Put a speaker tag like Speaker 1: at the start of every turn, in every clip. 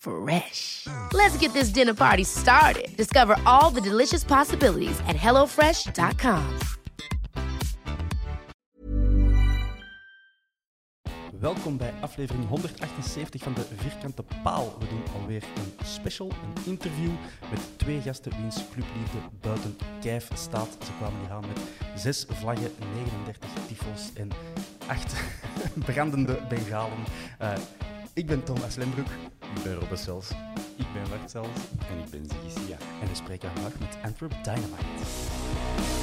Speaker 1: Fresh. Let's get this dinner party started. Discover all the delicious possibilities at hellofresh.com.
Speaker 2: Welkom bij aflevering 178 van de Vierkante Paal. We doen alweer een special, een interview met twee gasten wiens clubliefde buiten kijf staat. Ze kwamen hier aan met zes vlaggen, 39 tifos en acht brandende bengalen. Eh, ik ben Thomas Lembroek.
Speaker 3: Ik ben Robert Sels.
Speaker 2: Ik ben Bart Zelf.
Speaker 3: En ik ben Ziggy Sia.
Speaker 2: En we spreken vandaag met Antwerp Dynamite.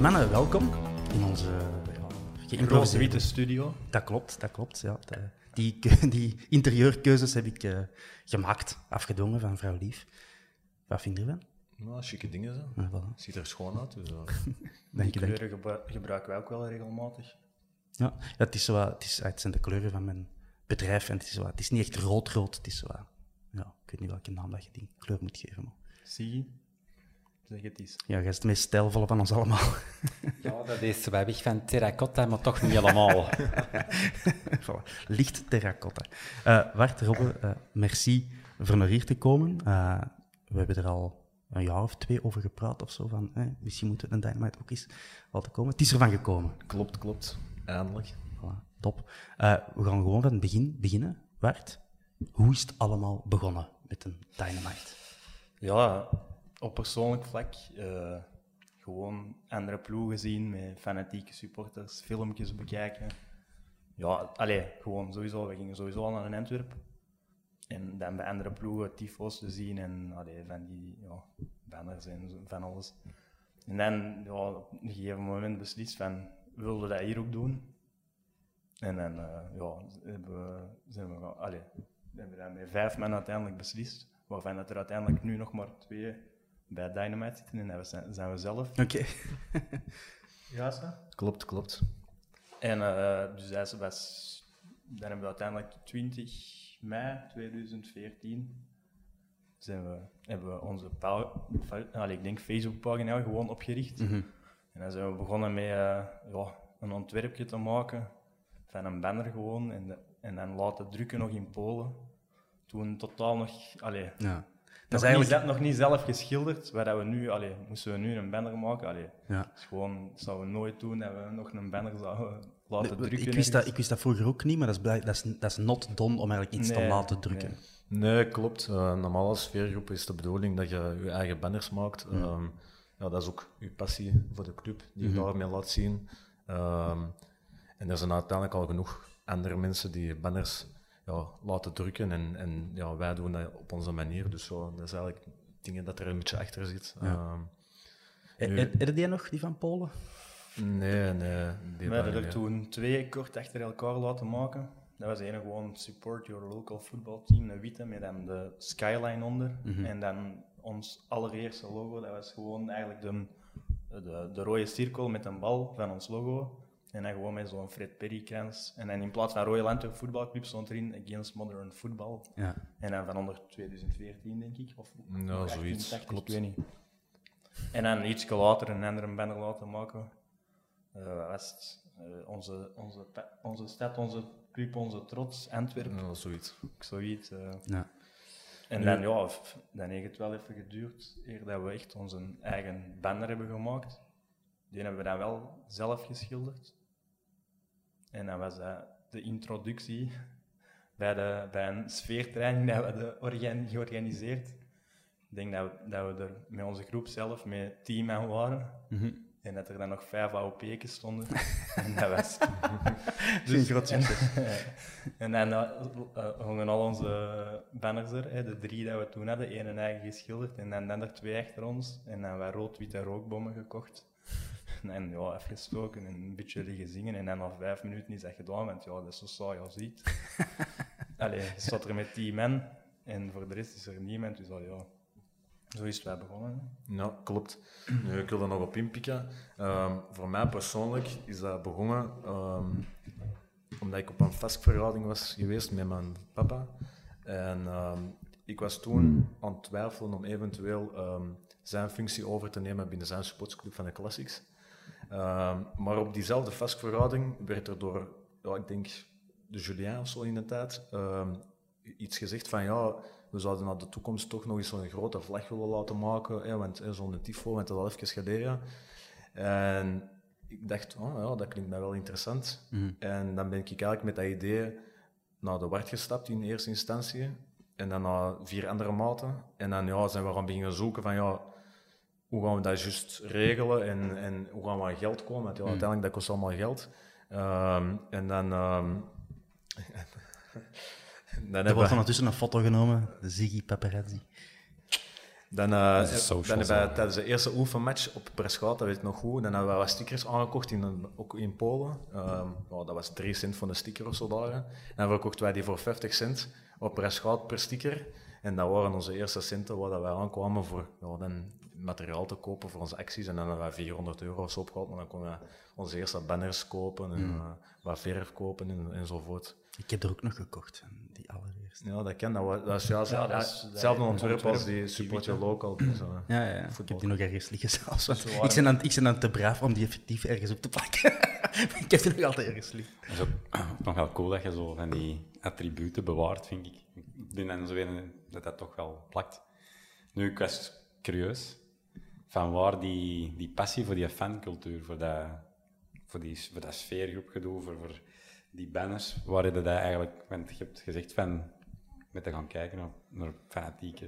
Speaker 2: Mannen, welkom in onze ja, geïmproviseerde-
Speaker 3: witte studio.
Speaker 2: Dat klopt, dat klopt. Ja. Die, die interieurkeuzes heb ik eh, gemaakt, afgedwongen van vrouw Lief. Wat vind je ervan?
Speaker 3: Nou, chique dingen zo.
Speaker 2: Ja, voilà.
Speaker 3: Ziet er schoon uit. Dus, uh,
Speaker 2: Dank
Speaker 3: die
Speaker 2: je, dank je.
Speaker 3: kleuren gebru- gebruiken wij ook wel regelmatig.
Speaker 2: Ja, ja, het, is zo, het, is, het zijn de kleuren van mijn bedrijf en het is, zo, het is niet echt rood-rood. Het is zo, ja, ik weet niet welke naam dat je die kleur moet geven. Maar.
Speaker 3: Zie je? Zeg het eens.
Speaker 2: Ja, jij is het meest stijlvolle van ons allemaal.
Speaker 4: Ja, dat is wij weg van terracotta, maar toch niet helemaal.
Speaker 2: Voilà. Licht terracotta. Eh Bart, Robbe, eh, merci voor naar hier te komen. Eh, we hebben er al een jaar of twee over gepraat of zo. Van, eh, misschien moeten we een Dynamite ook eens laten komen. Het is ervan gekomen.
Speaker 3: Klopt, klopt. Eindelijk.
Speaker 2: Voilà, top. Eh, we gaan gewoon van het begin beginnen. Bart, hoe is het allemaal begonnen met een Dynamite?
Speaker 3: Ja, op persoonlijk vlak eh, gewoon andere ploegen zien met fanatieke supporters, filmpjes bekijken. Ja, allee, gewoon sowieso. We gingen sowieso al naar een Antwerp. En dan bij andere ploegen tyfo's te zien en allee, van die ja, banners en van alles. En dan ja, op een gegeven moment beslist van, wilden we dat hier ook doen? En dan eh, ja, hebben we, zijn we, allee, hebben we dat met vijf man uiteindelijk beslist. Waarvan dat er uiteindelijk nu nog maar twee bij Dynamite zitten en dat zijn, zijn we zelf.
Speaker 2: Oké.
Speaker 3: Ja, zo? Klopt, klopt. En eh, dus dat was, dan hebben we uiteindelijk 20 mei 2014 zijn we, hebben we onze pa- fa- allee, ik denk Facebookpagina gewoon opgericht.
Speaker 2: Mhm.
Speaker 3: En dan zijn we begonnen met eh, ja, een ontwerpje te maken van een banner gewoon en, de- en dan laten drukken nog in Polen. Toen totaal nog, allee,
Speaker 2: Ja.
Speaker 3: dat
Speaker 2: is eigenlijk...
Speaker 3: niet, nog niet zelf geschilderd, waar we nu, allee, moesten we nu een banner maken. Allee,
Speaker 2: Ja.
Speaker 3: gewoon, dat zouden we nooit doen dat we nog een banner zouden laten
Speaker 2: Nee,
Speaker 3: drukken.
Speaker 2: ik, wist dat, ik wist dat vroeger ook niet, maar dat is, blij- dat is, dat is not done om eigenlijk iets te laten drukken.
Speaker 3: nee.
Speaker 5: Nee, klopt. Eh, normaal als veergroep is de bedoeling dat je je eigen banners maakt. Ehm, ja, dat is ook je passie voor de club, die je daarmee laat zien. Ehm, en er zijn uiteindelijk al genoeg andere mensen die banners ja, laten drukken. En, en ja, wij doen dat op onze manier. Dus zo, dat is eigenlijk dingen dat er een beetje achter zit. Nu-
Speaker 2: eh, Heb je die nog, die van Polen?
Speaker 5: Nee, nee. Die
Speaker 3: We hebben er toen twee kort achter elkaar laten maken. Dat was ene gewoon support your local football team, een witte met dan de skyline onder. En dan ons allereerste logo, dat was gewoon eigenlijk de, de, de rode cirkel met een bal van ons logo. En dan gewoon met zo'n Fred Perry-krans. En dan in plaats van Royal Antwerp Voetbalclub stond erin Against Modern Football.
Speaker 2: Ja.
Speaker 3: En dan van onder 2014, denk ik. Of nog
Speaker 5: zoiets,
Speaker 3: 1880,
Speaker 5: klopt.
Speaker 3: Ik weet niet. En dan iets later een andere banner laten maken. Eh, was het? Eh, onze, onze, onze stad, onze club, onze trots, Antwerpen.
Speaker 5: Ja, zoiets.
Speaker 3: Zoiets. eh.
Speaker 2: Ja.
Speaker 3: En dan, ja, dan heeft het wel even geduurd eer dat we echt onze eigen banner hebben gemaakt. Die hebben we dan wel zelf geschilderd. En dan was dat de introductie bij, de, bij een sfeertraining dat we hadden organ- georganiseerd. Ik denk dat we, dat we er met onze groep zelf met tien man waren.
Speaker 2: Mhm.
Speaker 3: En dat er dan nog vijf AOP'en stonden. en dat was...
Speaker 2: een groot
Speaker 3: en, en dan eh, eh, hongen al onze banners er, hè, de drie dat we toen hadden, één en eigen geschilderd. En dan, dan er twee achter ons. En dan wat rood-witte rookbommen gekocht. En ja, afgestoken en een beetje liggen zingen. En dan na vijf minuten is dat gedaan, want ja, dat is zo saai als iets. Allee, je staat er met tien man. En voor de rest is er niemand. Dus al, ja, zo is het wel begonnen. hè.
Speaker 5: Ja, klopt. Nu, ik wil er nog op inpikken. Ehm, voor mij persoonlijk is dat begonnen ehm, omdat ik op een festvergadering was geweest met mijn papa. En ehm, ik was toen aan het twijfelen om eventueel zijn functie over te nemen binnen zijn sportsclub van de Classics. Maar op diezelfde festvergadering werd er door, ja, ik denk, de Julien of zo in de tijd, iets gezegd van ja, we zouden naar de toekomst toch nog eens zo'n grote vlag willen laten maken, hè, want zo'n tifo, want dat al even geleden. En ik dacht, oh ja, dat klinkt mij wel interessant. En dan ben ik eigenlijk met dat idee naar de Wart gestapt in eerste instantie. En dan naar vier andere maten. En dan ja, zijn we gaan beginnen zoeken van ja, hoe gaan we dat juist regelen en, en hoe gaan we aan geld komen. Want ja, uiteindelijk dat kost allemaal geld. Ehm, en dan... ehm, dan
Speaker 2: Er
Speaker 5: hebben
Speaker 2: wordt
Speaker 5: we-
Speaker 2: ondertussen een foto genomen, de Ziggy Paparazzi.
Speaker 5: dan, eh,
Speaker 4: Dat is de socials,
Speaker 5: dan hebben we tijdens de eerste oefenmatch op Preschout, dat weet ik nog goed, dan hebben we wat stickers aangekocht, in, ook in Polen. Ehm, ja, dat was 3 cent voor een sticker of zo daar. hè. Dan verkochten wij die voor 50 cent op Preschout per sticker. En dat waren onze eerste centen waar dat wij aankwamen voor ja, dan materiaal te kopen voor onze acties. En dan hebben wij 400 euro opgehaald, maar dan konden we onze eerste banners kopen en
Speaker 2: Hmm.
Speaker 5: eh, wat verf kopen en, enzovoort.
Speaker 2: Ik heb er ook nog gekocht.
Speaker 5: Ja, dat kan. Dat, dat is ja,
Speaker 3: Ja, dat is-
Speaker 5: hetzelfde
Speaker 3: dat-
Speaker 5: ontwerp als die support your local. Dus, eh,
Speaker 2: Ja, ja, ja. ik heb die nog ergens liggen zelfs. ik, ben dan, ik ben dan te braaf om die effectief ergens op te plakken. ik heb die nog altijd ergens liggen.
Speaker 4: Dat is ook ook nog wel cool dat je zo van die attributen bewaart, vind ik. Ik ben dan zo een dat dat toch wel plakt. Nu, ik was curieus van waar die, die passie voor die fancultuur, voor dat, voor die, voor dat sfeergroepgedoe, voor, voor die banners, waar je dat eigenlijk... Want je hebt gezegd van met te gaan kijken naar, naar fanatieke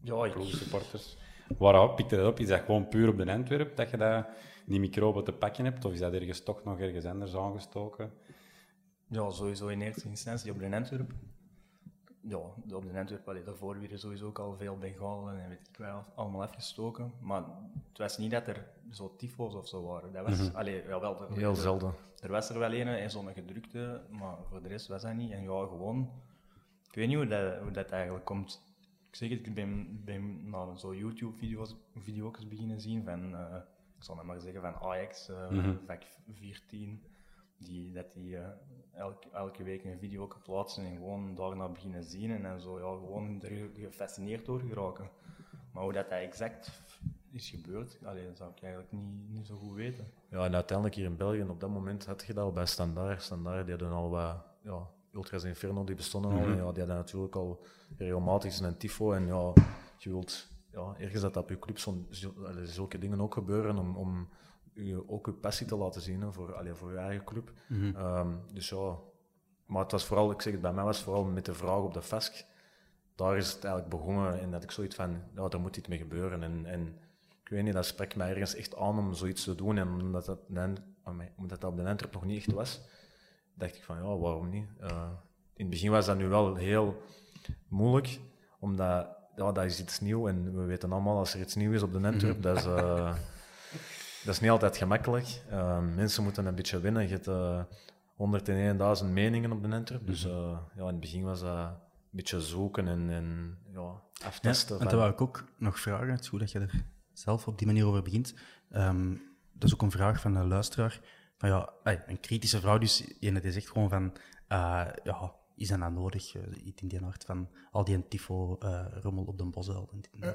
Speaker 3: Ja, ik,
Speaker 4: ploegsupporters. Waarop pikte dat op? Is dat gewoon puur op de Antwerp dat je dat, die microben te pakken hebt? Of is dat ergens toch nog ergens anders aangestoken?
Speaker 3: Ja, sowieso in eerste instantie op de Antwerp. Ja, op de Antwerp, allee, daarvoor weer sowieso ook al veel Bengalen en weet ik wel, allemaal afgestoken. Maar het was niet dat er zo tyfo's of zo waren. Dat was, allee, ja, wel, er,
Speaker 5: Heel
Speaker 3: er-
Speaker 5: zelden.
Speaker 3: Er was er wel een en zo'n gedrukte, maar voor de rest was dat niet. En ja, gewoon, ik weet niet hoe dat, hoe dat eigenlijk komt. Ik zeg het, ik ben, ben naar zo YouTube-video's video's beginnen zien van, eh, ik zal het maar zeggen, van Ajax, eh vak 14, die, dat die eh, elke, elke week een video plaatsen en gewoon daarna beginnen zien en dan zo, ja, gewoon er gefascineerd door geraken. Maar hoe dat, dat exact is gebeurd, allee, dat zou ik eigenlijk niet, niet zo goed weten.
Speaker 5: Ja, en uiteindelijk hier in België, op dat moment had je dat al bij Standaard. Standaard, die hadden al wat, ja, Ultras Inferno, die bestonden al. En ja, die hadden natuurlijk al regelmatig een tifo. En ja, je wilt ja, ergens dat op je club zulke dingen ook gebeuren om, om je, ook je passie te laten zien hè, voor, allee, voor je eigen club. Ehm, dus ja, maar het was vooral, ik zeg het, bij mij was vooral met de vraag op de FASC. Daar is het eigenlijk begonnen en dat ik zoiets van, ja, daar moet iets mee gebeuren. En, en ik weet niet, dat spreekt mij ergens echt aan om zoiets te doen. En omdat dat, omdat dat op de Antwerp nog niet echt was, dacht ik van, ja, waarom niet? Eh, in het begin was dat nu wel heel moeilijk, omdat ja, dat is iets nieuws en we weten allemaal, als er iets nieuws is op de Antwerp, dat is... eh, dat is niet altijd gemakkelijk. Eh, mensen moeten een beetje winnen. Je hebt eh 101.000 meningen op de Antwerp. Dus eh, ja, in het begin was dat een beetje zoeken en, en ja,
Speaker 2: Ja,
Speaker 5: aftesten.
Speaker 2: en
Speaker 5: van-
Speaker 2: dat wou ik ook nog vragen. Het is goed dat je er zelf op die manier over begint. Ehm, dat is ook een vraag van een luisteraar. Van ja, een kritische vrouw, dus ene die zegt gewoon van, eh, ja, is dat nou nodig? eh, iets in die hart van al die tifo-rommel op de bosel. En, en.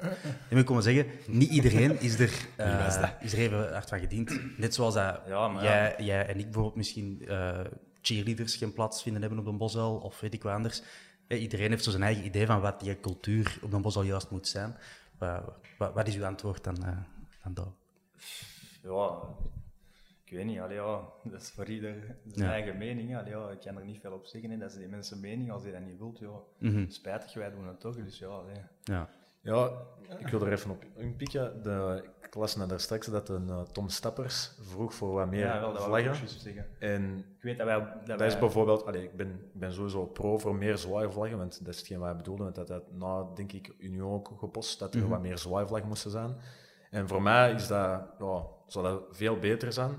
Speaker 2: En ik komen zeggen, niet iedereen is er, eh, is er even hard van gediend. Net zoals dat
Speaker 3: Ja,
Speaker 2: jij, jij en ik bijvoorbeeld misschien eh, cheerleaders geen plaats vinden hebben op de bosel, of weet ik wat anders. Iedereen heeft zo zijn eigen idee van wat die cultuur op de bosel juist moet zijn. Wa- wa- wat is uw antwoord dan, eh dan dat?
Speaker 3: Ja, ik weet niet. Allee, ja, dat is voor ieder zijn
Speaker 2: Ja.
Speaker 3: eigen mening. Allee, ja, ik kan er niet veel op zeggen. hè. Dat is die mensen mening. Als je dat niet wilt, ja,
Speaker 2: Mhm.
Speaker 3: spijtig, wij doen het toch. Dus ja, allee.
Speaker 2: Ja.
Speaker 5: Ja, ik wil er even op inpikken. De, ik las net daar straks dat een eh, Tom Stappers vroeg voor wat meer
Speaker 3: ja, wel, dat ik
Speaker 5: vlaggen.
Speaker 3: zeggen.
Speaker 5: En
Speaker 3: Ik weet dat wij... Dat,
Speaker 5: dat
Speaker 3: wij
Speaker 5: is bijvoorbeeld, allee, ik, ben, ik ben sowieso pro voor meer zwaaivlaggen, want dat is hetgeen wat hij bedoelde, want dat dat na, denk ik, Union ook gepost, dat er wat meer zwaaivlaggen moesten zijn. En voor mij is dat, ja, zou dat veel beter zijn.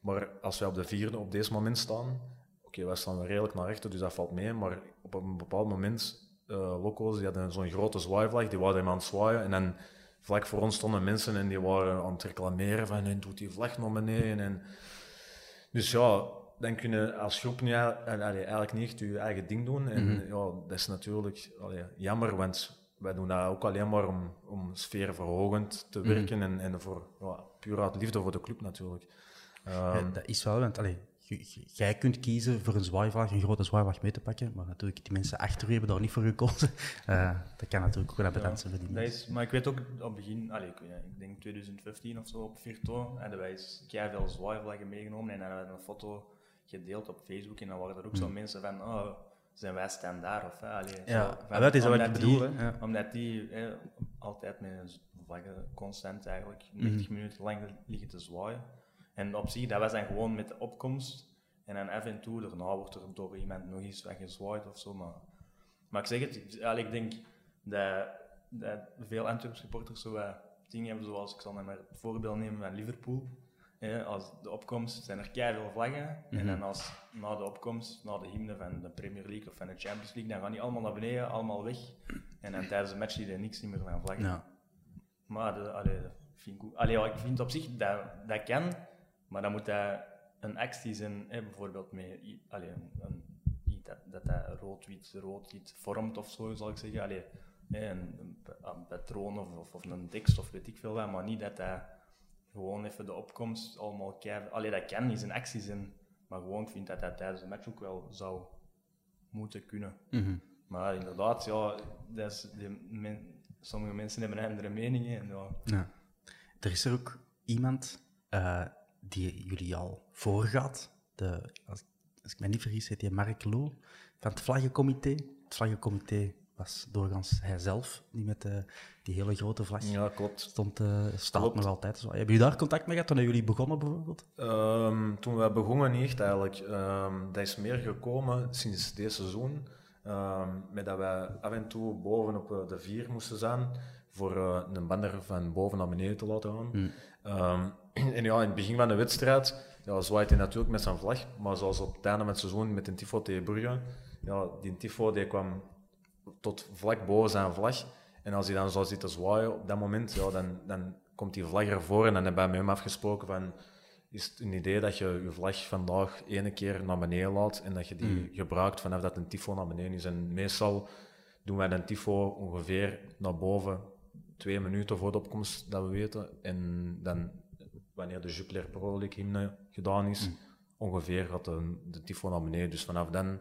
Speaker 5: Maar als wij op de vierde op deze moment staan, oké, wij staan redelijk naar rechter, dus dat valt mee, maar op een bepaald moment, eh loco's, die hadden zo'n grote zwaaivlag, die waren hem aan het zwaaien, en dan vlak voor ons stonden mensen en die waren aan het reclameren van, en doet die vlag naar beneden, en dus ja, dan kun je als groep nu eigenlijk, niet echt je eigen ding doen. En ja, dat is natuurlijk allee, jammer, want wij doen dat ook alleen maar om, om sfeerverhogend te werken en, en voor ja, puur uit liefde voor de club natuurlijk. Ehm,
Speaker 2: Ja, dat is wel, want allee, jij kunt kiezen voor een zwaaivlag, een grote zwaaivlag mee te pakken, maar natuurlijk, die mensen achter u hebben daar niet voor gekozen. Eh, dat kan natuurlijk ook wel bedankt zijn voor die mensen.
Speaker 3: maar ik weet ook, op het begin, allee, ik, weet ik denk 2015 of zo, op Virto, hadden wij veel zwaaivlaggen meegenomen en hadden we een foto gedeeld op Facebook en dan waren er ook zo mensen van, oh, zijn wij standaard of hè? Allee,
Speaker 2: Ja, dat is wat ik bedoel,
Speaker 3: die-
Speaker 2: ja.
Speaker 3: Omdat die hè, altijd met een vlaggen constant eigenlijk
Speaker 2: Mhm.
Speaker 3: 90 minuten lang liggen te zwaaien. En op zich, dat was dan gewoon met de opkomst en dan af en toe, daarna wordt er door iemand nog eens wat gezwaaid of zo, maar... Maar ik zeg het, allee, ik denk dat, dat veel Antwerp supporters zo wat dingen hebben, zoals ik zal maar het voorbeeld nemen van Liverpool. Als de opkomst zijn er keihard vlaggen. En dan als na de opkomst, na de hymne van de Premier League of van de Champions League, dan gaan die allemaal naar beneden, allemaal weg. En dan tijdens de match zie je niks niet meer van vlaggen.
Speaker 2: Ja.
Speaker 3: Maar de, allee, dat vind ik, goed. allee, ja, ik vind op zich dat dat kan, maar dan moet dat een actie zijn, hè, bijvoorbeeld met allee, een, iets dat, dat dat rood-wit, rood-wit vormt of zo, zal ik zeggen. Allee, hè, een, een, pa- een patroon of, of, of een tekst of weet ik veel wat, maar niet dat dat gewoon even de opkomst allemaal keihard... Allee, dat kan niet zijn actie zijn, maar gewoon ik vind dat dat tijdens de match ook wel zou moeten kunnen.
Speaker 2: Mhm.
Speaker 3: Maar inderdaad, ja, dat is, die men- sommige mensen hebben andere meningen. En, ja,
Speaker 2: Ja. Er is er ook iemand eh, die jullie al voorgaat. De, als, als ik me niet vergis, heet die Mark Loo van het Vlaggencomité. Het Vlaggencomité was doorgaans hijzelf, die met de, die hele grote vlag
Speaker 5: ja, klopt.
Speaker 2: stond, eh, staat
Speaker 5: Klopt.
Speaker 2: nog altijd. Zo. Hebben jullie daar contact mee gehad toen jullie begonnen, bijvoorbeeld?
Speaker 5: Ehm, toen we begonnen niet echt eigenlijk. Ehm, dat is meer gekomen sinds dit seizoen. Ehm, met dat wij af en toe boven op eh, de vier moesten zijn voor eh, een bander van boven naar beneden te laten gaan. Ehm, en ja, in het begin van de wedstrijd ja, zwaait hij natuurlijk met zijn vlag. Maar zoals op het einde van het seizoen met een tifo tegen Brugge, ja, die tifo die kwam tot vlak boven zijn vlag. En als hij dan zo zit te zwaaien op dat moment, ja, dan, dan komt die vlag ervoor. En dan hebben wij met hem afgesproken van, is het een idee dat je je vlag vandaag ene keer naar beneden laat en dat je die gebruikt vanaf dat een tifo naar beneden is. En meestal doen wij een tifo ongeveer naar boven twee minuten voor de opkomst, dat we weten. En dan, wanneer de Jupiler Pro League hymne gedaan is, ongeveer gaat de, de tifo naar beneden. Dus vanaf dan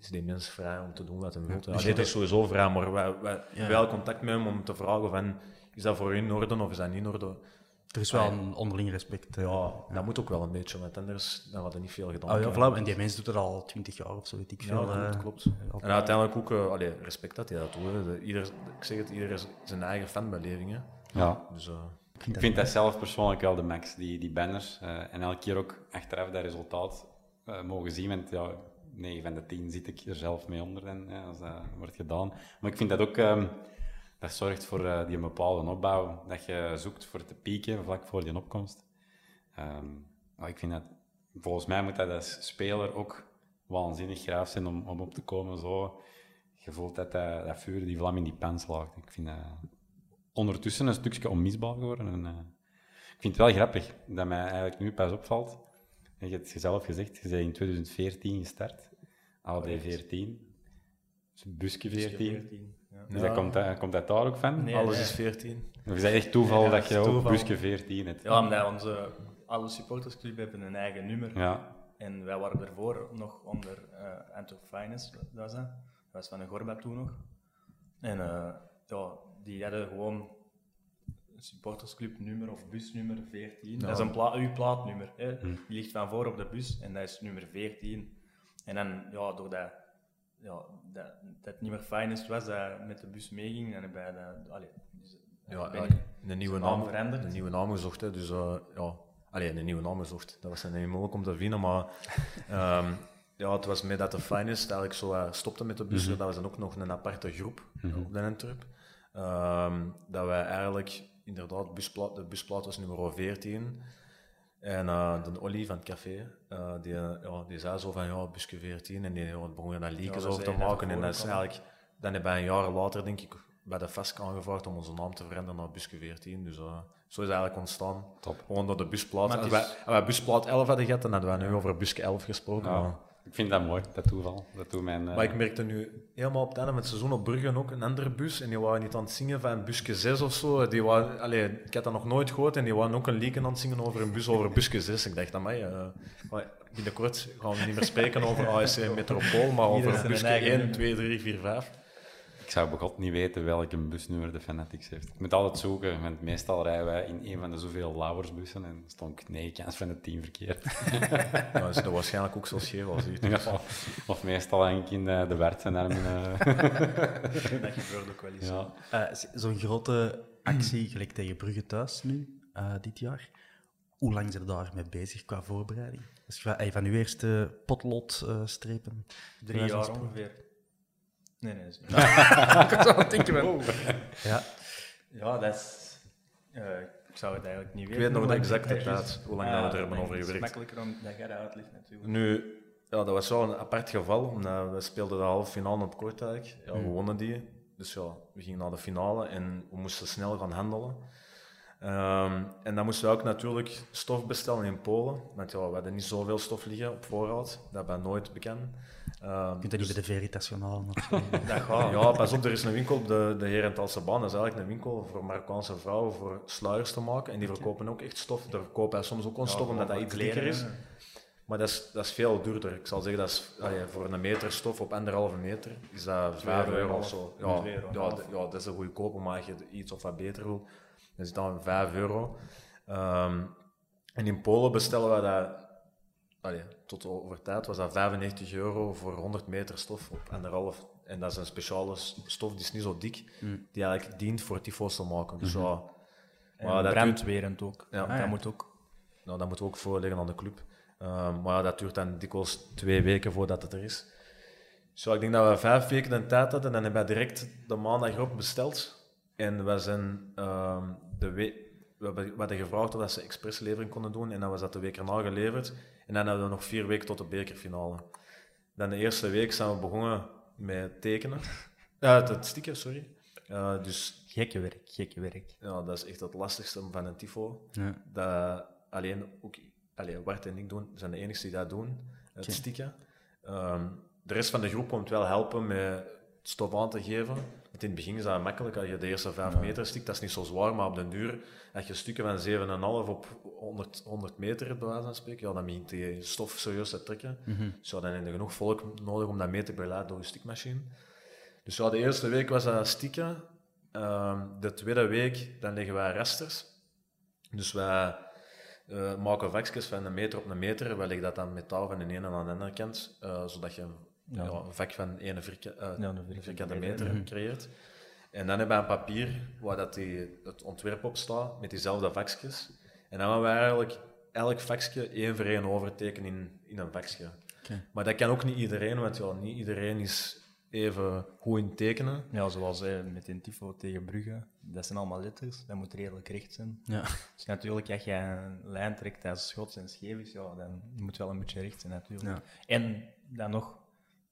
Speaker 5: is die mens vrij om te doen wat hij wil. Ja,
Speaker 2: dus
Speaker 5: dit
Speaker 2: je-
Speaker 5: is sowieso vrij, maar wij, wij
Speaker 2: Ja.
Speaker 5: wel contact met hem om te vragen van, is dat voor u in orde of is dat niet in orde?
Speaker 2: Er is wel een onderling respect. eh.
Speaker 5: Ja, dat moet ook wel een beetje, want anders dan had er niet veel gedaan.
Speaker 2: Oh, ja, voilà. En die mens doet het al twintig jaar of zo, weet ik
Speaker 5: Ja,
Speaker 2: veel.
Speaker 5: dat
Speaker 2: eh,
Speaker 5: klopt, klopt.
Speaker 2: altijd-
Speaker 5: En uiteindelijk ook, eh, allee, respect dat hij dat doet. Ieder, ik zeg het, ieder is zijn eigen fanbeleving. Hè.
Speaker 4: Ja.
Speaker 5: Dus, eh,
Speaker 4: Ik vind dat zelf persoonlijk wel de max, die, die banners. eh, en elke keer ook achteraf dat resultaat eh, mogen zien. Want ja, 9 van de 10 zit ik er zelf mee onder hè, als dat wordt gedaan. Maar ik vind dat ook, ehm, dat zorgt voor eh, die bepaalde opbouw. Dat je zoekt voor te pieken vlak voor die opkomst. Ehm, maar ik vind dat, volgens mij moet dat als speler ook waanzinnig graaf zijn om, om op te komen. Zo. Je voelt dat, dat, dat vuur, die vlam in die pen slaagt. Ik vind dat ondertussen een stukje onmisbaar geworden. En, eh, ik vind het wel grappig dat mij eigenlijk nu pas opvalt En je hebt zelf gezegd, je bent in 2014 gestart. AD 14. Dus busje 14.
Speaker 3: 14, ja.
Speaker 4: Dus dat komt, dat, komt dat daar ook van?
Speaker 3: Nee,
Speaker 5: Alles
Speaker 3: nee.
Speaker 5: is 14.
Speaker 4: Of is dat echt toeval dat je ook busje 14 hebt?
Speaker 3: Ja, omdat onze, alle supportersclub hebben een eigen nummer.
Speaker 4: Ja.
Speaker 3: En wij waren ervoor nog onder eh Antwerp Finance, dat was dat. Dat was van een Gorba toen nog. En eh, ja, die hadden gewoon een supportersclub nummer of busnummer 14. Dat is een pla uw plaatnummer. Hè. Die ligt van voor op de bus en dat is nummer 14. En dan, ja, doordat ja, dat, dat het niet meer Finance was, dat met de bus meeging, hebben wij dat... Allee, dus,
Speaker 5: Ja,
Speaker 3: ben
Speaker 5: eigenlijk
Speaker 3: ik
Speaker 5: een nieuwe
Speaker 3: naam veranderd.
Speaker 5: een nieuwe naam gezocht. Hè, dus eh, ja, alleen een nieuwe naam gezocht. Dat was niet moeilijk om te vinden, maar ehm, ja, het was met dat de Finest eigenlijk zo eh, stopte met de bussen. Dat was dan ook nog een aparte groep op de Antwerp. Ehm, dat wij eigenlijk inderdaad, busplaat, de busplaat was nummer 14. En eh, de Olly van het café, eh, die, eh, ja, die zei zo van ja, busje 14 en die ja, begon daar leakjes
Speaker 3: dat
Speaker 5: over te maken. En dat is eigenlijk, dan hebben wij een jaar later, denk ik, bij de FESC aangevraagd om onze naam te veranderen naar busje 14. Dus eh, zo is het eigenlijk ontstaan.
Speaker 4: Top.
Speaker 5: Gewoon door de busplaat.
Speaker 3: Maar
Speaker 5: Als wij,
Speaker 3: is-
Speaker 5: als wij busplaat 11 hadden gehad, dan hadden wij nu over busje 11 gesproken.
Speaker 4: Ja.
Speaker 5: maar-
Speaker 4: Ik vind dat mooi, dat toeval. Dat doet mijn... eh,
Speaker 5: maar ik merkte nu helemaal op het einde van het seizoen op Brugge ook een andere bus. En die waren niet aan het zingen van busje 6 of zo. Die waren, allee, ik had dat nog nooit gehoord. En die waren ook een lieken aan het zingen over een bus over busje 6. Ik dacht, amai, uh, binnenkort gaan we niet meer spreken over ASC Metropool, maar over busje
Speaker 3: eigen
Speaker 5: 1,
Speaker 3: nummer.
Speaker 5: 2, 3, 4, 5.
Speaker 4: Ik zou bij God niet weten welke busnummer de Fanatics heeft. Ik moet altijd zoeken, want meestal rijden wij in een van de zoveel Lauwersbussen en stond ik nee, kans van het team verkeerd.
Speaker 5: Dat is dat waarschijnlijk ook zo scheef als u.
Speaker 4: Ja, of meestal hang ik in de, de Wert zijn armen. eh.
Speaker 3: Dat gebeurt ook wel eens.
Speaker 4: ja.
Speaker 2: Eh, Zo'n grote actie, gelijk tegen Brugge thuis nu, eh, dit jaar. Hoe lang zijn er daarmee bezig qua voorbereiding? Dus eh, van uw eerste potlot eh, strepen?
Speaker 3: Drie jaar ongeveer. Nee, nee, dat is niet.
Speaker 2: Ik zou aan denken van... Ja,
Speaker 3: Ja, dat is... eh, ik zou het eigenlijk niet weten.
Speaker 5: weet nog de exacte
Speaker 3: het
Speaker 5: tijd, hoe lang
Speaker 3: Ah,
Speaker 5: dat we er hebben over
Speaker 3: Het is
Speaker 5: gewerkt.
Speaker 3: makkelijker om dat jij dat uitlegt, natuurlijk.
Speaker 5: Nu, ja, dat was wel een apart geval, omdat we speelden de halve finale op Kortrijk. Ja, we wonnen die. Dus ja, we gingen naar de finale en we moesten snel gaan handelen. Ehm, en dan moesten we ook natuurlijk stof bestellen in Polen. Want ja, we hadden niet zoveel stof liggen op voorraad. Dat ben nooit bekend. Ehm,
Speaker 2: je kunt dat niet bij de Veritas gaan halen of zo.
Speaker 3: Dat gaat.
Speaker 5: ja, pas op, er is een winkel op de, de Herentalse baan. Dat is eigenlijk een winkel voor Marokkaanse vrouwen voor sluiers te maken. En die verkopen ook echt stof. Daar verkopen wij soms ook wel stof, omdat dat iets dikker is. Maar dat is, dat is veel duurder. Ik zal zeggen, dat is, allee, voor een meter stof op anderhalve meter is dat 5
Speaker 3: euro,
Speaker 5: euro of zo. Ja, ja, ja, dat is een goedkope, maar als je iets of wat beter wil, dan is dan 5 euro. Ehm, en in Polen bestellen we dat, allee, tot over tijd was dat 95 euro voor 100 meter stof op anderhalf. En dat is een speciale stof, die is niet zo dik, die eigenlijk dient voor tyfo's te maken. Dus ja,
Speaker 3: En
Speaker 5: maar dat duurt-
Speaker 3: brandwerend ook.
Speaker 5: Ja.
Speaker 3: dat
Speaker 5: Ah, ja.
Speaker 3: moet ook.
Speaker 5: nou, dat moeten we ook voorleggen aan de club. Ehm, maar ja, dat duurt dan dikwijls twee weken voordat het er is. Zo, ik denk dat we vijf weken de tijd hadden en dan hebben we direct de maandag erop besteld. En we zijn ehm, de we we hebben- we hadden gevraagd of dat ze expresslevering konden doen en dan was dat de week erna geleverd. En dan hadden we nog vier weken tot de bekerfinale. Dan de eerste week zijn we begonnen met tekenen. Ja, het stikken, sorry. Eh, dus
Speaker 2: Gekke werk, gekke werk.
Speaker 5: ja, dat is echt het lastigste van een tifo.
Speaker 2: Ja.
Speaker 5: Dat alleen, ook, alleen Bart en ik doen, zijn de enigste die dat doen, het stikken. Ehm, de rest van de groep komt wel helpen met het stof aan te geven. In het begin is dat makkelijk, als je de eerste vijf meter stikt, dat is niet zo zwaar, maar op den duur, als je stukken van 7,5 op 100, 100 meter, bij wijze van spreken, ja, dan begint die stof serieus te trekken. Dus ja, dan heb je genoeg volk nodig om dat mee te begeleiden door je stikmachine. Dus ja, de eerste week was dat stikken. Ehm, de tweede week, dan leggen wij rasters. Dus wij eh, maken vakjes van een meter op een meter. Wij leggen dat dan metaal van de ene aan de andere kant, eh, zodat je ja. een vak van één vierka- eh,
Speaker 3: Ja, een vierkante
Speaker 5: vierkante
Speaker 3: meter.
Speaker 5: creëert. En dan hebben we een papier waar dat die, het ontwerp op staat, met diezelfde vakjes. En dan gaan we eigenlijk elk vakje één voor één overtekenen in, in een vakje. Maar dat kan ook niet iedereen, want ja, niet iedereen is even goed in tekenen.
Speaker 3: Ja, zoals eh, met een tifo tegen Brugge. Dat zijn allemaal letters. Dat moet redelijk recht zijn.
Speaker 2: Ja.
Speaker 3: Dus natuurlijk, als je een lijn trekt dat schots en scheef is, ja, dan moet wel een beetje recht zijn natuurlijk.
Speaker 2: Ja.
Speaker 3: En dan nog,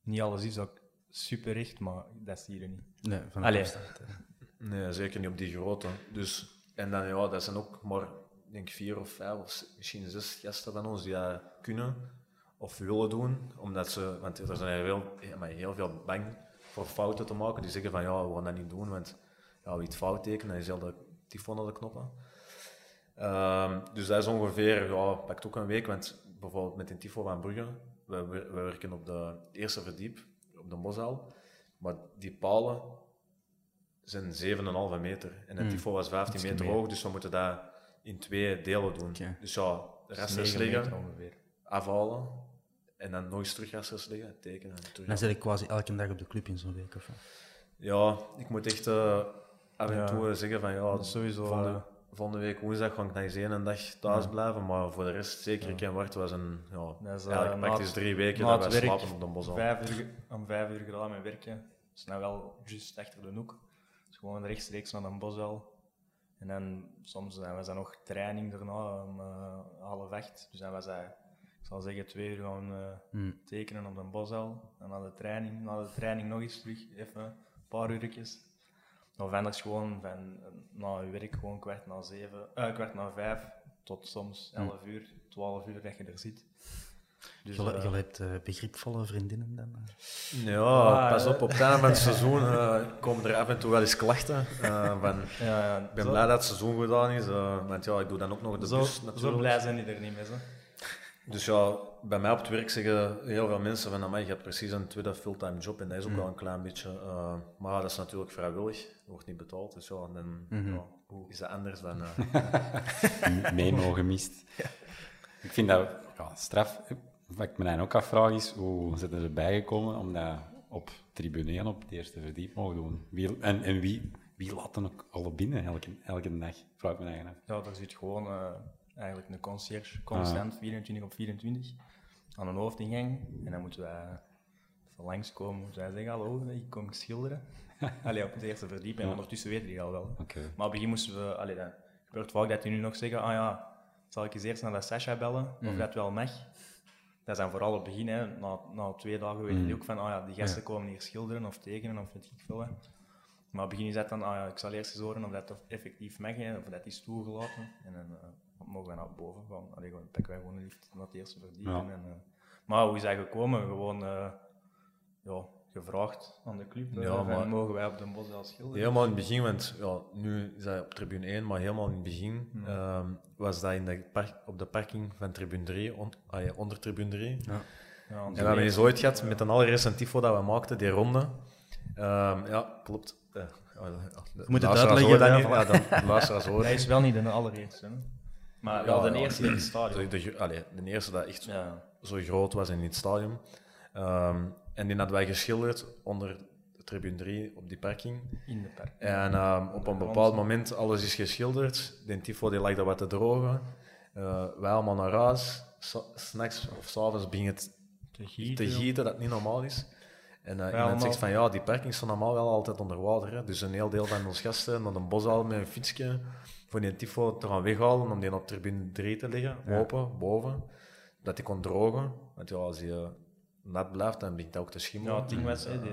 Speaker 3: niet alles is ook super recht, maar dat zie je niet.
Speaker 2: Nee, van
Speaker 3: Allee.
Speaker 2: afstand, hè.
Speaker 5: Nee, zeker niet op die grootte. Dus, en dan, ja, dat zijn ook maar ik denk vier of vijf of misschien zes gasten van ons die dat kunnen of willen doen. Omdat ze, want er zijn heel, heel veel bang voor fouten te maken. Die zeggen van ja, we gaan dat niet doen, want ja, wie het fout tekent, dan is heel de tifo naar de knoppen. Ehm, dus dat is ongeveer, ja, pakt ook een week, want bijvoorbeeld met een tifo van Brugge, we, we, we werken op de eerste verdiep, op de Mosel, maar die palen zijn 7,5 meter en het tifo was 15
Speaker 2: ietsje
Speaker 5: meter hoog, dus we moeten dat in twee delen doen. Dus ja, resters liggen, afhalen en dan nog eens terug resters liggen, tekenen en terug.
Speaker 2: Dan zit ik quasi elke dag op de club in zo'n week. Of?
Speaker 5: Ja, ik moet echt eh, af en
Speaker 3: Ja.
Speaker 5: toe zeggen van ja,
Speaker 3: Dat is sowieso,
Speaker 5: volgende week woensdag ga ik nog eens één dag thuis blijven, maar voor de rest, zeker ik en Wart was een, ja,
Speaker 3: Dat is,
Speaker 5: eigenlijk
Speaker 3: na
Speaker 5: praktisch
Speaker 3: het-
Speaker 5: drie weken
Speaker 3: na
Speaker 5: dat wij
Speaker 3: werk
Speaker 5: slapen op de bos al.
Speaker 3: Vijf uur, om vijf uur gedaan met werken. Dat is nou wel juist achter de hoek. Dus gewoon rechtstreeks naar een boswel. En dan soms dan was dat nog training daarna om uh, half acht. Dus dan was dat, ik zal zeggen, twee uur gaan eh,
Speaker 2: Hmm.
Speaker 3: tekenen op een boswel. Dan naar de training. Na de training nog eens terug, even een paar uurtjes. Of anders gewoon van eh, na je werk gewoon kwart na zeven, eh, kwart na vijf tot soms elf uur, twaalf uur dat je er zit. Dus,
Speaker 2: Je,
Speaker 3: eh,
Speaker 2: je hebt eh, begripvolle vriendinnen dan? eh?
Speaker 5: Ja,
Speaker 3: Ah,
Speaker 5: pas
Speaker 3: eh.
Speaker 5: op, op het einde van het seizoen eh, komen er af en toe wel eens klachten. eh, van,
Speaker 3: ja, ja,
Speaker 5: ik ben
Speaker 3: zo-
Speaker 5: blij dat het seizoen gedaan is, eh, want ja, ik doe dan ook nog de
Speaker 3: Zo,
Speaker 5: bus
Speaker 3: zo
Speaker 5: natuurlijk.
Speaker 3: blij zijn die er niet mee. Zo.
Speaker 5: Dus ja, bij mij op het werk zeggen heel veel mensen van, "Amai, je hebt precies een tweede fulltime job en dat is ook wel een klein beetje, eh, maar ja, dat is natuurlijk vrijwillig, dat wordt niet betaald, dus ja, dan ja, hoe is dat anders dan... eh,
Speaker 4: memo gemist. Ik vind dat ja, straf. Wat ik me dan ook afvraag is, hoe zijn ze erbij gekomen om dat op tribune 1 op het eerste verdiep mogen doen? Wie, en en wie, wie laat dan ook alle binnen elke, elke dag? Vraag ik me eigen af.
Speaker 3: Ja, daar zit gewoon eh, eigenlijk een concierge, constant, 24 op 24, aan een hoofdingang. En dan moeten wij even langskomen, moeten wij zeggen, hallo, ik kom schilderen. Allee, op het eerste verdiep, en ondertussen weten die al wel. Maar op het begin moesten we, allee, dat gebeurt vaak dat die nu nog zeggen, ah ja, zal ik eens eerst naar de Sasha bellen, of dat wel mag. Dat is dan vooral op het begin, hè. Na, na twee dagen weten die ook van, ah ja, die gasten komen hier schilderen of tekenen of weet ik veel. Hè. Maar op het begin is dat dan, ah ja, ik zal eerst eens horen of dat effectief mag, hè, of dat is toegelaten. En dan eh, mogen we naar boven gaan. Allee, gewoon, pakken wij gewoon een lift naar het eerste verdieping.
Speaker 4: Ja.
Speaker 3: En, eh, maar hoe is dat gekomen? Gewoon eh, ja, gevraagd aan de club.
Speaker 5: Ja,
Speaker 3: Ja,
Speaker 5: maar-
Speaker 3: mogen wij op de bos schilderen?
Speaker 5: Helemaal in het begin, want ja, nu is dat op tribune 1, maar helemaal in het begin ehm, was dat in de park, op de parking van tribune 3, on, ah ja, onder tribune 3.
Speaker 3: Ja,
Speaker 5: En we hebben eens ooit gehad met een allereerste tifo dat we maakten, die ronde. Ehm, ja, klopt. Eh, ja, de
Speaker 2: moet het uitleggen,
Speaker 5: dat
Speaker 2: ja,
Speaker 5: niet. Ja, luisteraars horen
Speaker 3: Dat is wel niet de allereerste. Hè? Maar wel de
Speaker 5: ja.
Speaker 3: eerste in het stadion.
Speaker 5: De, de, allee, de eerste dat echt zo groot was in het stadion. Ehm, en die hadden wij geschilderd onder de tribune 3 op die parking.
Speaker 3: In de park.
Speaker 5: En ehm, op een bepaald moment, alles is geschilderd. De tifo die lag daar wat te drogen. Eh, wij allemaal naar huis. S- S'nachts of s'avonds begint het
Speaker 3: Te gieten.
Speaker 5: te gieten, dat niet normaal is. En eh, iemand zegt van ja, die parking staat normaal wel altijd onder water. Hè. Dus een heel deel van onze gasten naar een bos halen met een fietsje voor die tifo te gaan weghalen om die op tribune 3 te leggen, open, boven. Dat die kon drogen. Want ja, als die nat blijft, dan begint dat ook te schimmelen.
Speaker 3: Ja, het ding was, die,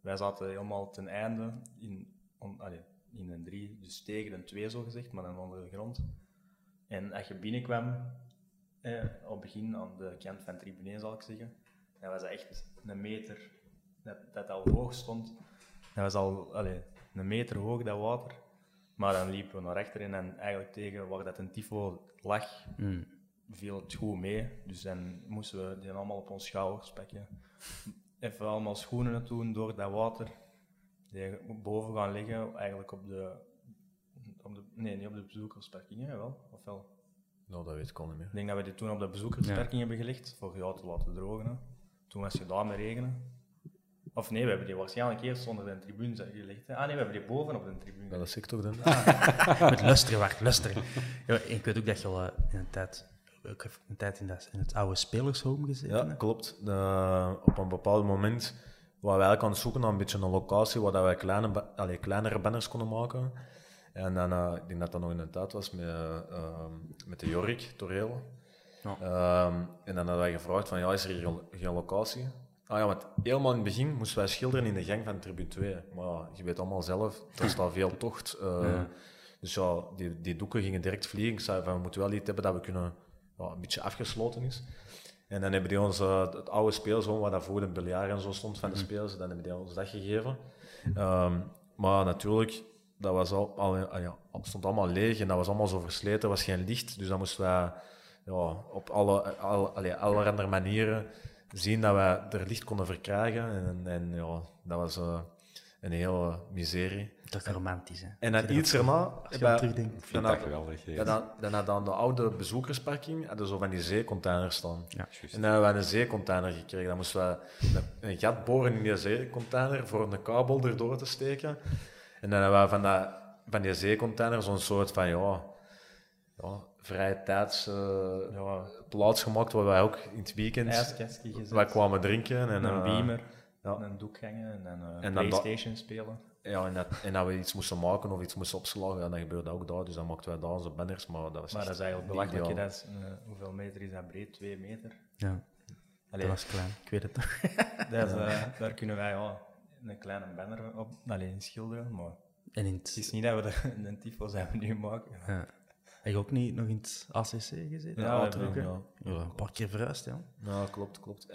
Speaker 3: wij zaten helemaal ten einde in, on, allee, in een drie, dus tegen een twee zo gezegd, maar dan onder de grond. En als je binnenkwam, eh, op het begin aan de kant van tribune 1, zal ik zeggen, dan was dat echt een meter, dat, dat al hoog stond. Dat was al allee, een meter hoog, dat water. Maar dan liepen we naar rechter en eigenlijk tegen waar dat een tifo lag, viel het goed mee. Dus dan moesten we die allemaal op ons schouders pakken. Even allemaal schoenen doen door dat water. Die boven gaan liggen, eigenlijk op de... Op de nee, niet op de bezoekersparking, hè, wel? Of wel?
Speaker 5: Nou, dat weet ik al niet meer.
Speaker 3: Ik denk dat we die toen op de bezoekersparking hebben gelegd, voor jou te laten drogen. hè. Toen was het daar met regenen. Of nee, we hebben die waarschijnlijk eerst onder de tribune gelegd. hè. Ah nee, we hebben die boven op de tribune
Speaker 5: dat ik toch dan?
Speaker 2: Met luisteren, wacht, luisteren. Ja, ik weet ook dat je al eh, in een tijd, een tijd in, dat, in het oude spelershome gezeten.
Speaker 5: Ja,
Speaker 2: hè?
Speaker 5: klopt. Op een bepaald moment waren wij eigenlijk aan het zoeken naar een beetje een locatie waar dat wij kleine, allee, kleinere banners konden maken. En dan, eh, ik denk dat dat nog in de tijd was met, eh, ehm, met de Jorik Toreel.
Speaker 2: Ja.
Speaker 5: Ehm, en dan hadden wij gevraagd van, ja, is er hier geen locatie? Ah ja, want helemaal in het begin moesten wij schilderen in de gang van tribune 2. Maar je weet allemaal zelf, er staat veel tocht. eh, Dus ja, die, die doeken gingen direct vliegen. Ik zei van, we moeten wel iets hebben dat we kunnen, ja, een beetje afgesloten is. En dan hebben die ons eh, het oude speelzone, waar daarvoor een biljart en zo stond van de spelers, dan hebben die ons dat gegeven. Ehm, maar natuurlijk, dat was al, al, ah ja, stond allemaal leeg en dat was allemaal zo versleten, er was geen licht. Dus dan moesten wij ja, op alle, alle, allee, allerhande manieren zien dat wij er licht konden verkrijgen. En, en ja, dat was eh, een hele miserie.
Speaker 2: Dat is romantisch, hè?
Speaker 5: En dan iets
Speaker 2: dat-
Speaker 5: erna,
Speaker 2: terugdenkt.
Speaker 4: Ik vind
Speaker 5: dan
Speaker 4: dat
Speaker 5: had-
Speaker 4: geweldig.
Speaker 5: ja, dan, dan had aan de oude bezoekersparking hadden zo van die zeecontainers staan.
Speaker 2: Ja.
Speaker 5: En dan hebben we een zeecontainer gekregen. Dan moesten we een- een gat boren in die zeecontainer voor een kabel erdoor te steken. En dan hebben we van, dat, van die zeecontainer zo'n soort van ja, ja, vrije tijds eh, ja, plaats gemaakt waar wij ook in het weekend
Speaker 6: ijskastje gezet.
Speaker 5: wij kwamen drinken. En,
Speaker 6: En een
Speaker 5: eh,
Speaker 6: beamer,
Speaker 5: ja.
Speaker 6: een doekgangen en dan eh,
Speaker 5: En dat-
Speaker 6: Playstation spelen.
Speaker 5: Ja, en dat, en dat we iets moesten maken of iets moesten opslagen, ja, dat gebeurde ook daar. Dus dan maakten wij daar onze banners, maar dat was
Speaker 6: Maar dat is eigenlijk belachelijk. Dat is, eh, hoeveel meter is dat breed? Twee meter.
Speaker 2: Ja,
Speaker 6: Allee,
Speaker 2: dat was klein. Ik weet het toch.
Speaker 6: daar kunnen wij ja, een kleine banner op alleen schilderen. Maar
Speaker 2: En in
Speaker 6: het is niet dat we de, de tyfo zijn we nu maken.
Speaker 2: Ja. Heb je ook niet nog in het ACC gezeten?
Speaker 6: Ja, we
Speaker 2: hè?
Speaker 5: ja.
Speaker 2: Ja, een paar keer verhuisd, ja.
Speaker 5: Ja, klopt, klopt.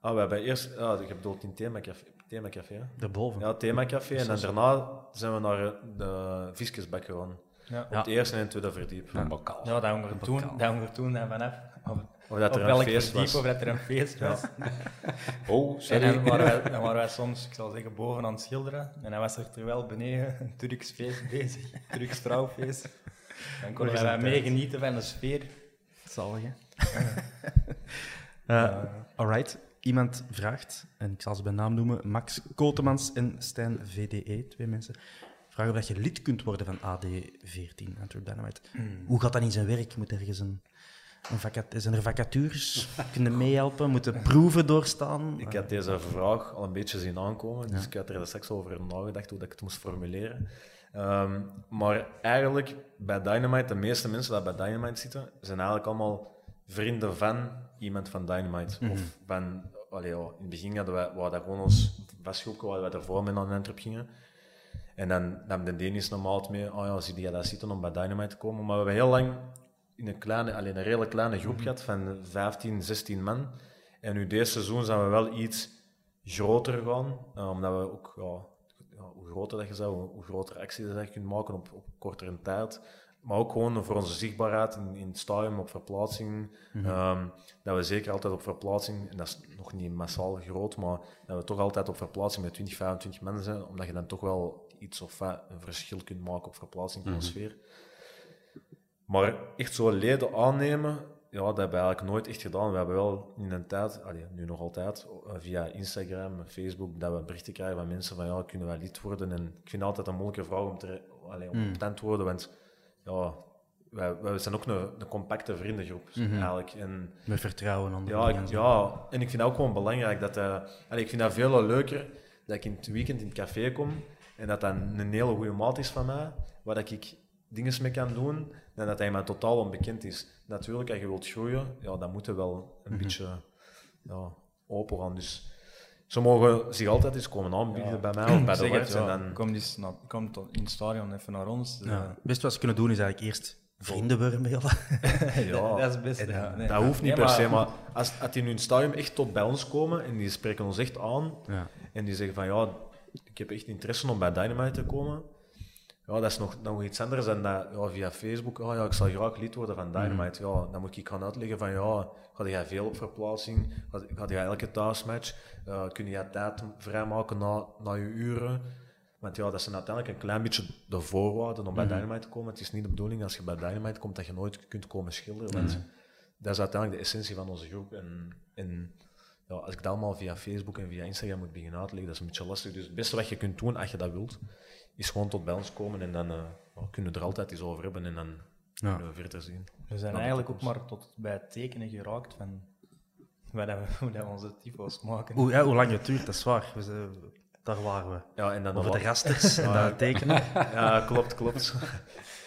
Speaker 5: Ah, we hebben eerst, ja, je bedoelt in Themacafé, Themacafé hè?
Speaker 2: Daarboven.
Speaker 5: Ja, Themacafé. En dan daarna zijn we naar eh, de Viskesbak gegaan.
Speaker 6: Ja.
Speaker 5: Op het eerste en tweede verdiep.
Speaker 4: Een bokaal.
Speaker 6: Ja, dat hangt er toen, dat hangt er toen vanaf. Of,
Speaker 5: Of dat
Speaker 6: op
Speaker 5: er een
Speaker 6: welk
Speaker 5: feest
Speaker 6: verdiep
Speaker 5: was.
Speaker 6: of dat er een feest was.
Speaker 4: Oh,
Speaker 6: En
Speaker 4: sorry.
Speaker 6: dan waren, wij, dan waren wij soms, ik zal zeggen, boven aan het schilderen. En dan was er terwijl beneden een Turks feest bezig. Een Turks trouwfeest. Dan konden wij
Speaker 2: Organisatie.
Speaker 6: mee genieten van de sfeer.
Speaker 2: Zalig, hè? Eh, alright. Iemand vraagt, en ik zal ze bij naam noemen, Max Kotemans en Stijn VDE, twee mensen, vragen of dat je lid kunt worden van AD14, Antwerp Dynamite. Hoe gaat dat in zijn werk? Moet ergens een, een vacat zijn er vacatures? Kunnen meehelpen? Moeten proeven doorstaan?
Speaker 5: Ik had deze vraag al een beetje zien aankomen, dus ik had er straks over nagedacht hoe dat ik het moest formuleren. Ehm, maar eigenlijk, bij Dynamite, de meeste mensen die bij Dynamite zitten, zijn eigenlijk allemaal vrienden van iemand van Dynamite. Of van, allee, ja, in het begin hadden wij, we hadden gewoon ons vastgroepje waar wij ervoor mee naar Antwerp gingen. En dan nam de Denis normaal mee, oh ja, zie je dat zitten om bij Dynamite te komen. Maar we hebben heel lang in een, kleine, alleen een redelijk kleine groep gehad van 15, 16 man. En nu deze seizoen zijn we wel iets groter gaan, eh, omdat we ook, ja, hoe groter dat je zou, hoe, hoe grotere acties dat je kunt maken op, op kortere tijd. Maar ook gewoon voor onze zichtbaarheid in, in het stadion, op verplaatsing. ehm, dat we zeker altijd op verplaatsing, en dat is nog niet massaal groot, maar dat we toch altijd op verplaatsing met 20, 25 mensen zijn, omdat je dan toch wel iets of een verschil kunt maken op verplaatsing van de sfeer. Maar echt zo leden aannemen, ja, dat hebben we eigenlijk nooit echt gedaan. We hebben wel in een tijd, allee, nu nog altijd, eh, via Instagram, Facebook, dat we berichten krijgen van mensen van ja, kunnen wij lid worden? En ik vind het altijd een moeilijke vraag om, te, allee, om op te antwoorden, want ja, wij, wij zijn ook een, een compacte vriendengroep eigenlijk. En,
Speaker 2: Met vertrouwen onder
Speaker 5: ja, ik, ja, en ik vind het ook gewoon belangrijk dat... eh, allee, ik vind dat veel leuker dat ik in het weekend in het café kom en dat dat een hele goede maat is van mij, waar dat ik dingen mee kan doen, dan dat hij mij totaal onbekend is. Natuurlijk, als je wilt groeien, ja, dan moet je wel een beetje ja, open gaan. Dus ze mogen zich altijd eens komen aanbieden bij mij of bij de
Speaker 6: het, ja.
Speaker 5: dan,
Speaker 6: Kom, eens naar, kom tot in het stadion even naar ons.
Speaker 2: Ja.
Speaker 6: Eh,
Speaker 2: Best wat ze kunnen doen is eigenlijk eerst vrienden worden
Speaker 5: ja,
Speaker 6: dat is het beste. ja. Nee,
Speaker 5: dat hoeft niet
Speaker 6: nee,
Speaker 5: per se, maar als, als die nu in het stadium echt tot bij ons komen en die spreken ons echt aan,
Speaker 2: Ja.
Speaker 5: En die zeggen van ja, ik heb echt interesse om bij Dynamite te komen. Ja, dat is nog, nog iets anders dan dat ja, via Facebook. Oh, ja, ik zal graag lid worden van Dynamite. Ja, dan moet ik gaan uitleggen van ja, ga jij veel op verplaatsing? Ga, ga jij elke thuismatch? Uh, kun je tijd vrijmaken na, na je uren? Want ja, dat zijn uiteindelijk een klein beetje de voorwaarden om bij Dynamite te komen. Het is niet de bedoeling als je bij Dynamite komt dat je nooit kunt komen schilderen. Want dat is uiteindelijk de essentie van onze groep. En, en ja, als ik dat allemaal via Facebook en via Instagram moet beginnen uitleggen, dat is een beetje lastig. Dus het beste wat je kunt doen, als je dat wilt, is gewoon tot bij ons komen en dan uh, kunnen we er altijd eens over hebben en dan
Speaker 2: Ja.
Speaker 5: kunnen we verder zien.
Speaker 6: We zijn eigenlijk ook
Speaker 5: toekomst.
Speaker 6: maar tot bij het tekenen geraakt van waar dat we, hoe dat we onze tyfo's maken.
Speaker 2: Hoe, ja, hoe lang het duurt, dat is waar. We zijn- daar waren we.
Speaker 5: Ja, en dan
Speaker 2: Over de rasters en dat tekenen.
Speaker 5: Ja, klopt, klopt.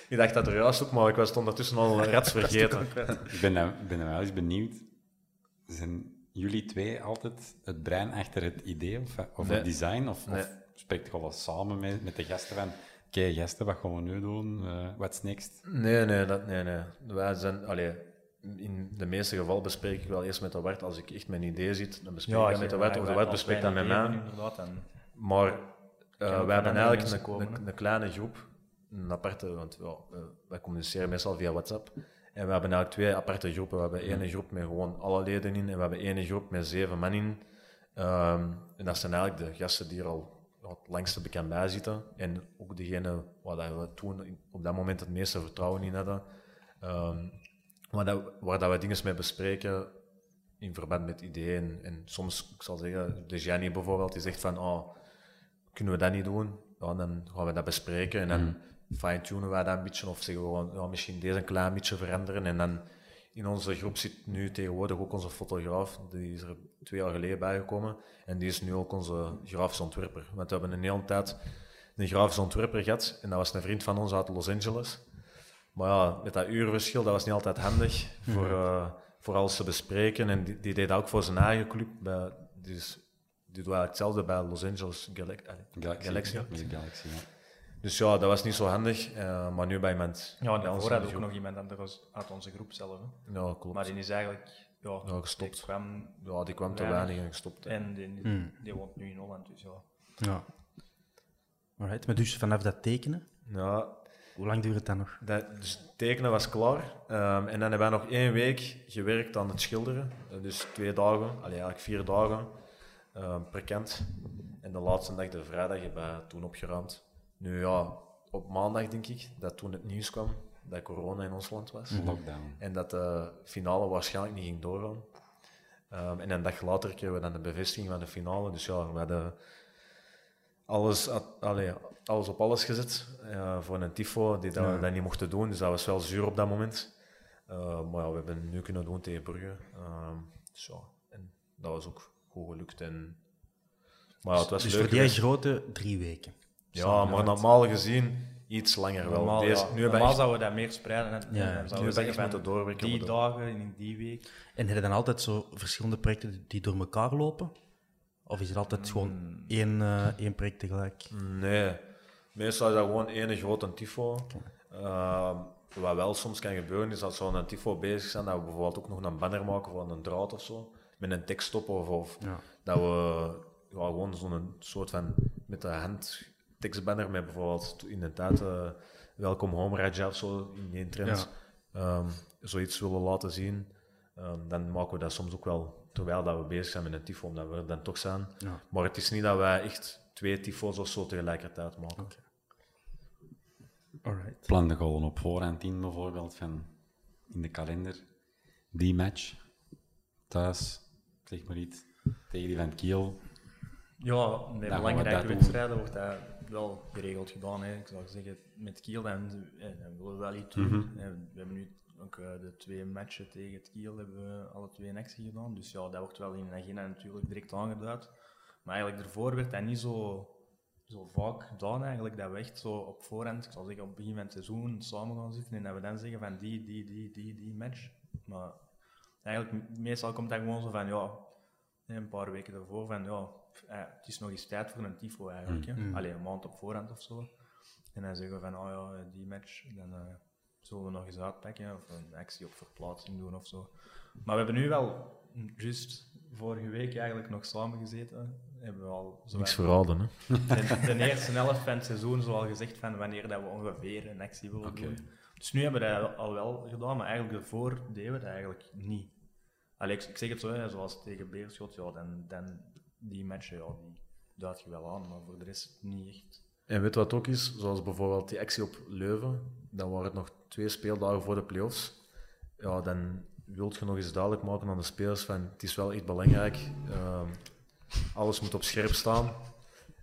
Speaker 5: ik dacht dat er juist ook, maar ik was ondertussen al rats vergeten.
Speaker 4: Ik ben, nou, ben nou wel eens benieuwd. Zijn jullie twee altijd het brein achter het idee of, of
Speaker 5: Nee.
Speaker 4: het design? Of,
Speaker 5: Nee.
Speaker 4: of spreekt je wel eens samen met, met de gasten van Kijk, gasten, wat gaan we nu doen? Uh, what's next?
Speaker 5: Nee, nee, dat, nee, nee. Wij zijn, allee, in de meeste gevallen bespreek ik wel eerst met de wart. Als ik echt mijn idee zit, dan bespreek ik dat met de wart. Of de wart bespreekt dat met mij. Maar uh, wij hebben eigenlijk een, een, een, kleine groep, een aparte, want ja, wij communiceren meestal via WhatsApp. En we hebben eigenlijk twee aparte groepen. We hebben één groep met gewoon alle leden in en we hebben één groep met zeven man in. Um, en dat zijn eigenlijk de gasten die er al het langste bekend bij zitten. En ook degene waar we toen op dat moment het meeste vertrouwen in hadden. Um, waar, dat, waar dat we dingen mee bespreken in verband met ideeën. En soms, ik zal zeggen, de Jenny bijvoorbeeld, die zegt van, oh, kunnen we dat niet doen? Ja, dan gaan we dat bespreken en dan mm. fine-tunen wij dat een beetje. Of zeggen we gewoon, ja, misschien deze een klein beetje veranderen. En dan in onze groep zit nu tegenwoordig ook onze fotograaf. Die is er twee jaar geleden bijgekomen. En die is nu ook onze grafisch ontwerper. Want we hebben een hele tijd een grafisch ontwerper gehad. En dat was een vriend van ons uit Los Angeles. Maar ja, met dat uurverschil, dat was niet altijd handig voor, uh, voor alles te bespreken. En die, die deed dat ook voor zijn eigen club. Bij, dus, die doet eigenlijk hetzelfde bij Los Angeles Galaxy.
Speaker 4: Galaxy. Galaxy. ja.
Speaker 5: Dus ja, dat was niet zo handig. Uh, maar nu bij iemand.
Speaker 3: Ja, en daarvoor had ook nog iemand anders uit onze groep zelf. Hè.
Speaker 5: Ja, klopt.
Speaker 3: Maar die is eigenlijk ja,
Speaker 5: ja gestopt.
Speaker 3: Die kwam,
Speaker 5: ja, die kwam te weinig en gestopt.
Speaker 3: En die, die, hmm. die, woont nu in Holland, dus ja.
Speaker 2: Ja. Alright, maar dus vanaf dat tekenen?
Speaker 5: Ja.
Speaker 2: Hoe lang duurt het dan nog?
Speaker 5: Dat, dus tekenen was klaar. Um, en dan hebben wij nog één week gewerkt aan het schilderen. Uh, dus twee dagen, allee, eigenlijk vier dagen um, per kant. En de laatste dag, de vrijdag, hebben we toen opgeruimd. Nu ja, op maandag denk ik, dat toen het nieuws kwam dat corona in ons land was.
Speaker 4: Lockdown.
Speaker 5: En dat de finale waarschijnlijk niet ging doorgaan. Um, en een dag later kregen we dan de bevestiging van de finale. Dus ja, we hadden alles, allee, alles op alles gezet uh, voor een tifo die dat we dat niet mochten doen. Dus dat was wel zuur op dat moment. Uh, maar ja, we hebben het nu kunnen doen tegen Brugge. Uh, dus ja, en dat was ook goed gelukt. En, maar ja, het was
Speaker 2: dus
Speaker 5: leuk
Speaker 2: voor die grote drie weken?
Speaker 5: Ja, maar normaal gezien iets langer wel.
Speaker 3: Normaal,
Speaker 5: Deze,
Speaker 3: ja. nu normaal echt... zouden we dat meer spreiden. En,
Speaker 2: ja.
Speaker 3: dan zouden we zeggen
Speaker 5: van doorwerken,
Speaker 3: die dagen in die week.
Speaker 2: En heb je dan altijd zo verschillende projecten die door elkaar lopen? Of is er altijd gewoon
Speaker 3: Hmm.
Speaker 2: één, uh, één project tegelijk?
Speaker 5: Nee, meestal is dat gewoon één grote tifo. Uh, wat wel soms kan gebeuren is dat zo'n een tifo bezig zijn, dat we bijvoorbeeld ook nog een banner maken van een draad of zo, met een tekst op, of, of
Speaker 2: Ja.
Speaker 5: dat we ja, gewoon zo'n soort van met de hand tekstbanner met bijvoorbeeld in de tijd uh, welkom home Raja of zo in die trend um, zoiets willen laten zien, um, dan maken we dat soms ook wel terwijl dat we bezig zijn met een tifo, omdat we er dan toch zijn.
Speaker 2: Ja.
Speaker 5: Maar het is niet dat wij echt twee tifo's of zo tegelijkertijd maken.
Speaker 2: Oké. Alright.
Speaker 4: Plan de gewoon op voorhand in, bijvoorbeeld, van in de kalender. Die match, thuis, zeg maar iets, tegen die van Kiel.
Speaker 3: Ja,
Speaker 4: we
Speaker 3: belangrijke wedstrijden wordt dat wel geregeld gedaan. Hè. Ik zou zeggen, met Kiel dan, eh, we wel iets doen.
Speaker 4: Mhm.
Speaker 3: Eh, We hebben nu ook eh, de twee matchen tegen het Kiel hebben we alle twee een actie gedaan. Dus ja, dat wordt wel in de agenda natuurlijk direct aangeduid. Maar eigenlijk daarvoor werd dat niet zo, zo vaak gedaan eigenlijk, dat we echt zo op voorhand, ik zal zeggen op het begin van het seizoen, samen gaan zitten en dat we dan zeggen van die, die, die, die, die match. Maar eigenlijk, meestal komt dat gewoon zo van, ja, een paar weken daarvoor van, ja, eh, het is nog eens tijd voor een tifo eigenlijk.
Speaker 2: Mm.
Speaker 3: Alleen een maand op voorhand of zo. En dan zeggen we van, oh ja, die match, dan eh, zullen we nog eens uitpakken of een actie op verplaatsing doen of zo. Maar we hebben nu wel, juist vorige week eigenlijk nog samen gezeten. Hebben we al
Speaker 5: Niks verraden, hè?
Speaker 3: de, de eerste helft van het seizoen, zoal gezegd, van wanneer dat we ongeveer een actie willen doen. Dus nu hebben we dat al wel gedaan, maar eigenlijk daarvoor deden we dat eigenlijk niet. Allee, ik, ik zeg het zo, hè, zoals tegen Beerschot, ja, dan, dan die matchen, ja, die duid je wel aan, maar voor de rest niet echt.
Speaker 5: En weet wat ook is? Zoals bijvoorbeeld die actie op Leuven, dan waren het nog twee speeldagen voor de play-offs. Ja, dan wilt je nog eens duidelijk maken aan de spelers van het is wel echt belangrijk. ehm, alles moet op scherp staan.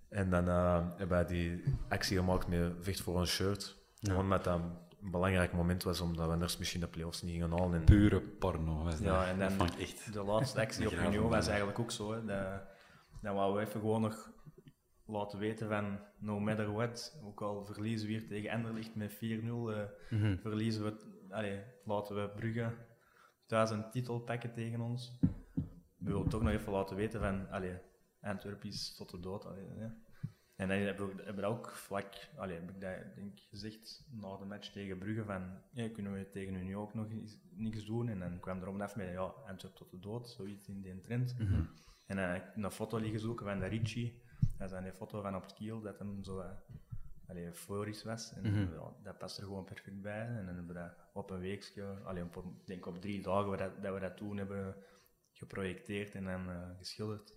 Speaker 5: En dan eh, hebben wij die actie gemaakt met vecht voor een shirt. Gewoon met dat een belangrijk moment was, omdat we anders misschien de play-offs niet gingen halen. En
Speaker 4: Pure porno was dat.
Speaker 3: Ja, en
Speaker 4: dat
Speaker 3: dan
Speaker 4: vond ik echt...
Speaker 3: de laatste actie op Union was eigenlijk ook zo. Hè. Dat, dan wouden we even gewoon nog laten weten van no matter what, ook al verliezen we hier tegen Anderlecht met 4-0, eh,
Speaker 2: Mhm.
Speaker 3: verliezen we, allee, laten we Brugge thuis een titel pakken tegen ons. We willen toch nog even laten weten van, allee, Antwerpen is tot de dood. Allee, hè. En dan heb ik, heb ik ook vlak, allee, heb ik dat denk, gezegd na de match tegen Brugge van, ja, kunnen we tegen u nu ook nog niks doen? En dan kwam er af met, ja, Antwerp tot de dood, zoiets in die trend. En dan heb ik een foto liggen zoeken van de Ricci. Dat is dan die foto van op het kiel, dat hem zo eh, allee, euforisch was. En ja, dat past er gewoon perfect bij. En dan hebben we dat op een weekje, allee, op, ik denk op drie dagen, dat, dat we dat toen hebben geprojecteerd en dan eh, geschilderd.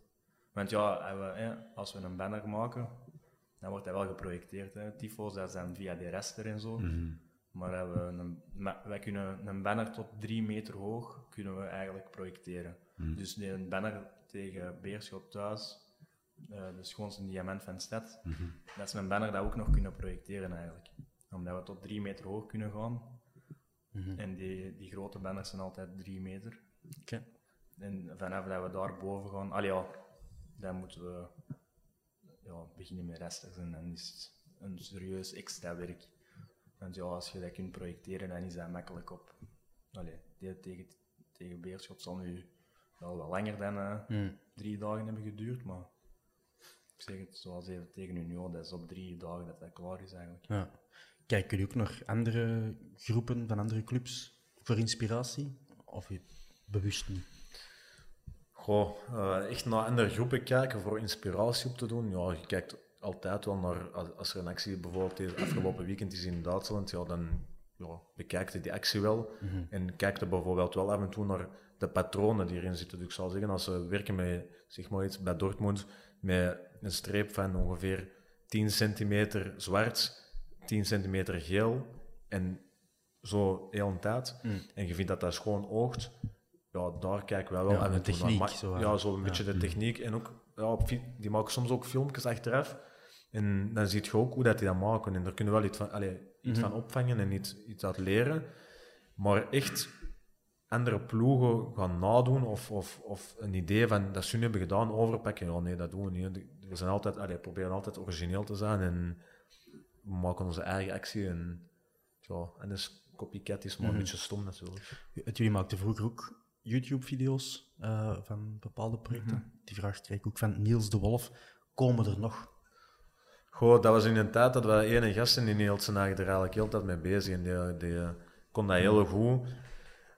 Speaker 3: Want ja, als we, een banner maken, dan wordt dat wel geprojecteerd. Hè. Tyfo's, dat is dan via de raster en zo. Maar dat we een, wij kunnen een banner tot drie meter hoog kunnen we eigenlijk projecteren. Dus die- een banner tegen Beerschot thuis, eh de schoonste diamant van stad, dat is een banner dat we ook nog kunnen projecteren eigenlijk. Omdat we tot drie meter hoog kunnen gaan. En die, die grote banners zijn altijd drie meter.
Speaker 2: Oké.
Speaker 3: En vanaf dat we daar boven gaan, al ja, dan moeten we ja, beginnen met rasters en dan is een serieus extra werk. Want ja, als je dat kunt projecteren, dan is dat makkelijk op. Allee, tegen, tegen Beerschot zal nu wel wat langer dan eh, drie dagen hebben geduurd, maar ik zeg het zoals even tegen Union, dat is op drie dagen dat dat klaar is eigenlijk.
Speaker 2: Ja. Kijken jullie ook naar andere groepen van andere clubs voor inspiratie? Of je- bewust niet?
Speaker 5: Goh, eh, echt naar andere groepen kijken voor inspiratie op te doen. Ja, je kijkt altijd wel naar, als, er een actie bijvoorbeeld deze afgelopen weekend is in Duitsland, ja, dan ja, bekijkt je die actie wel. En kijkt er bijvoorbeeld wel af en toe naar de patronen die erin zitten. Dus ik zal zeggen, als ze werken met, zeg maar iets bij Dortmund, met een streep van ongeveer 10 centimeter zwart, 10 centimeter geel en zo heel een tijd. En je vindt dat dat schoon oogt. Ja, daar kijken wij wel
Speaker 2: Ja,
Speaker 5: af
Speaker 2: de techniek, zo,
Speaker 5: ja, zo een
Speaker 2: Ja.
Speaker 5: beetje de techniek. En ook, ja, die maken soms ook filmpjes achteraf. En dan zie je ook hoe dat die dat maken. En daar kunnen we wel iets van, allee, iets
Speaker 2: Mhm.
Speaker 5: van opvangen en iets, iets uit leren. Maar echt andere ploegen gaan nadoen of, of, of een idee van dat ze nu hebben gedaan overpakken. Ja, nee, dat doen we niet. We zijn altijd, allee, proberen altijd origineel te zijn en we maken onze eigen actie. En, ja, en dus copycat is maar
Speaker 2: Mhm.
Speaker 5: een beetje stom natuurlijk.
Speaker 2: Het- Jullie maakten vroeger ook YouTube-video's eh, van bepaalde projecten. Die vraag kreeg ik ook van Niels de Wolf. Komen er nog?
Speaker 5: Goh, dat was in een tijd dat we ene gasten in Nielsen er eigenlijk heel de tijd mee bezig en die, die kon dat heel goed.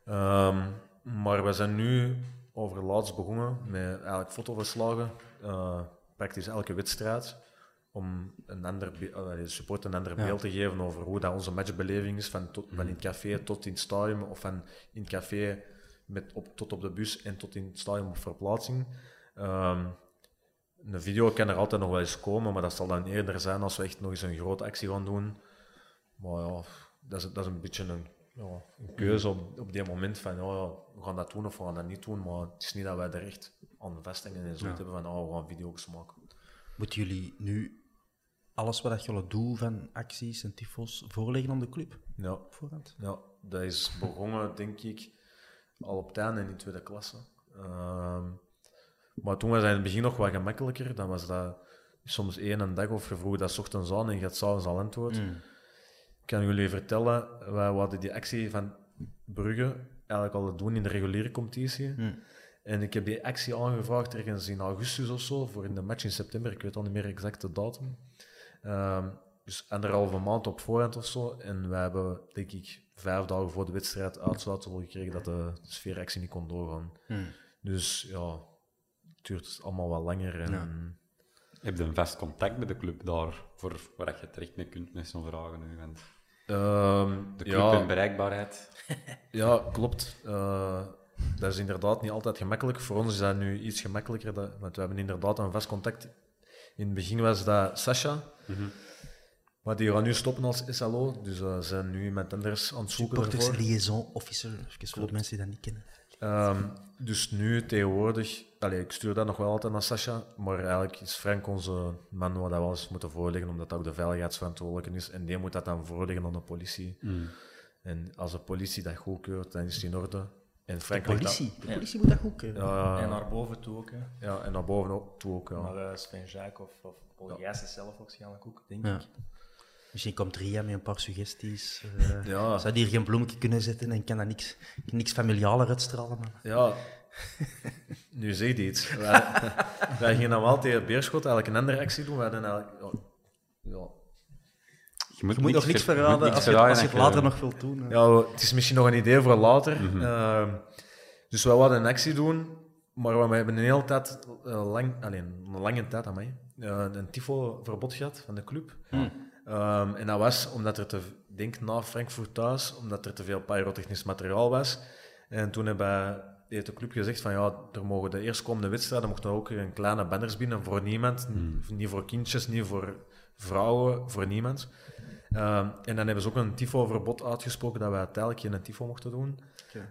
Speaker 5: Ehm, maar we zijn nu over laatst begonnen met eigenlijk fotoverslagen, eh, praktisch elke wedstrijd, om een ander de support een ander
Speaker 2: Ja.
Speaker 5: beeld te geven over hoe dat onze matchbeleving is, van, tot, van in het café tot in het stadion, of van in het café met op, tot op de bus en tot in het stadion op verplaatsing. Ehm, een video kan er altijd nog wel eens komen, maar dat zal dan eerder zijn als we echt nog eens een grote actie gaan doen. Maar ja, dat is, dat is een beetje een, ja, een keuze op, op die moment van ja, we gaan dat doen of we gaan dat niet doen. Maar het is niet dat wij er echt aan vasthangen en zo hebben van oh, we gaan video's maken.
Speaker 2: Moeten jullie nu alles wat dat jullie doen van acties en tifos voorleggen aan de club?
Speaker 5: Ja,
Speaker 2: Op voorhand?
Speaker 5: ja, dat is begonnen, denk ik, al op het einde in de tweede klasse. Ehm, maar toen was het in het begin nog wat gemakkelijker. Dan was dat soms één dag of je vroeg dat 's ochtends aan en je had s'avonds al antwoord. Kan jullie vertellen, wij hadden die actie van Brugge eigenlijk al doen in de reguliere competitie. En ik heb die actie aangevraagd ergens in augustus of zo, voor in de match in september. Ik weet al niet meer exact de datum. Ehm, dus anderhalve maand op voorhand of zo. En wij hebben, denk ik, vijf dagen voor de wedstrijd uitsluitsel gekregen dat de sfeeractie niet kon doorgaan. Dus ja, het duurt allemaal wat langer. En,
Speaker 4: Heb je een vast contact met de club daar, voor waar je terecht mee kunt met zo'n vragen nu? Want
Speaker 5: Ehm,
Speaker 4: de club
Speaker 5: ja,
Speaker 4: en bereikbaarheid.
Speaker 5: Ja, klopt. Eh, dat is inderdaad niet altijd gemakkelijk. Voor ons is dat nu iets gemakkelijker, dat, want we hebben inderdaad een vast contact. In het begin was dat Sasha, maar die gaan nu stoppen als SLO, dus ze zijn nu met anders aan het zoeken
Speaker 2: Supporters
Speaker 5: ervoor.
Speaker 2: liaison officer, even voor de mensen die dat niet kennen.
Speaker 5: Ehm, dus nu tegenwoordig, allee, ik stuur dat nog wel altijd naar Sasha, maar eigenlijk is Frank onze man wat dat wel eens moeten voorleggen, omdat dat ook de veiligheidsverantwoordelijke is. En die moet dat dan voorleggen aan de politie. En als de politie dat goedkeurt, dan is het in orde. En
Speaker 2: De
Speaker 5: Frank dat-
Speaker 2: politie, de politie moet dat goed kunnen.
Speaker 5: Ja,
Speaker 3: En naar boven toe ook, hè.
Speaker 5: ja, en naar boven ook, toe ook. Ja.
Speaker 3: Naar uh, Sven Jacques of, of Paul Gijsens zelf waarschijnlijk ook, denk
Speaker 2: Ja.
Speaker 3: ik.
Speaker 2: Misschien komt Ria met een paar suggesties. eh
Speaker 5: Ja.
Speaker 2: Zou die hier geen bloemetje kunnen zetten en kan dat niks, niks familialer uitstralen? Man.
Speaker 5: Ja, nu zeg je iets. Wij, wij gingen dan wel tegen Beerschot eigenlijk een andere actie doen. We hadden eigenlijk... Ja, ja,
Speaker 4: Je moet,
Speaker 2: Je moet nog niks
Speaker 4: ver- je moet
Speaker 2: verraden
Speaker 4: niks
Speaker 2: als je,
Speaker 4: verraden
Speaker 2: als je het later nog wilt doen. hè.
Speaker 5: Ja, het is misschien nog een idee voor later. Ehm, dus we wilden een actie doen, maar we hebben een hele tijd, eh, lang, alleen, een lange tijd aan mij, eh, een tifo-verbod gehad van de club. Ehm, en dat was omdat er te, denk na Frankfurt thuis, omdat er te veel pyrotechnisch materiaal was. En toen hebben heeft de club gezegd van ja, er mogen de eerstkomende wedstrijden mochten ook een kleine banners binnen voor niemand. Niet voor kindjes, niet voor vrouwen, voor niemand. Ehm, en dan hebben ze ook een tifo-verbod uitgesproken dat wij uiteindelijk geen tifo mochten doen.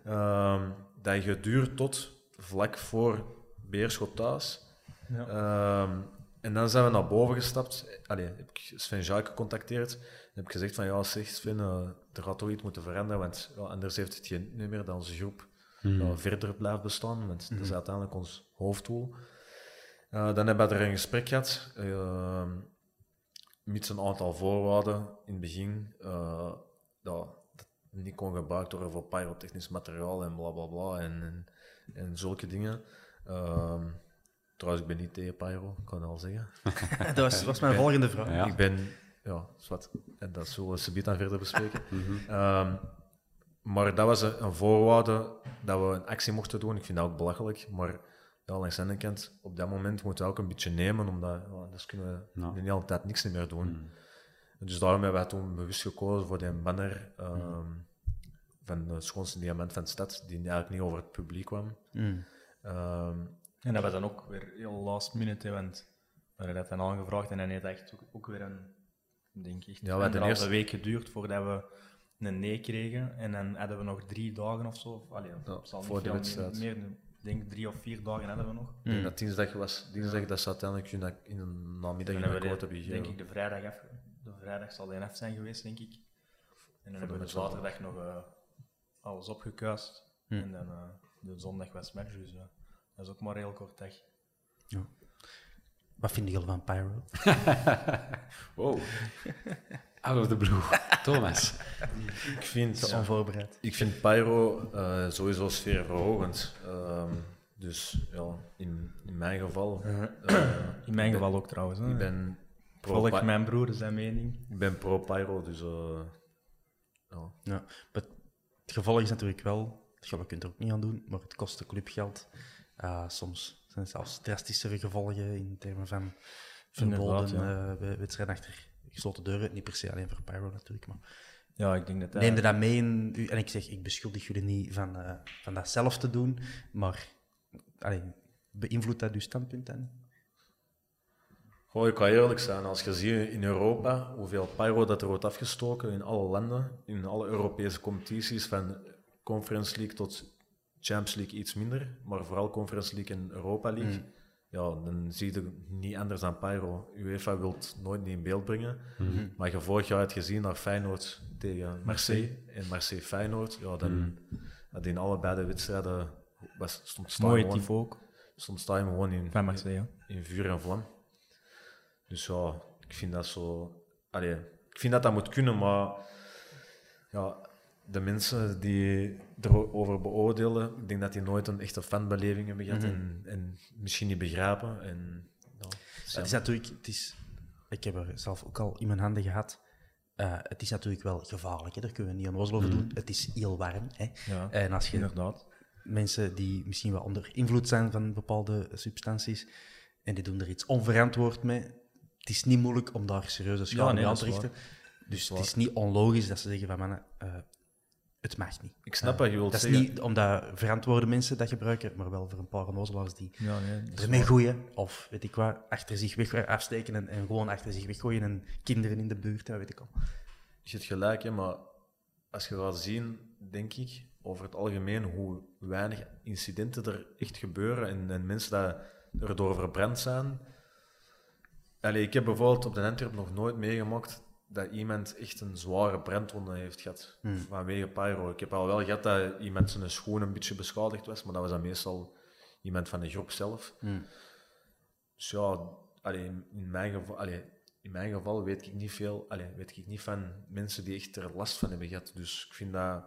Speaker 5: Ehm, dat je duurt tot vlak voor Beerschot thuis. Ehm, en dan zijn we naar boven gestapt. Allee, heb ik Sven Jacques gecontacteerd. En heb ik gezegd van ja, zeg Sven, eh, er gaat toch iets moeten veranderen, want ja, anders heeft het geen nut meer dat onze groep ja, verder blijft bestaan. Want dat is uiteindelijk ons hoofddoel. Eh, dan hebben we er een gesprek gehad. ehm, met een aantal voorwaarden in het begin. eh, dat dat niet kon gebruikt worden voor pyrotechnisch materiaal en bla bla bla en, en, en zulke dingen. Ehm, trouwens, ik ben niet tegen pyro, ik kan het al zeggen.
Speaker 2: Dat was, was mijn volgende vraag.
Speaker 4: Ja.
Speaker 5: Ik ben, ja, zwart. En dat zullen we subiet dan verder bespreken. Ehm, maar dat was een, een voorwaarde dat we een actie mochten doen. Ik vind dat ook belachelijk. Maar ja, langs de andere kant, op dat moment moeten we ook een beetje nemen, omdat ja, anders kunnen we
Speaker 4: Ja.
Speaker 5: de hele tijd niks meer doen. Dus daarom hebben wij toen bewust gekozen voor die banner ehm, van de schoonste diamant van de stad, die eigenlijk niet over het publiek kwam.
Speaker 2: Mm.
Speaker 5: Ehm,
Speaker 6: En dat was dan ook weer heel last minute, hè, want we hadden dat dan aangevraagd en dan heeft echt ook, ook weer een, denk ik,
Speaker 5: Ja, we eerst-
Speaker 6: week geduurd voordat we een nee kregen. En dan hadden we nog drie dagen of zo. Of, allee,
Speaker 5: Ja,
Speaker 6: het zal niet
Speaker 5: voor de wedstrijd.
Speaker 6: Meer, meer, ik denk drie of vier dagen hadden we nog.
Speaker 5: ik denk dat dinsdag was, dinsdag dat ze uiteindelijk in de- in de namiddag in de
Speaker 6: we
Speaker 5: hebben
Speaker 6: de,
Speaker 5: gegeven.
Speaker 6: denk ik de vrijdag af. De vrijdag zal de af zijn geweest, denk ik. En dan hebben we de zaterdag nog eh, alles opgekuist. En dan eh, de zondag was match, dus ja, dat is ook maar een heel kort dag.
Speaker 2: Wat vinden jullie van Pyro?
Speaker 4: Wow. Out of the blue. Thomas.
Speaker 5: Ik vind,
Speaker 2: Zo onvoorbereid.
Speaker 5: ik vind Pyro eh, sowieso sfeerverhogend. Ehm, dus ja, in, in mijn geval. eh,
Speaker 6: In mijn geval
Speaker 5: ben-
Speaker 6: ook trouwens. Hè.
Speaker 5: Ik ben pro,
Speaker 6: Volg mijn broer zijn mening.
Speaker 5: ik ben pro Pyro, dus eh, ja.
Speaker 2: Ja, maar het gevolg is natuurlijk wel, ja, we kunnen er ook niet aan doen, maar het kost de club geld. Eh, soms zijn er zelfs drastischere gevolgen in termen van verboden eh, wedstrijden achter gesloten deuren. Niet per se alleen voor Pyro natuurlijk, maar
Speaker 6: Ja, ik denk dat dat...
Speaker 2: neem je dat mee in u? En ik zeg, ik beschuldig jullie niet van, eh, van dat zelf te doen, maar allee, beïnvloedt dat uw standpunt dan?
Speaker 5: Goh, ik kan eerlijk zijn, als je ziet in Europa hoeveel pyro dat er wordt afgestoken in alle landen, in alle Europese competities, van Conference League tot Champions League iets minder, maar vooral Conference League en Europa League, ja, dan zie je niet anders dan pyro. UEFA wil het nooit niet in beeld brengen, maar je vorig jaar hebt gezien naar Feyenoord tegen Marseille en Marseille Feyenoord, ja, dan dat in allebei de wedstrijden was, stond stadion-
Speaker 6: tifo ook.
Speaker 5: stond stadion gewoon in,
Speaker 6: Van Marseille.
Speaker 5: in vuur en vlam. Dus ja, ik vind dat zo. Allee, ik vind dat dat moet kunnen, maar ja, de mensen die erover beoordelen, ik denk dat die nooit een echte fanbeleving hebben gehad en, en misschien niet begrijpen. En,
Speaker 2: Het is natuurlijk, het is, ik heb er zelf ook al in mijn handen gehad. Eh, het is natuurlijk wel gevaarlijk, hè? daar kunnen we niet aan over doen. Het is heel warm. Hè?
Speaker 6: Ja,
Speaker 2: en als je
Speaker 6: inderdaad.
Speaker 2: mensen die misschien wel onder invloed zijn van bepaalde substanties en die doen er iets onverantwoord mee, het is niet moeilijk om daar serieuze schade
Speaker 6: nee,
Speaker 2: aan te richten. Dus het is niet onlogisch dat ze zeggen van mannen, eh, het mag niet.
Speaker 5: ik snap wat je wilt
Speaker 2: Dat is
Speaker 5: zeggen.
Speaker 2: niet omdat verantwoorde mensen dat gebruiken, maar wel voor een paar onnozelaars die
Speaker 6: Ja, nee,
Speaker 2: ermee gooien of weet ik wat, achter zich weg afsteken en, en gewoon achter zich weggooien en kinderen in de buurt, dat weet ik al.
Speaker 5: Je hebt gelijk, hè, maar als je gaat zien, denk ik, over het algemeen, hoe weinig incidenten er echt gebeuren en, en mensen dat erdoor verbrand zijn. Allee, ik heb bijvoorbeeld op de Antwerp nog nooit meegemaakt dat iemand echt een zware brandwonde heeft gehad vanwege pyro. Ik heb al wel gehad dat iemand zijn schoen een beetje beschadigd was, maar dat was dan meestal iemand van de groep zelf. Dus ja, allee, in, mijn geval, allee, in mijn geval weet ik niet veel, allee, weet ik niet van mensen die echt er last van hebben gehad. Dus ik vind dat,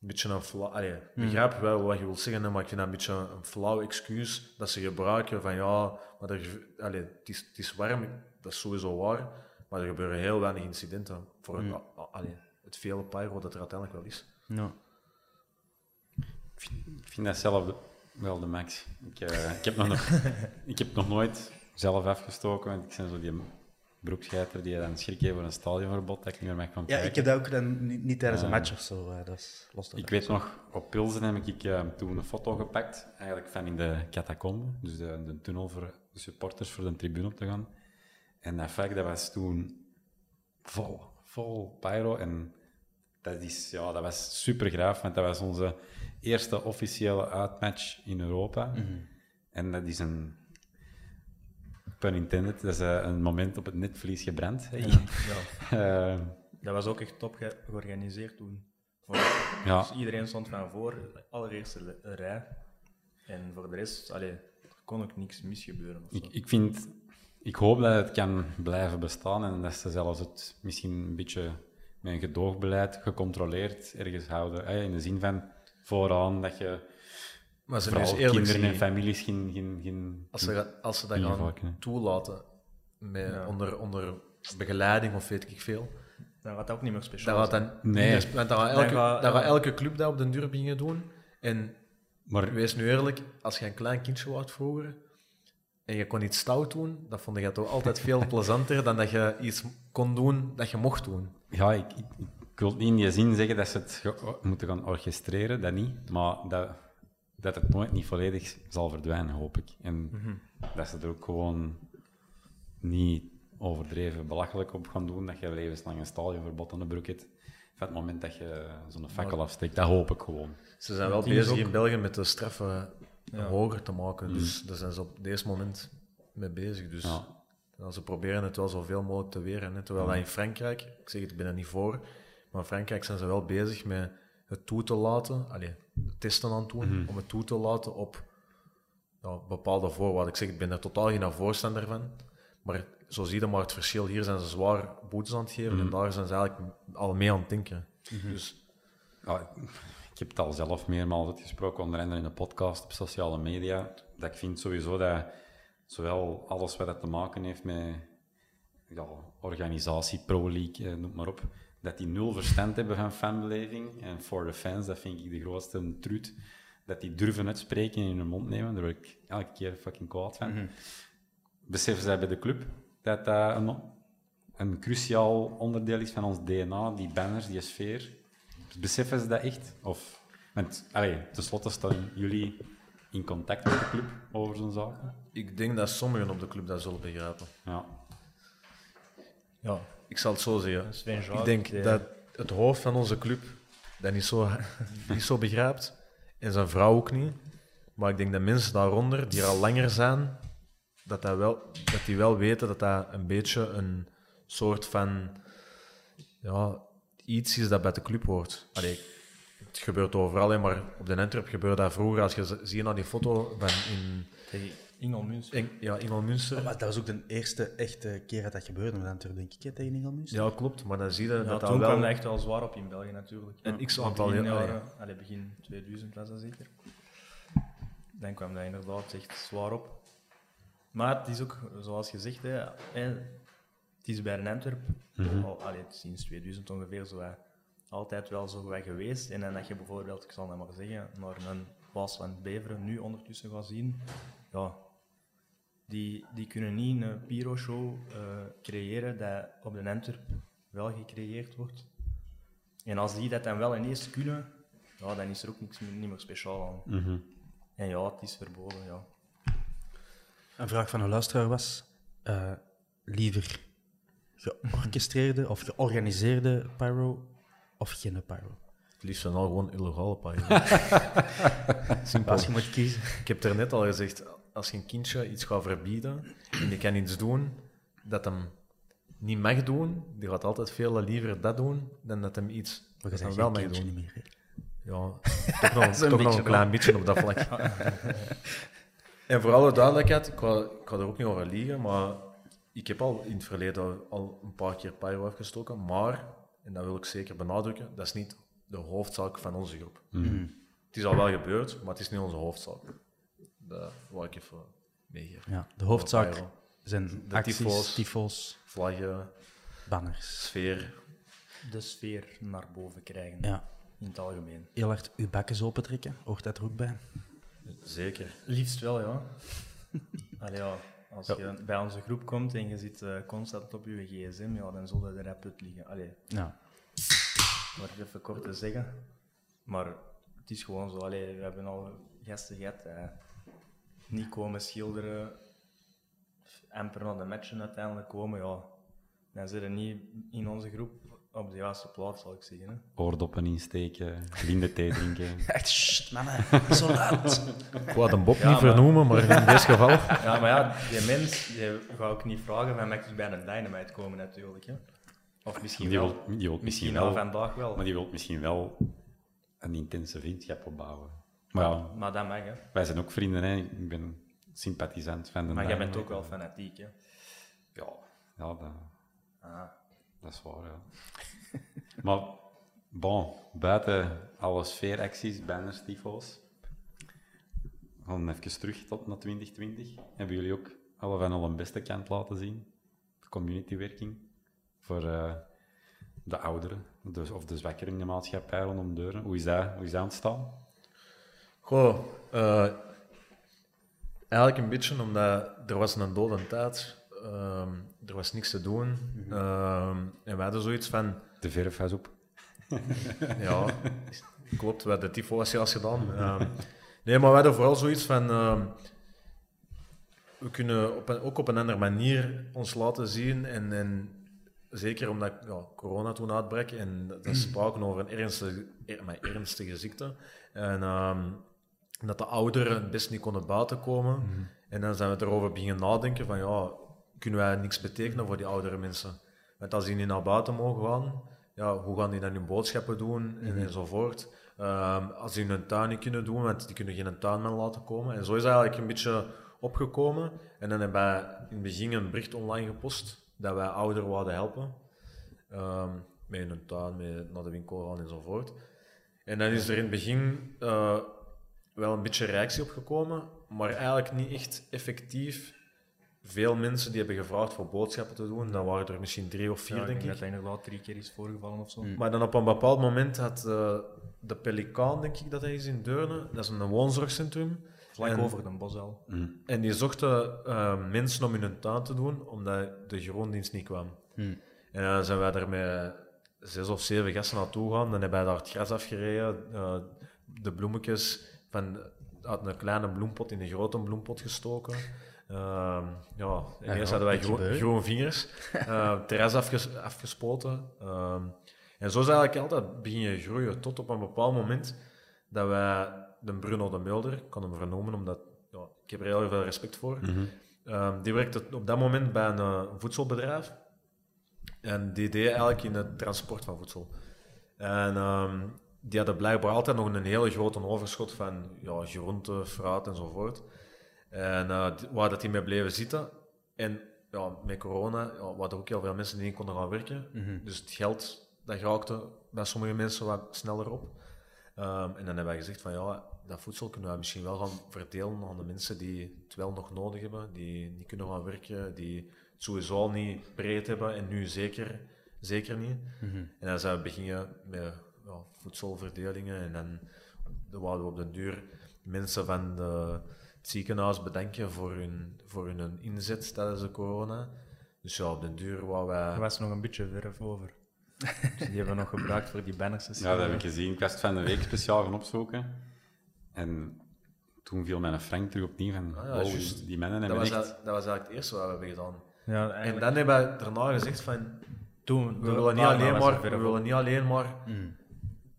Speaker 5: een beetje een flauw... Allee, ik begrijp wel wat je wilt zeggen, maar ik vind dat een beetje een flauw excuus dat ze gebruiken van ja, maar er, allee, het, is, het is warm, dat is sowieso waar, maar er gebeuren heel weinig incidenten voor het, a- allee, het vele pyro dat er uiteindelijk wel is.
Speaker 2: Ja.
Speaker 4: Ik vind dat zelf wel de max. Ik, eh, ik, heb, nog, nog- ik heb nog nooit zelf afgestoken, want ik ben zo die broekscheiter die dan schrik heeft voor een stadionverbod, dat ik niet meer mag van
Speaker 2: ja, ik heb dat ook dan niet, niet tijdens een match of zo. eh, dat is los
Speaker 4: Ik weet nog, op Pilsen heb ik eh, toen een foto gepakt, eigenlijk van in de catacombe, dus de, de tunnel voor de supporters voor de tribune op te gaan. En dat vak, dat was toen vol, vol pyro. En dat, is, ja, dat was super graaf, want dat was onze eerste officiële uitmatch in Europa. En dat is een, pun intended, dat is eh, een moment op het netvlies gebrand. hè. Eh,
Speaker 6: Dat was ook echt top ge- georganiseerd toen.
Speaker 4: Ja,
Speaker 6: dus iedereen stond van voor, de allereerste le- rij. En voor de rest, allee, kon ook niks misgebeuren.
Speaker 4: Ik, ik vind, ik hoop dat het kan blijven bestaan en dat ze zelfs het misschien een beetje met een gedoogbeleid gecontroleerd ergens houden. Hè, in de zin van vooraan dat je
Speaker 5: Maar ze eerlijk
Speaker 4: kinderen en families geen... geen, geen
Speaker 5: als ze, als ze dat gaan toelaten, met, onder, onder begeleiding of weet ik veel,
Speaker 6: Dan gaat dat ook niet meer speciaal
Speaker 5: dan gaat
Speaker 6: zijn.
Speaker 5: dan,
Speaker 4: Nee.
Speaker 5: niet meer- want dan gaat elke,
Speaker 6: Dan
Speaker 5: dan gaat elke club dat op de duur beginnen doen. En
Speaker 4: Maar
Speaker 5: wees nu eerlijk, als je een klein kindje was vroeger en je kon iets stout doen, dat vond ik toch altijd veel plezanter dan dat je iets kon doen dat je mocht doen.
Speaker 4: ja, ik, ik, ik wil niet in die zin zeggen dat ze het ge- moeten gaan orchestreren, dat niet. Maar dat, dat het nooit niet volledig zal verdwijnen, hoop ik. En dat ze er ook gewoon niet overdreven belachelijk op gaan doen, dat je levenslang een stadionverbod aan de broek hebt. Van het moment dat je zo'n fakkel afsteekt, dat hoop ik gewoon.
Speaker 5: Ze zijn wel bezig
Speaker 6: ook-
Speaker 5: in België met de straffen
Speaker 6: Ja.
Speaker 5: hoger te maken. Dus daar zijn ze op deze moment mee bezig. Dus
Speaker 4: Ja.
Speaker 5: ze proberen het wel zoveel mogelijk te weren. Hè. Terwijl dat in Frankrijk, ik zeg het, ik ben er niet voor, maar in Frankrijk zijn ze wel bezig met het toe te laten, allee, testen aan het doen, om het toe te laten op ja, bepaalde voorwaarden. Ik zeg, ik ben er totaal geen voorstander van. Maar zo zie je maar het verschil. Hier zijn ze zwaar boetes aan het geven en daar zijn ze eigenlijk al mee aan het denken. Dus
Speaker 4: Ja, ik heb het al zelf meermaals uitgesproken, onder andere in de podcast, op sociale media, dat ik vind sowieso dat zowel alles wat dat te maken heeft met ja, organisatie, pro-league, eh, noem maar op, dat die nul verstand hebben van fanbeleving. En voor de fans, dat vind ik de grootste truth. Dat die durven uitspreken en in hun mond nemen, daar word ik elke keer fucking kwaad van. Beseffen zij bij de club dat dat een, een cruciaal onderdeel is van ons DNA, die banners, die sfeer? Beseffen ze dat echt? Of, want, allee, tenslotte staan jullie in contact met de club over zo'n zaken.
Speaker 5: ik denk dat sommigen op de club dat zullen begrijpen.
Speaker 4: Ja.
Speaker 6: Ja,
Speaker 5: Ik zal het zo zeggen.
Speaker 6: Sven
Speaker 5: Ik denk
Speaker 6: die-
Speaker 5: dat het hoofd van onze club dat niet zo, niet zo begrijpt. En zijn vrouw ook niet. Maar ik denk dat mensen daaronder, die er al langer zijn, dat, dat, wel, dat die wel weten dat dat een beetje een soort van ja, iets is dat bij de club hoort. Allee, het gebeurt overal, hè, maar op de Antwerp gebeurde dat vroeger. Als je ziet naar die foto van in,
Speaker 6: tegen
Speaker 5: in ja, Ingelmünster.
Speaker 2: Maar dat was ook de eerste echte keer dat dat gebeurde met Antwerp, denk ik, hè, tegen Engelmünster.
Speaker 5: Ja, klopt. Maar dan zie je
Speaker 6: Ja,
Speaker 5: dat dat
Speaker 6: toen
Speaker 5: wel...
Speaker 6: kwam dat echt wel zwaar op in België natuurlijk.
Speaker 5: Een
Speaker 6: Ja,
Speaker 5: x-aantal
Speaker 6: jaren, allee, begin 2000 was dat zeker. Dan kwam dat inderdaad echt zwaar op. Maar het is ook, zoals gezegd, hè, het is bij een Antwerp, al, allee, sinds 2000 ongeveer, zo, altijd wel zo geweest. En dan dat je bijvoorbeeld, ik zal dat maar zeggen, naar een Waasland Beveren nu ondertussen gaat zien, ja, die, die kunnen niet een pyro-show eh, creëren dat op de Antwerp wel gecreëerd wordt. En als die dat dan wel ineens kunnen, ja, dan is er ook niks meer, niet meer speciaal aan.
Speaker 4: Mhm.
Speaker 6: En ja, het is verboden, ja.
Speaker 2: Een vraag van een luisteraar was: eh, liever georchestreerde of georganiseerde pyro of geen pyro?
Speaker 5: Het liefst zijn al gewoon illegale paaien.
Speaker 2: Als je moet kiezen.
Speaker 5: Ik heb er net al gezegd, als je een kindje iets gaat verbieden en die kan iets doen dat hem niet mag doen, die gaat altijd veel liever dat doen dan dat hem iets
Speaker 2: Maar
Speaker 5: dat
Speaker 2: je
Speaker 5: hem
Speaker 2: bent
Speaker 5: wel mag doen.
Speaker 2: niet meer. hè.
Speaker 5: Ja, toch nog, toch nog een klein beetje op dat vlak. en voor alle duidelijkheid, ik ga, ik ga er ook niet over liegen, maar ik heb al in het verleden al een paar keer pyro afgestoken, maar, en dat wil ik zeker benadrukken, dat is niet de hoofdzaak van onze groep.
Speaker 4: Mhm.
Speaker 5: Het is al wel gebeurd, maar het is niet onze hoofdzaak. Dat wil ik even meegeven.
Speaker 2: Ja, de hoofdzaak zijn
Speaker 5: De
Speaker 2: acties,
Speaker 5: tyfo's.
Speaker 2: tyfo's,
Speaker 5: Vlaggen,
Speaker 2: banners.
Speaker 5: sfeer.
Speaker 6: De sfeer naar boven krijgen.
Speaker 2: Ja,
Speaker 6: In het algemeen.
Speaker 2: heel hard uw bakken opentrekken. Hoort dat er ook bij?
Speaker 5: Zeker.
Speaker 6: Liefst wel, ja. Allee, ja. Als
Speaker 2: Ja.
Speaker 6: je bij onze groep komt en je zit eh, constant op je gsm, ja, dan zal er rap liggen. Allee,
Speaker 2: Ja.
Speaker 6: maar even kort te zeggen. Maar het is gewoon zo. Allee, we hebben al gasten gehad die niet komen schilderen, amper naar de matchen uiteindelijk komen. Ja, dan zitten niet in onze groep op de juiste plaats, zal ik zeggen. Hè.
Speaker 4: Oordoppen insteken, linde thee drinken.
Speaker 2: Echt, sst, mannen, zo luid.
Speaker 5: Ik wou een Bob
Speaker 6: Ja,
Speaker 5: niet
Speaker 6: maar-
Speaker 5: vernoemen, maar in dit geval.
Speaker 6: Ja, maar ja, die mens die ga ook niet vragen van mag ik bij een dynamite komen natuurlijk. Hè. Of misschien
Speaker 4: Die
Speaker 6: wel.
Speaker 4: wil, die wil misschien
Speaker 6: Misschien
Speaker 4: wel,
Speaker 6: al vandaag wel.
Speaker 4: maar die wil misschien wel een intense vriendschap opbouwen. Maar ja,
Speaker 6: Maar dat mag, hè.
Speaker 4: wij zijn ook vrienden, hè. ik ben sympathisant van de
Speaker 6: Maar jij bent ook wel fanatiek, hè.
Speaker 4: Ja, ja dat,
Speaker 6: Ah.
Speaker 4: Dat is waar, ja. maar, bon, buiten alle sfeeracties, banners, tyfo's, gaan even terug tot naar 2020. Hebben jullie ook alle van al een beste kant laten zien? Communitywerking voor eh, de ouderen, dus, of de zwakkeren in de maatschappij rondom deuren. Hoe is dat, hoe is dat ontstaan?
Speaker 5: Goh, eh, eigenlijk een beetje omdat er was een dode tijd. Ehm, er was niks te doen. ehm, en wij hadden zoiets van...
Speaker 4: De verf was op.
Speaker 5: Ja, klopt. We hadden de tyfoasjas gedaan. Ehm, nee, maar we hadden vooral zoiets van... ehm, we kunnen op een, ook op een andere manier ons laten zien. En, en zeker omdat ja, corona toen uitbrak en dat is spraken over een ernstige, er, maar ernstige ziekte. En ehm, dat de ouderen het best niet konden buiten komen. En dan zijn we erover beginnen nadenken van ja, kunnen wij niks betekenen voor die oudere mensen? Want als die niet naar buiten mogen gaan, ja, hoe gaan die dan hun boodschappen doen en, enzovoort. Ehm, als die hun tuin niet kunnen doen, want die kunnen geen tuinman laten komen. En zo is eigenlijk een beetje opgekomen. En dan hebben wij in het begin een bericht online gepost dat wij ouderen wilden helpen. Ehm, met hun tuin, met naar de winkel gaan enzovoort. En dan is er in het begin eh, wel een beetje reactie op gekomen, maar eigenlijk niet echt effectief. Veel mensen die hebben gevraagd voor boodschappen te doen, dan waren er misschien drie of vier,
Speaker 6: Ja, ik
Speaker 5: denk
Speaker 6: denk
Speaker 5: ik.
Speaker 6: dat dat inderdaad drie keer is voorgevallen of zo.
Speaker 5: Maar dan op een bepaald moment had eh, de Pelikaan, denk ik dat hij is in Deurne, dat is een woonzorgcentrum.
Speaker 6: Vlak
Speaker 5: En-
Speaker 6: over de bosel.
Speaker 5: En die zochten eh, mensen om in hun tuin te doen, omdat de groendienst niet kwam. En dan zijn wij daar met zes of zeven gasten naartoe gegaan. Dan hebben wij daar het gras afgereden, eh, de bloemetjes van, uit een kleine bloempot in een grote bloempot gestoken. Ehm, ja, eerst
Speaker 2: ja,
Speaker 5: hadden wij groen vingers, eh terras afges, afgespoten. Ehm, en zo is eigenlijk altijd begin je groeien, tot op een bepaald moment dat wij de Bruno de Mulder, ik kan hem vernoemen omdat ja, ik heb er heel veel respect voor, Ehm, die werkte op dat moment bij een eh, voedselbedrijf. En die deed eigenlijk in het transport van voedsel. En ehm, die hadden blijkbaar altijd nog een hele grote overschot van ja, groente, fruit enzovoort. En eh, waar dat die mee bleven zitten. En ja, met corona ja, waren er ook heel veel mensen die niet konden gaan werken. Dus het geld dat raakte bij sommige mensen wat sneller op. Ehm, en dan hebben wij gezegd van ja, dat voedsel kunnen we misschien wel gaan verdelen aan de mensen die het wel nog nodig hebben, die niet kunnen gaan werken, die het sowieso al niet breed hebben en nu zeker, zeker niet. En dan zijn we beginnen met ja, voedselverdelingen en dan wouden we op den duur mensen van de, het ziekenhuis bedanken voor hun, voor hun inzet tijdens de corona. Dus ja, op den duur wou wij...
Speaker 6: Er was nog een beetje verf over. Dus die hebben we nog gebruikt voor die banners.
Speaker 4: Ja, dat heb ik gezien. Ik was het van de week speciaal gaan opzoeken. En toen viel mijn Frank terug opnieuw van,
Speaker 5: Ah ja,
Speaker 4: die, mannen
Speaker 5: dat,
Speaker 4: hebben
Speaker 5: was,
Speaker 4: echt...
Speaker 5: eigenlijk- dat was eigenlijk het eerste wat we hebben gedaan.
Speaker 6: Ja,
Speaker 5: En dan hebben we daarna gezegd van,
Speaker 6: toen,
Speaker 5: we willen niet alleen maar, we willen niet alleen maar,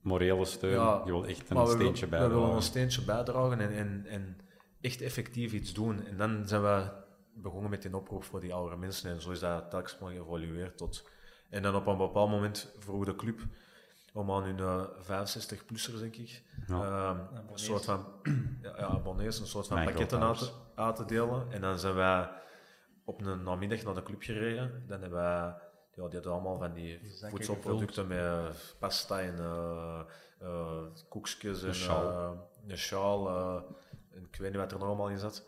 Speaker 4: morele steun.
Speaker 5: Ja,
Speaker 4: je wil echt een steentje
Speaker 5: we willen
Speaker 4: bijdragen.
Speaker 5: een steentje bijdragen en, en, en echt effectief iets doen. En dan zijn we begonnen met die oproep voor die oudere mensen en zo is dat telkens maar geëvolueerd tot... En dan op een bepaald moment vroeg de club om aan hun eh 65-plussers, denk ik, ehm, een soort van ja, abonnees, een soort van
Speaker 4: Mijn
Speaker 5: pakketten uit te,
Speaker 4: grootouders.
Speaker 5: uit te delen. En dan zijn wij op een namiddag naar de club gereden. Dan hebben wij ja, die hadden allemaal van die voedselproducten met eh, pasta en eh, eh, koekjes en
Speaker 4: sjaal.
Speaker 5: eh, een sjaal. En ik weet niet wat er nog allemaal in zat.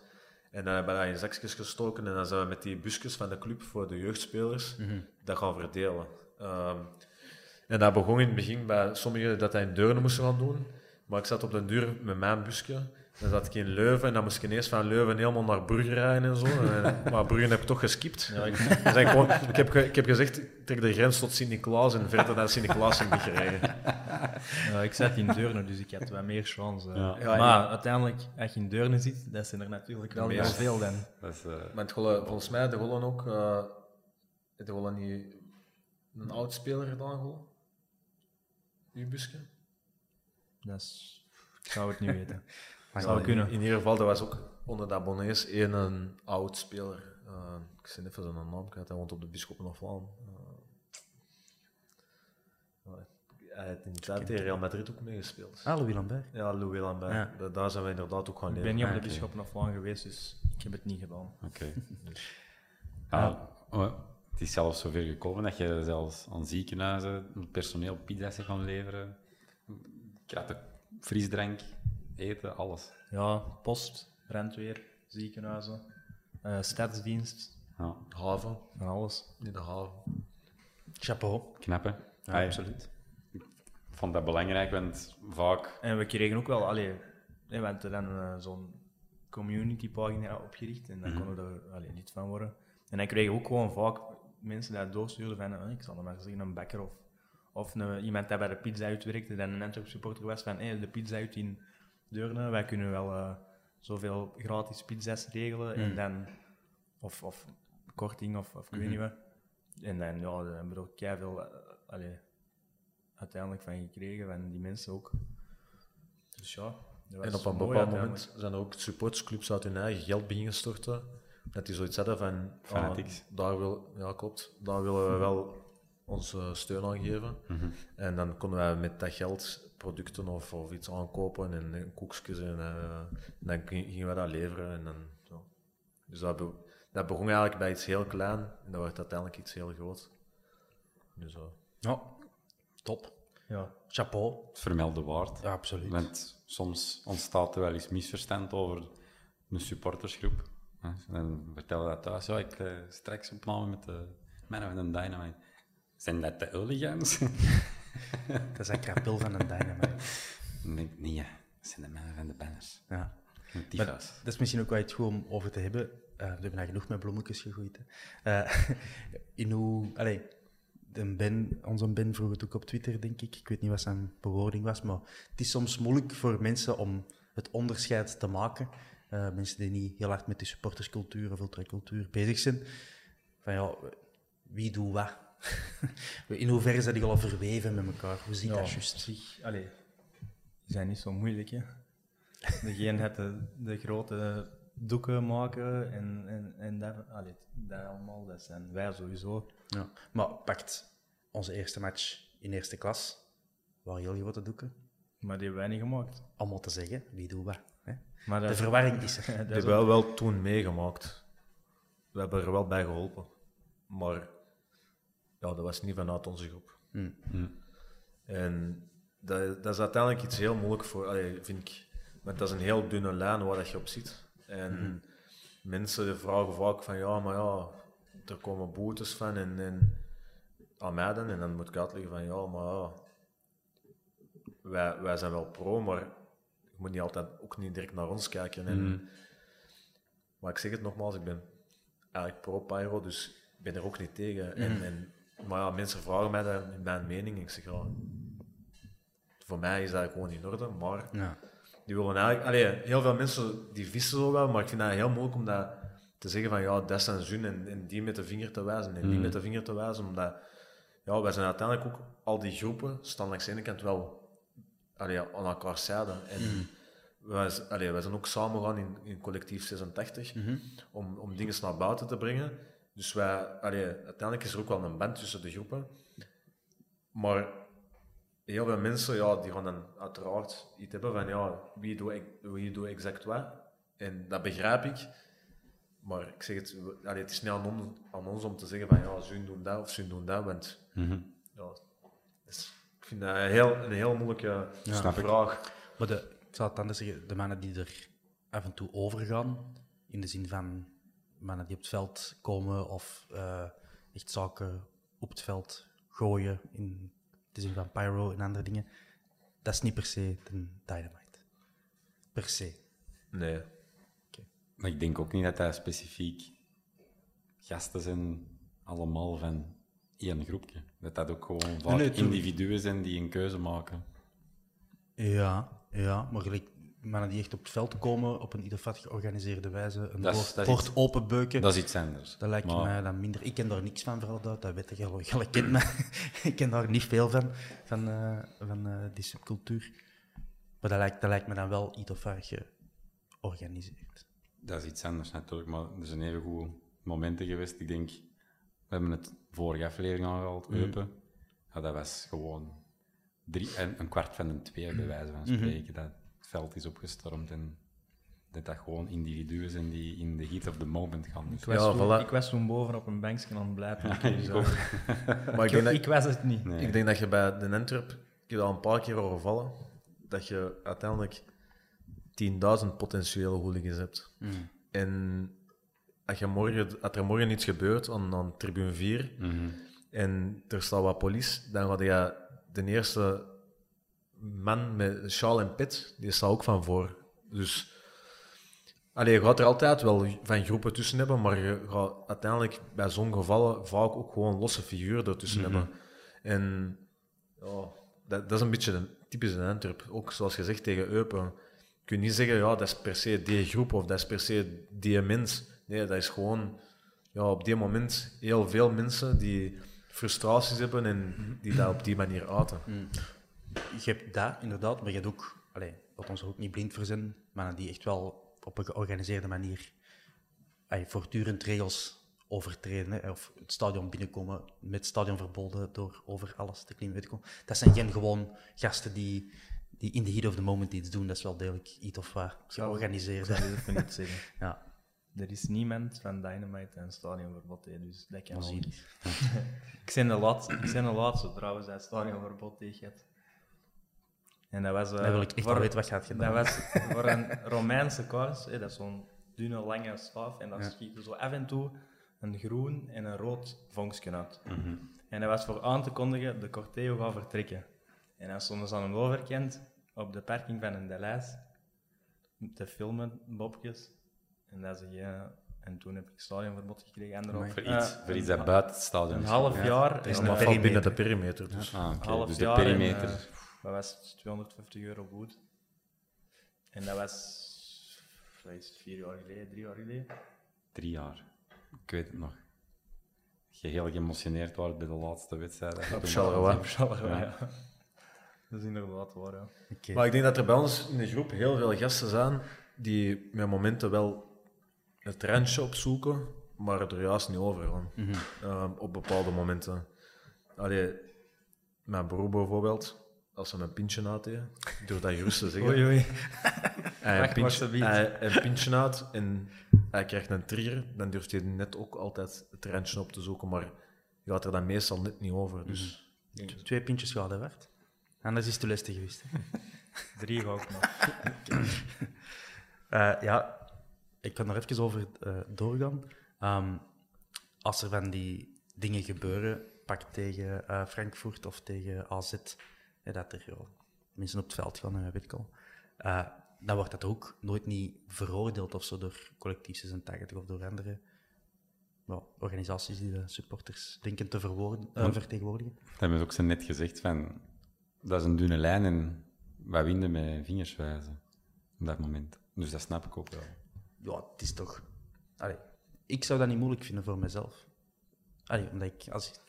Speaker 5: En dan hebben we dat in zakjes gestoken en dan zijn we met die busjes van de club voor de jeugdspelers dat gaan verdelen. Ehm, en dat begon in het begin bij sommigen dat hij in Deurne moesten gaan doen. Maar ik zat op de deur met mijn busje. Dan zat ik in Leuven en dan moest ik ineens van Leuven helemaal naar Brugge rijden en zo. En, maar Brugge heb ik toch geskipt.
Speaker 2: Ja, ik,
Speaker 5: Dus ik, gewoon, ik, heb, ik heb gezegd, ik trek de grens tot Sint-Niklaas en verder dan Sint-Niklaas heb ik gereden.
Speaker 2: ja, ik zat in Deurne, dus ik had wat meer chance. eh.
Speaker 4: Ja.
Speaker 5: Ja,
Speaker 2: maar uiteindelijk, als je in Deurne zit, dat zijn er natuurlijk wel heel veel dan.
Speaker 4: Dat is, eh,
Speaker 5: Maar het gollen, volgens mij, de Gollen ook, eh de Gollen niet een oud speler gedaan? Uw busje?
Speaker 2: Dat is, ik zou het niet weten. Zou
Speaker 5: in-
Speaker 2: kunnen.
Speaker 5: In, ieder geval, dat was ook onder de abonnees één een oud speler. Eh, ik zie even zijn naam kwijt, hij woont op de Bisschoppen of Vlaam. hij heeft in tijd tegen Real Madrid ook meegespeeld.
Speaker 2: Ah, Louis Lambert.
Speaker 5: Ja, Louis Lambert.
Speaker 2: Ja.
Speaker 5: Da- Daar zijn we inderdaad ook gaan
Speaker 2: Ik
Speaker 5: leren.
Speaker 2: ben niet op de
Speaker 4: oké.
Speaker 2: Bisschoppen of Laan geweest, dus ik heb het niet gedaan.
Speaker 4: Oké. Ja, oh, het is zelfs zover gekomen dat je zelfs aan ziekenhuizen personeel pizza's gaan leveren. Kratten, frisdrank, eten, alles.
Speaker 2: Ja, post, brandweer, ziekenhuizen, eh, stadsdienst,
Speaker 4: Ja,
Speaker 5: Haven,
Speaker 2: van alles.
Speaker 5: in de haven.
Speaker 2: Chapeau.
Speaker 4: knap hè?
Speaker 2: Ja, absoluut.
Speaker 4: Ik vond dat belangrijk, want vaak...
Speaker 2: En we kregen ook wel, allee, we hadden dan eh, zo'n community pagina opgericht en dan konden we er allee, lid van worden. En dan kregen we ook gewoon vaak mensen die doorstuurden van, eh, ik zal er maar zeggen, een bakker of, of een, iemand die bij de pizza uitwerkte, dan een Antwerp supporter was van, hey, de pizza uit in Deurne, wij kunnen wel eh, zoveel gratis pizza's regelen en dan, of, of korting of, of ik weet niet wat. En dan, ja, daar hebben we ook veel allee, uiteindelijk van gekregen, van die mensen ook. Dus ja. dat was
Speaker 5: En op een bepaald moment zijn er ook supportersclubs uit hun eigen geld beginnen storten. Dat die zoiets hadden van...
Speaker 4: Fanatics.
Speaker 5: ah, daar wil, ja, klopt. Daar willen we wel onze steun aan geven. En dan konden wij met dat geld producten of, of iets aankopen en, en koekjes en, eh, en dan ging- gingen we dat leveren. En dan, zo. Dus dat, be- dat begon eigenlijk bij iets heel klein en dat werd uiteindelijk iets heel groot. Dus, eh,
Speaker 2: Ja, top. Ja, chapeau.
Speaker 4: Het vermelden waard.
Speaker 2: Ja, absoluut.
Speaker 4: Want soms ontstaat er wel eens misverstand over een supportersgroep. Dan vertellen dat thuis. Ja, ik eh, straks opname met de mannen van de Dynamite. Zijn dat de hooligans?
Speaker 2: Dat is een krapel van een dynamite.
Speaker 4: Ik, nee, ja, dat zijn de mannen van de banners.
Speaker 2: Ja. Maar dat is misschien ook wel iets goed om over te hebben. Eh, we hebben daar genoeg met bloemetjes gegooid. hè. Eh, in hoe... Allee, de ben, onze Ben vroeg het ook op Twitter, denk ik. Ik weet niet wat zijn bewoording was, maar het is soms moeilijk voor mensen om het onderscheid te maken. Eh, mensen die niet heel hard met de supporterscultuur of ultracultuur bezig zijn. Van ja, wie doet wat? In hoeverre zijn die al verweven met elkaar? Hoe zit dat juist?
Speaker 3: Zich, allee, die zijn niet zo moeilijk, hè. Degene had de, de grote doeken maken en, en, en dat, allee, dat allemaal, dat zijn wij sowieso.
Speaker 2: Ja. Maar pakt onze eerste match in eerste klas, waren heel grote doeken.
Speaker 3: Maar die hebben wij niet gemaakt.
Speaker 2: Allemaal te zeggen, wie doet wat. Hè?
Speaker 3: Maar dat,
Speaker 2: De verwarring is er.
Speaker 3: dat
Speaker 5: Die hebben we wel toen meegemaakt. We hebben er wel bij geholpen. Maar ja, dat was niet vanuit onze groep. En dat, dat is uiteindelijk iets heel moeilijk voor, allee, vind ik. Want dat is een heel dunne lijn waar dat je op zit. En mensen vragen vaak van ja, maar ja, er komen boetes van en, en aan mij dan. En dan moet ik uitleggen van ja, maar ja, wij, wij zijn wel pro, maar je moet niet altijd ook niet direct naar ons kijken. En, Maar ik zeg het nogmaals, ik ben eigenlijk pro-pyro, dus ik ben er ook niet tegen. En, en, maar ja, mensen vragen mij dan mijn mening. Ik zeg ja, voor mij is dat gewoon in orde, maar
Speaker 2: Ja.
Speaker 5: die willen eigenlijk... Allee, heel veel mensen die vissen zo wel, maar ik vind dat heel moeilijk om dat te zeggen van ja, dat zijn zin en, en die met de vinger te wijzen en die met de vinger te wijzen, omdat ja, wij zijn uiteindelijk ook, al die groepen staan langs de ene kant wel allee, aan elkaar zijde. En wij, z- allee, wij zijn ook samen gaan in, in collectief 86 om, om dingen naar buiten te brengen. Dus wij, allee, uiteindelijk is er ook wel een band tussen de groepen. Maar heel veel mensen, ja, die gaan dan uiteraard iets hebben van, ja, wie doet, wie doet exact wat? En dat begrijp ik. maar ik zeg het, allee, het is niet aan ons, aan ons om te zeggen van ja, ze doen dat of ze doen dat, want
Speaker 4: Mhm.
Speaker 5: ja, dus, ik vind dat een heel, een heel moeilijke
Speaker 4: Snap ik.
Speaker 5: vraag.
Speaker 2: Maar de, ik zou het anders zeggen, de mannen die er af en toe overgaan, in de zin van mannen die op het veld komen of eh, echt zaken op het veld gooien, in de zin van pyro en andere dingen, dat is niet per se de dynamite. Per se.
Speaker 5: Nee.
Speaker 4: Maar ik denk ook niet dat dat specifiek gasten zijn, allemaal van één groepje. Dat dat ook gewoon vaak
Speaker 2: nee, tuurlijk.
Speaker 4: individuen zijn die een keuze maken.
Speaker 2: Ja, ja, maar gelijk mannen die echt op het veld komen op een ieder vat georganiseerde wijze, een
Speaker 4: Dat is-
Speaker 2: bord,
Speaker 4: dat is
Speaker 2: bord
Speaker 4: iets-
Speaker 2: openbeuken.
Speaker 4: Dat is iets anders.
Speaker 2: Dat lijkt
Speaker 4: Maar-
Speaker 2: mij dan minder. Ik ken daar niks van, vooral dat. Dat weet kent mij. ik ken daar niet veel van, van, eh, van eh, die subcultuur. Maar dat lijkt, dat lijkt me dan wel iets of waar georganiseerd.
Speaker 4: Dat is iets anders natuurlijk, maar er zijn even goede momenten geweest. Ik denk, we hebben het vorige aflevering aangehaald,
Speaker 2: Mhm.
Speaker 4: Eupen. Ja, dat was gewoon drie, en een kwart van een twee, bij wijze van
Speaker 2: Mhm.
Speaker 4: spreken, dat veld is opgestormd en dat dat gewoon individuen zijn die in de heat of the moment gaan. Dus
Speaker 3: Ik was,
Speaker 5: Ja,
Speaker 3: toen,
Speaker 5: voilà.
Speaker 3: ik was toen boven op een bankje aan het blijven.
Speaker 4: ik ook.
Speaker 5: Maar ik
Speaker 3: ik,
Speaker 5: denk, dat,
Speaker 3: ik was het niet.
Speaker 4: Nee.
Speaker 5: ik denk dat je bij de Antwerp, ik heb dat al een paar keer horen vallen, dat je uiteindelijk 10.000 potentiële hooligans hebt. En als, je morgen, als er morgen iets gebeurt aan, aan tribune 4
Speaker 4: Mhm.
Speaker 5: en er staat wat politie, dan ga je de eerste man met sjaal en pit, die staat ook van voor. Dus allee, je gaat er altijd wel van groepen tussen hebben, maar je gaat uiteindelijk bij zo'n gevallen vaak ook gewoon losse figuren ertussen hebben. En ja, dat, dat is een beetje een typische Antwerp. Ook zoals je zegt tegen Eupen. Je kunt niet zeggen, ja, dat is per se die groep of dat is per se die mens. Nee, dat is gewoon ja, op die moment heel veel mensen die frustraties hebben en die dat op die manier uiten.
Speaker 2: Je hebt dat inderdaad, maar je hebt ook, allee, laat ons ook niet blind zijn, mannen die echt wel op een georganiseerde manier allee, voortdurend regels overtreden. Hè, of het stadion binnenkomen met stadionverboden door over alles te klimmen. Ik. Dat zijn geen gewoon gasten die, die in the heat of the moment iets doen. Dat is wel degelijk iets of wat georganiseerd.
Speaker 3: Ik even niet zeggen.
Speaker 2: Ja,
Speaker 3: Er is niemand van Dynamite en stadionverbod, hè, dus dat kan
Speaker 2: dat
Speaker 3: wel
Speaker 2: zie je.
Speaker 3: niet. Ik ben de laatste, ik ben de laatste trouwens dat stadionverbod tegen. En dat was... eh,
Speaker 2: Dan wil ik echt
Speaker 3: voor-
Speaker 2: wel weten wat je had gedaan.
Speaker 3: Dat was voor een Romeinse hè, dat is zo'n dunne, lange staaf, en dat schiet er zo af en toe een groen en een rood vonkje uit. En dat was voor aan te kondigen, de corteo gaat vertrekken. En dan stonden ze aan een overkant op de parking van een Deleuze te filmen, bobjes. En dat zeg je... En toen heb ik stadionverbod gekregen. Anderhalf,
Speaker 4: Voor
Speaker 3: eh,
Speaker 4: iets, voor iets dat buiten het stadion
Speaker 3: een
Speaker 4: is.
Speaker 3: half
Speaker 4: Ja.
Speaker 3: jaar.
Speaker 2: is
Speaker 3: en,
Speaker 2: een
Speaker 5: Maar
Speaker 3: eh,
Speaker 5: valt binnen de perimeter. Dus.
Speaker 4: Ah,
Speaker 3: half
Speaker 4: Dus de
Speaker 3: jaar en,
Speaker 4: perimeter.
Speaker 3: Dat was 250 euro goed. En dat was... Is vier jaar geleden, drie jaar geleden.
Speaker 4: Drie jaar. Ik weet het nog. Je heel geëmotioneerd wordt bij de laatste wedstrijd.
Speaker 5: Op Charleroi.
Speaker 3: Ja.
Speaker 4: Ja.
Speaker 3: Dat is inderdaad waar, ja.
Speaker 5: Maar ik denk dat er bij ons in de groep heel veel gasten zijn die met momenten wel het randje opzoeken, maar er juist niet over gaan. Ehm, op bepaalde momenten. Allee, mijn broer bijvoorbeeld, als hij een pintje ik durf dat gerust te zeggen.
Speaker 3: Oei, oei.
Speaker 5: Hij
Speaker 3: Wacht
Speaker 5: een pintje, hij een pintje en hij krijgt een trier, dan durft hij net ook altijd het randje op te zoeken, maar je gaat er dan meestal net niet over. Dus
Speaker 2: Twee pintjes gaat hè, Bart. Anders is het te lustig geweest.
Speaker 3: Drie ga ik nog.
Speaker 2: Eh, ja, ik kan er even over eh, doorgaan. Ehm, als er van die dingen gebeuren, pak tegen eh, Frankfurt of tegen AZ, dat er mensen op het veld gaan, en weet ik al, eh, dan wordt dat ook nooit niet veroordeeld of zo door collectief 86 of door andere organisaties die de supporters denken te eh,
Speaker 4: Want-
Speaker 2: vertegenwoordigen.
Speaker 4: Dat hebben ze ook zo net gezegd van... Dat is een dunne lijn en wij winnen met vingers wijzen. Op dat moment. Dus dat snap ik ook wel.
Speaker 2: Ja, het is toch... Allee, ik zou dat niet moeilijk vinden voor mezelf. Allee, omdat ik... Als,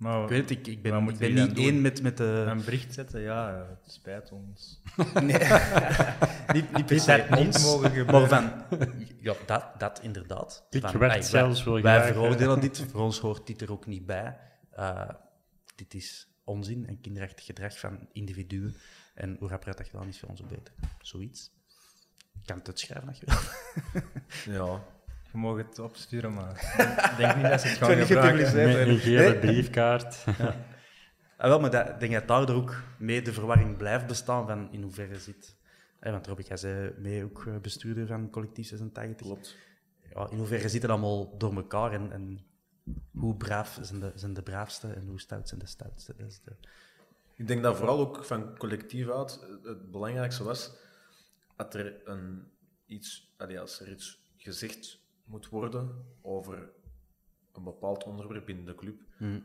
Speaker 3: Maar
Speaker 2: Ik weet het, ik, ik ben, ik niet één met, met de...
Speaker 3: een bericht zetten, ja, eh, het spijt ons.
Speaker 2: Nee, niet, niet per
Speaker 3: Dit
Speaker 2: se ons,
Speaker 3: mogen
Speaker 2: maar van... Ja, dat, dat inderdaad.
Speaker 7: Ik
Speaker 2: Van,
Speaker 7: werd zelfs wel
Speaker 2: wij, veroordelen dit, voor ons hoort dit er ook niet bij. Eh, dit is onzin en kinderachtig gedrag van individuen. En hoe rapper dat gedaan is, voor ons ook beter. Zoiets. Ik kan het uitschrijven als je wil.
Speaker 5: ja,
Speaker 3: Je mag het opsturen, maar ik denk niet dat ze het gaan
Speaker 2: niet
Speaker 3: gebruiken.
Speaker 2: gepubliceerd
Speaker 4: Met
Speaker 2: worden.
Speaker 4: een gele
Speaker 2: Nee.
Speaker 4: briefkaart.
Speaker 2: Ah, wel, maar dat, ik denk dat daardoor ook mee de verwarring blijft bestaan van in hoeverre zit. Eh, want Robert, jij zei mee ook eh, bestuurder van Collectief 86.
Speaker 5: Klopt.
Speaker 2: Ja, in hoeverre zit het allemaal door elkaar en, en hoe braaf zijn de, zijn de braafste en hoe stout zijn de stoutste? Dat is de...
Speaker 5: Ik denk dat vooral ook van collectief uit het belangrijkste was dat er een iets, allee, als er iets gezegd moet worden over een bepaald onderwerp binnen de club,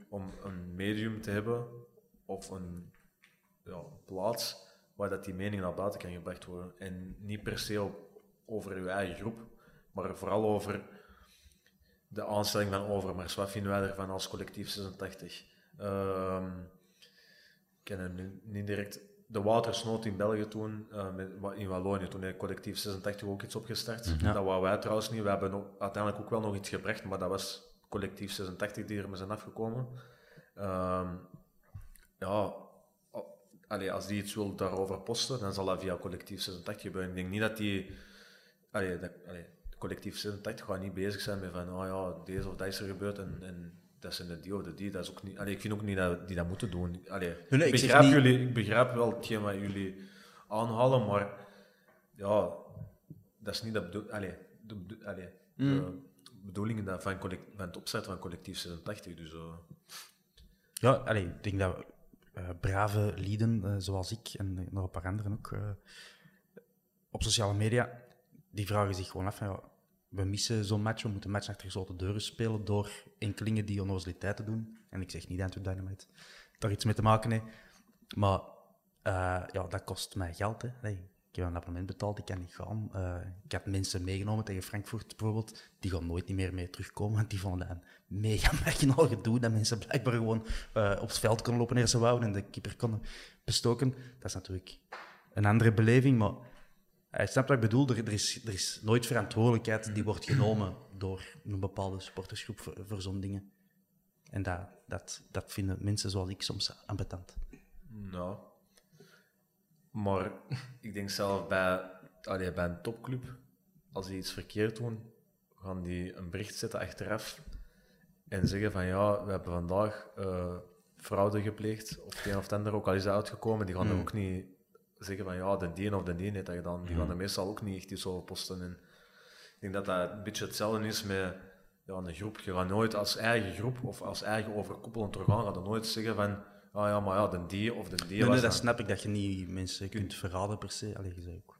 Speaker 5: om een medium te hebben of een ja, plaats waar dat die mening naar buiten kan gebracht worden. En niet per se over uw eigen groep, maar vooral over de aanstelling van Overmars. Wat vinden wij ervan als collectief 86? Ehm, ik ken hem nu niet direct. De watersnood in België toen, eh, in Wallonië, toen heeft collectief 86 ook iets opgestart. Dat wou wij trouwens niet. We hebben ook- uiteindelijk ook wel nog iets gebracht, maar dat was collectief 86 die er mee zijn afgekomen. Ehm, ja, allee, als die iets wil daarover posten, dan zal dat via collectief 86 gebeuren. Ik denk niet dat die... Allee, dat, allee, collectief 86 gaat niet bezig zijn met van, oh ja, deze of dat is er gebeurd en, en dat zijn de die of de die. Dat is ook niet, allee, ik vind ook niet dat die dat moeten doen. Allee,
Speaker 2: nee,
Speaker 5: ik, begrijp
Speaker 2: niet-
Speaker 5: jullie, ik begrijp wel hetgeen wat jullie aanhalen, maar ja, dat is niet de, bedoel, allee, de, allee, de bedoeling dat van, collect, van het opzetten van collectief 86. Dus, eh,
Speaker 2: Ja, allee, ik denk dat eh, brave lieden, eh, zoals ik en nog een paar anderen ook, eh, op sociale media, die vragen zich gewoon af van, ja, we missen zo'n match, we moeten match achter gesloten deuren spelen door enkelingen die onnozeliteiten doen. En ik zeg niet Antwerp Dynamite daar iets mee te maken heeft, maar eh, ja, dat kost mij geld. Hè. Allee, ik heb een abonnement betaald, ik kan niet gaan. Eh, ik had mensen meegenomen tegen Frankfurt bijvoorbeeld, die gaan nooit meer mee terugkomen, want die vonden dat een mega marginaal gedoe, dat mensen blijkbaar gewoon eh, op het veld konden lopen eerst ze wouden en de keeper konden bestoken. Dat is natuurlijk een andere beleving, maar hij snapt wat ik bedoel. Er, er, is, er is nooit verantwoordelijkheid die wordt genomen door een bepaalde supportersgroep voor, voor zo'n dingen. En dat, dat, dat vinden mensen zoals ik soms ambetant.
Speaker 5: Nou, maar ik denk zelf bij, allee, bij een topclub, als die iets verkeerd doen, gaan die een bericht zetten achteraf en zeggen van ja, we hebben vandaag eh, fraude gepleegd of het een of het ander, ook al is dat uitgekomen, die gaan er ook niet zeggen van ja, de die of de die heeft dat gedaan. Die gaan er meestal ook niet echt iets over posten. En ik denk dat dat een beetje hetzelfde is met ja, een groep. Je gaat nooit als eigen groep of als eigen overkoepelend orgaan gaat nooit zeggen van ah ja, maar ja, de die of de die
Speaker 2: Nee, dat
Speaker 5: dan-
Speaker 2: snap ik, dat je niet mensen kunt verraden per se. Allee, je zei ook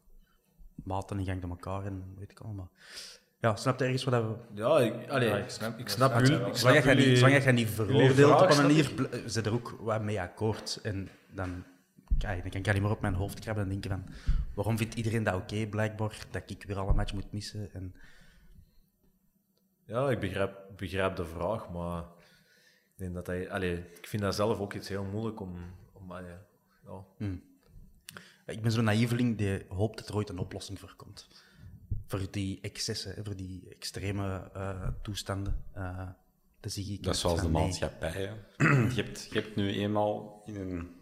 Speaker 2: maten in gang door elkaar en weet ik allemaal. Ja, snap je ergens wat dat we...
Speaker 5: Ja, ik, allee,
Speaker 3: Ja,
Speaker 5: ik
Speaker 3: ik
Speaker 5: snap, ik snap
Speaker 3: wel.
Speaker 5: Ik snap
Speaker 2: Zolang je niet, veroordeelt op een manier, ze er ook wat mee akkoord. En dan, kijk, dan kan ik alleen maar op mijn hoofd krabben en denken van... Waarom vindt iedereen dat oké, blijkbaar? Dat ik weer alle match moet missen. En,
Speaker 5: Ja, ik begrijp, begrijp de vraag, maar ik denk dat hij, allee, ik vind dat zelf ook iets heel moeilijk om, om allee, ja.
Speaker 2: ik ben zo'n naïveling die hoopt dat er ooit een oplossing voor komt. Voor die excessen, voor die extreme eh, toestanden. eh dan zie ik
Speaker 4: Dat is zoals de
Speaker 2: nee.
Speaker 4: maatschappij. je, hebt, je hebt nu eenmaal in een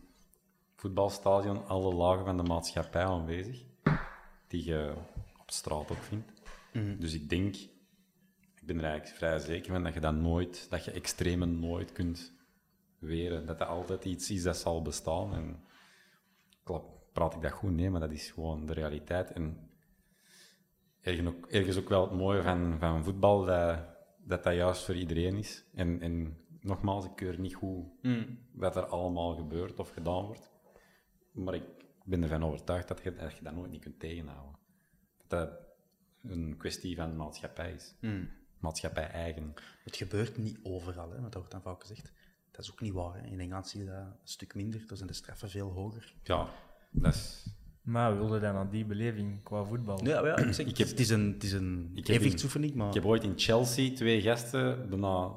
Speaker 4: voetbalstadion alle lagen van de maatschappij aanwezig, die je op straat ook vindt. Dus ik denk, ik ben er eigenlijk vrij zeker van dat je dat nooit, dat je extremen nooit kunt weren. Dat dat altijd iets is dat zal bestaan. En klap, praat ik dat goed? Nee, maar dat is gewoon de realiteit. En ergens ook, ergens ook wel het mooie van, van voetbal, dat, dat dat juist voor iedereen is. En, en nogmaals, ik keur niet goed wat er allemaal gebeurt of gedaan wordt. Maar ik ben ervan overtuigd dat je dat, je dat nooit niet kunt tegenhouden. Dat dat een kwestie van maatschappij is. Maatschappij eigen.
Speaker 2: Het gebeurt niet overal, hè, want dat wordt dan vaak gezegd. Dat is ook niet waar. Hè. In Engeland zie je dat een stuk minder. Daar zijn de straffen veel hoger.
Speaker 4: Ja, dat is...
Speaker 3: Maar we wilden dan aan die beleving qua voetbal.
Speaker 2: Ja, ja ik zeg,
Speaker 4: Ik heb-
Speaker 2: het is een, het is een
Speaker 4: Ik heb
Speaker 2: evenwichtsoefening, maar...
Speaker 4: Ik heb ooit in Chelsea twee gasten bijna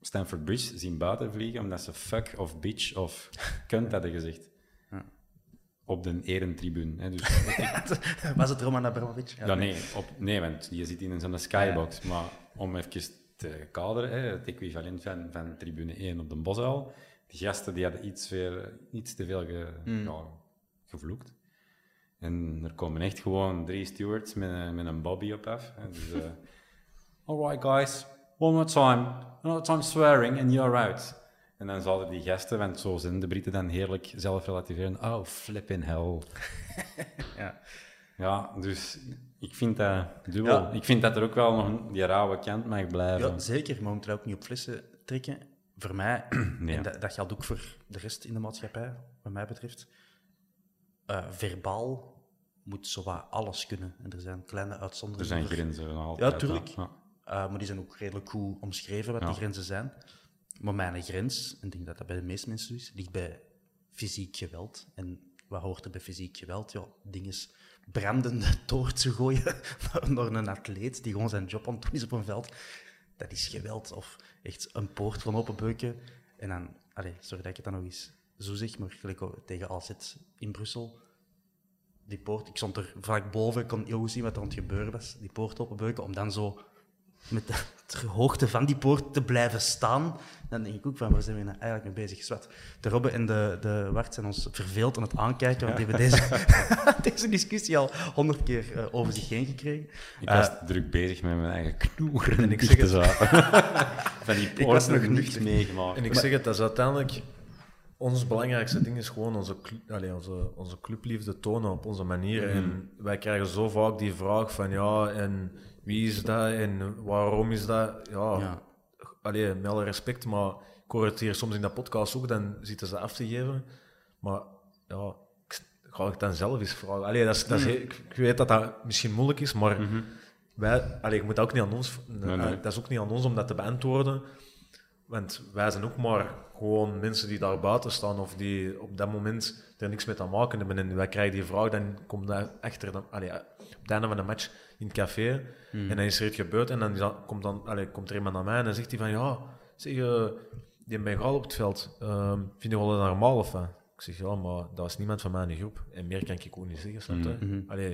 Speaker 4: Stamford Bridge zien buiten vliegen omdat ze fuck of bitch of kunt hadden gezegd. Op de erentribune. Hè. Dus,
Speaker 2: Was het Roman Abramovic?
Speaker 4: ja, nee, op, nee, want je zit in zo'n skybox. Maar om even te kaderen, hè, het equivalent van, van tribune 1 op de Bosuil, die gasten die hadden iets, weer, iets te veel ge, ja, gevloekt. En er komen echt gewoon drie stewards met, een- met een bobby op af. Dus, eh, alright guys, one more time, another time swearing and you're out. En dan zouden die gasten, want zo zijn de Britten dan heerlijk zelf relativeren. Oh, flipping hell.
Speaker 2: Ja.
Speaker 4: Ja, dus ik vind dat dubbel.
Speaker 2: Ja.
Speaker 4: Ik vind dat er ook wel nog een- die rauwe kant mag blijven.
Speaker 2: Ja, zeker. Maar we moeten dat ook niet op flessen trekken. Voor mij,
Speaker 4: Nee.
Speaker 2: en dat, dat geldt ook voor de rest in de maatschappij, wat mij betreft. eh, verbaal moet zowat alles kunnen. En er zijn kleine
Speaker 4: er
Speaker 2: uitzonderingen.
Speaker 4: zijn
Speaker 2: voor.
Speaker 4: grenzen altijd.
Speaker 2: Ja, tuurlijk.
Speaker 4: Ja.
Speaker 2: Eh, maar die zijn ook redelijk goed omschreven wat
Speaker 4: Ja.
Speaker 2: die grenzen zijn. Maar mijn grens, en ik denk dat dat bij de meeste mensen is, ligt bij fysiek geweld. En wat hoort er bij fysiek geweld? Ja, dingen brandende toortsen gooien naar een atleet die gewoon zijn job aan het doen is op een veld. Dat is geweld. Of echt een poort van openbeuken. En dan, allez, sorry dat ik het dan nog eens zo zeg, maar gelijk tegen AZ in Brussel die poort, ik stond er vlak boven, ik kon heel goed zien wat er aan het gebeuren was, die poort openbeuken, om dan zo met de hoogte van die poort te blijven staan. Dan denk ik ook van, waar zijn we nou eigenlijk mee bezig? Zwat. De Robbe en de, de Wart zijn ons verveeld aan het aankijken, want die hebben deze, deze discussie al honderd keer eh, over zich heen gekregen.
Speaker 4: Ik was druk bezig met mijn eigen knoer en ik
Speaker 5: zeg het.
Speaker 4: Van die
Speaker 2: Ik was
Speaker 4: poort
Speaker 2: nog nuchter.
Speaker 4: meegemaakt.
Speaker 5: En ik zeg het, dat is uiteindelijk... Ons belangrijkste ding is gewoon onze, allee, onze, onze clubliefde tonen op onze manier. En wij krijgen zo vaak die vraag van, ja, en wie is dat en waarom is dat? Ja,
Speaker 2: Ja.
Speaker 5: allee, met alle respect, maar ik hoor het hier soms in dat podcast ook, dan zitten ze af te geven. Maar ja, ik, ga ik dan zelf eens vragen. Allee, dat is, dat is, heel- ik, ik weet dat dat misschien moeilijk is, maar wij, allee, je moet dat ook niet aan ons...
Speaker 4: Nee, nee.
Speaker 5: Dat is ook niet aan ons om dat te beantwoorden. Want wij zijn ook maar gewoon mensen die daar buiten staan of die op dat moment er niks mee te maken hebben. En wij krijgen die vraag, dan komt dat achter de, allee, op het einde van de match in het café. En dan is er iets gebeurd en dan, is dat- komt, dan, allee, komt er iemand naar mij en dan zegt hij van ja, zeg, eh, die Bengaal op het veld, ehm vind je wel dat normaal of wat? Ik zeg ja, maar dat was niemand van mij in de groep. En meer kan ik ook niet zeggen, snap je? Allee,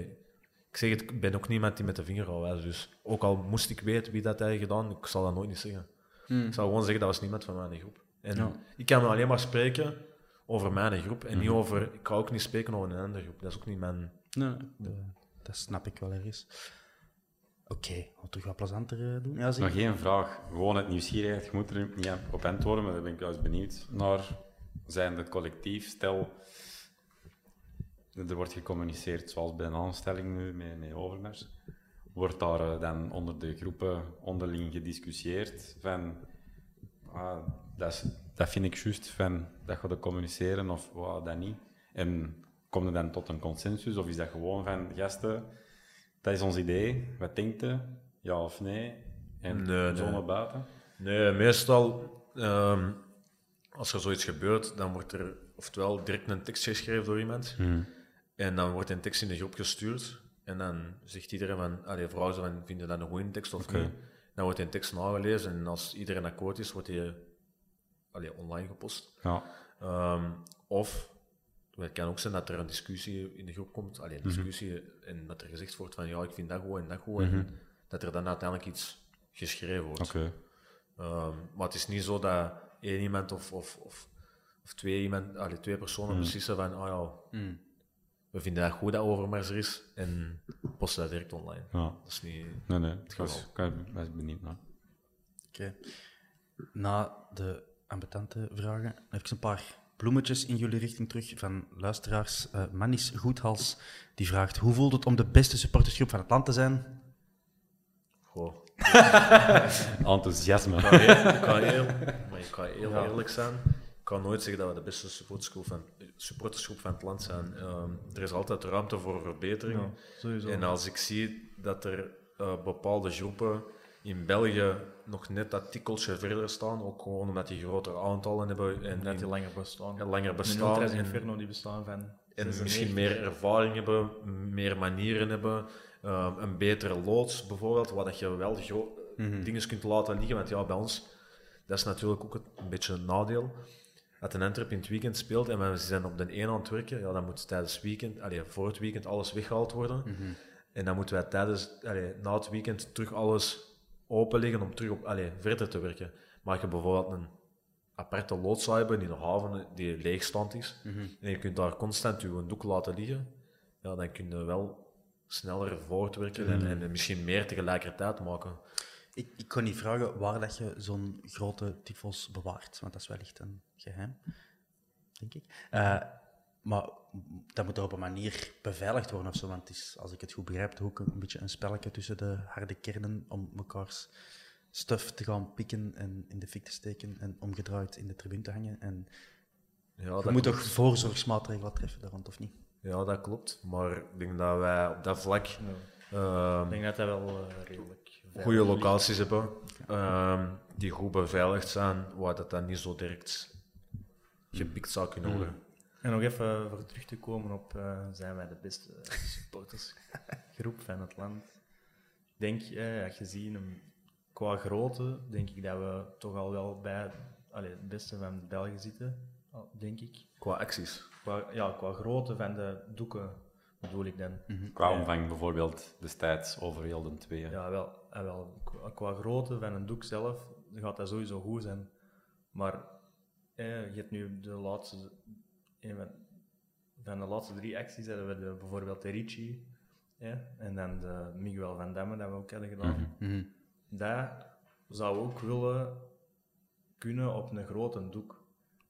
Speaker 5: ik zeg het, ik ben ook niemand die met de vinger al wijst. Dus ook al moest ik weten wie dat hij gedaan, ik zal dat nooit niet zeggen. Ik zal gewoon zeggen, dat was niemand van mijn groep. En
Speaker 2: Ja.
Speaker 5: ik kan alleen maar spreken over mijn groep en niet over... Ik ga ook niet spreken over een andere groep. Dat is ook niet mijn...
Speaker 2: Nee, de- dat snap ik wel ergens. Oké, okay, we terug wat plezanter eh, doen. Ja, zeg.
Speaker 4: Nog één vraag. Gewoon het nieuwsgierigheid. Je moet er niet op antwoorden, maar daar ben ik wel eens benieuwd naar. Zijn het collectief, stel, er wordt gecommuniceerd zoals bij een aanstelling nu met, met Overmars. Wordt daar eh, dan onder de groepen onderling gediscussieerd van, ah, dat, is, dat vind ik juist, van, dat gaat er communiceren of wow, dat niet. En komt er dan tot een consensus of is dat gewoon van, gasten, dat is ons idee, wat denkt u? Ja of nee? En
Speaker 5: Nee,
Speaker 4: zo
Speaker 5: nee.
Speaker 4: naar buiten?
Speaker 5: Nee, meestal... ehm, als er zoiets gebeurt, dan wordt er oftewel direct een tekst geschreven door iemand. En dan wordt een tekst in de groep gestuurd. En dan zegt iedereen van... Allee, ze van, vinden dat een goede tekst of
Speaker 4: Oké.
Speaker 5: niet? Dan wordt die tekst nagelezen en als iedereen akkoord is, wordt die allee, online gepost.
Speaker 4: Ja.
Speaker 5: Ehm, of het kan ook zijn dat er een discussie in de groep komt, alleen een discussie, en dat er gezegd wordt van ja, ik vind dat goed en dat goed, en dat er dan uiteindelijk iets geschreven wordt.
Speaker 4: Oké.
Speaker 5: Ehm, maar het is niet zo dat één iemand of, of, of, of twee, iemand, allee, twee personen beslissen van oh ja, we vinden dat goed dat Overmars er is, en posten dat direct online.
Speaker 4: Ja.
Speaker 5: Dat is niet...
Speaker 4: Nee, nee. Ik
Speaker 5: geval.
Speaker 4: ik was benieuwd naar.
Speaker 2: Oké. Na de ambetante vragen heb ik een paar bloemetjes in jullie richting terug van luisteraars. Eh Manis Goedhals die vraagt: Hoe voelt het om de beste supportersgroep van het land te zijn?
Speaker 5: Goh.
Speaker 4: Enthousiasme.
Speaker 5: Ik ga heel, ik ga heel, maar ik ga heel eerlijk zijn. Ik kan nooit zeggen dat we de beste supportersgroep van, supportersgroep van het land zijn. Ehm, er is altijd ruimte voor verbetering.
Speaker 3: sowieso.
Speaker 5: En als ik zie dat er eh, bepaalde groepen in België nog net dat tikkeltje verder staan, ook gewoon omdat die grotere aantallen hebben en,
Speaker 3: Dat die langer bestaan.
Speaker 5: en langer bestaan. En,
Speaker 3: Inferno die bestaan van...
Speaker 5: en
Speaker 3: 96.
Speaker 5: misschien meer ervaring hebben, meer manieren hebben, ehm, een betere loods bijvoorbeeld, waar dat je wel gro- dingen kunt laten liggen. Want ja, bij ons, dat is natuurlijk ook het- een beetje een nadeel. Dat een Antwerp in het weekend speelt en we zijn op de een aan het werken, ja, dan moet tijdens het weekend, allee, voor het weekend alles weggehaald worden. En dan moeten wij tijdens, allee, na het weekend terug alles openleggen om terug op, allee, verder te werken. Maar als je bijvoorbeeld een aparte loods zou hebben in de haven die leegstand is, en je kunt daar constant je doek laten liggen, ja, dan kun je wel sneller voortwerken en, en misschien meer tegelijkertijd maken.
Speaker 2: Ik, ik kan niet vragen waar dat je zo'n grote tyfus bewaart, want dat is wellicht een geheim, denk ik. Eh, maar dat moet er op een manier beveiligd worden of zo, want het is, als ik het goed begrijp, ook een, een beetje een spelletje tussen de harde kernen om mekaars stuff te gaan pikken en in de fik te steken en omgedraaid in de tribune te hangen. En
Speaker 5: Ja,
Speaker 2: je
Speaker 5: dat
Speaker 2: moet
Speaker 5: klopt.
Speaker 2: toch voorzorgsmaatregelen treffen daar rond, of niet?
Speaker 5: Ja, dat klopt. Maar ik denk dat wij op dat vlak ehm,
Speaker 3: Ik denk dat dat wel eh, redelijk
Speaker 5: goede
Speaker 3: ligt.
Speaker 5: locaties hebben ehm, die goed beveiligd zijn, waar dat dan niet zo direct gepikt zou kunnen worden.
Speaker 3: En nog even voor terug te komen op, eh, zijn wij de beste supportersgroep van het land? Ik denk, eh, ja, gezien hem qua grootte, denk ik dat we toch al wel bij allee, het beste van België zitten, denk ik.
Speaker 5: Qua acties.
Speaker 3: Qua, ja, qua grootte van de doeken bedoel ik dan.
Speaker 4: Qua omvang bijvoorbeeld destijds over heel de twee.
Speaker 3: Ja, wel, eh, wel. Qua, qua grootte van een doek zelf gaat dat sowieso goed zijn. Maar eh, je hebt nu de laatste, van, van de laatste drie acties hebben we de, bijvoorbeeld de Ricci en dan de Miguel van Damme dat we ook hadden gedaan. Dat zou ook willen kunnen op een grote doek.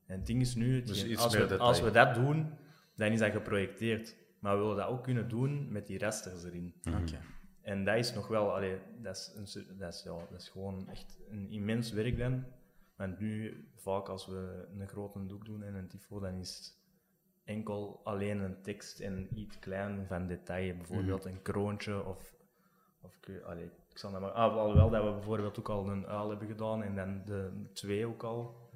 Speaker 3: En het ding is nu, het
Speaker 5: Dus
Speaker 3: geen- als, we, als we dat doen, dan is dat geprojecteerd. Maar we willen dat ook kunnen doen met die resters erin.
Speaker 2: Oké.
Speaker 3: En dat is nog wel, allee, dat, is een, dat, is, ja, dat is gewoon echt een immens werk dan. Want nu, vaak als we een grote doek doen en een tifo, dan is het enkel alleen een tekst en iets klein van detail. Bijvoorbeeld een kroontje of, of ik, weet- allee, ik zal dat maar, ah, alhoewel dat we bijvoorbeeld ook al een uil hebben gedaan en dan de twee ook al.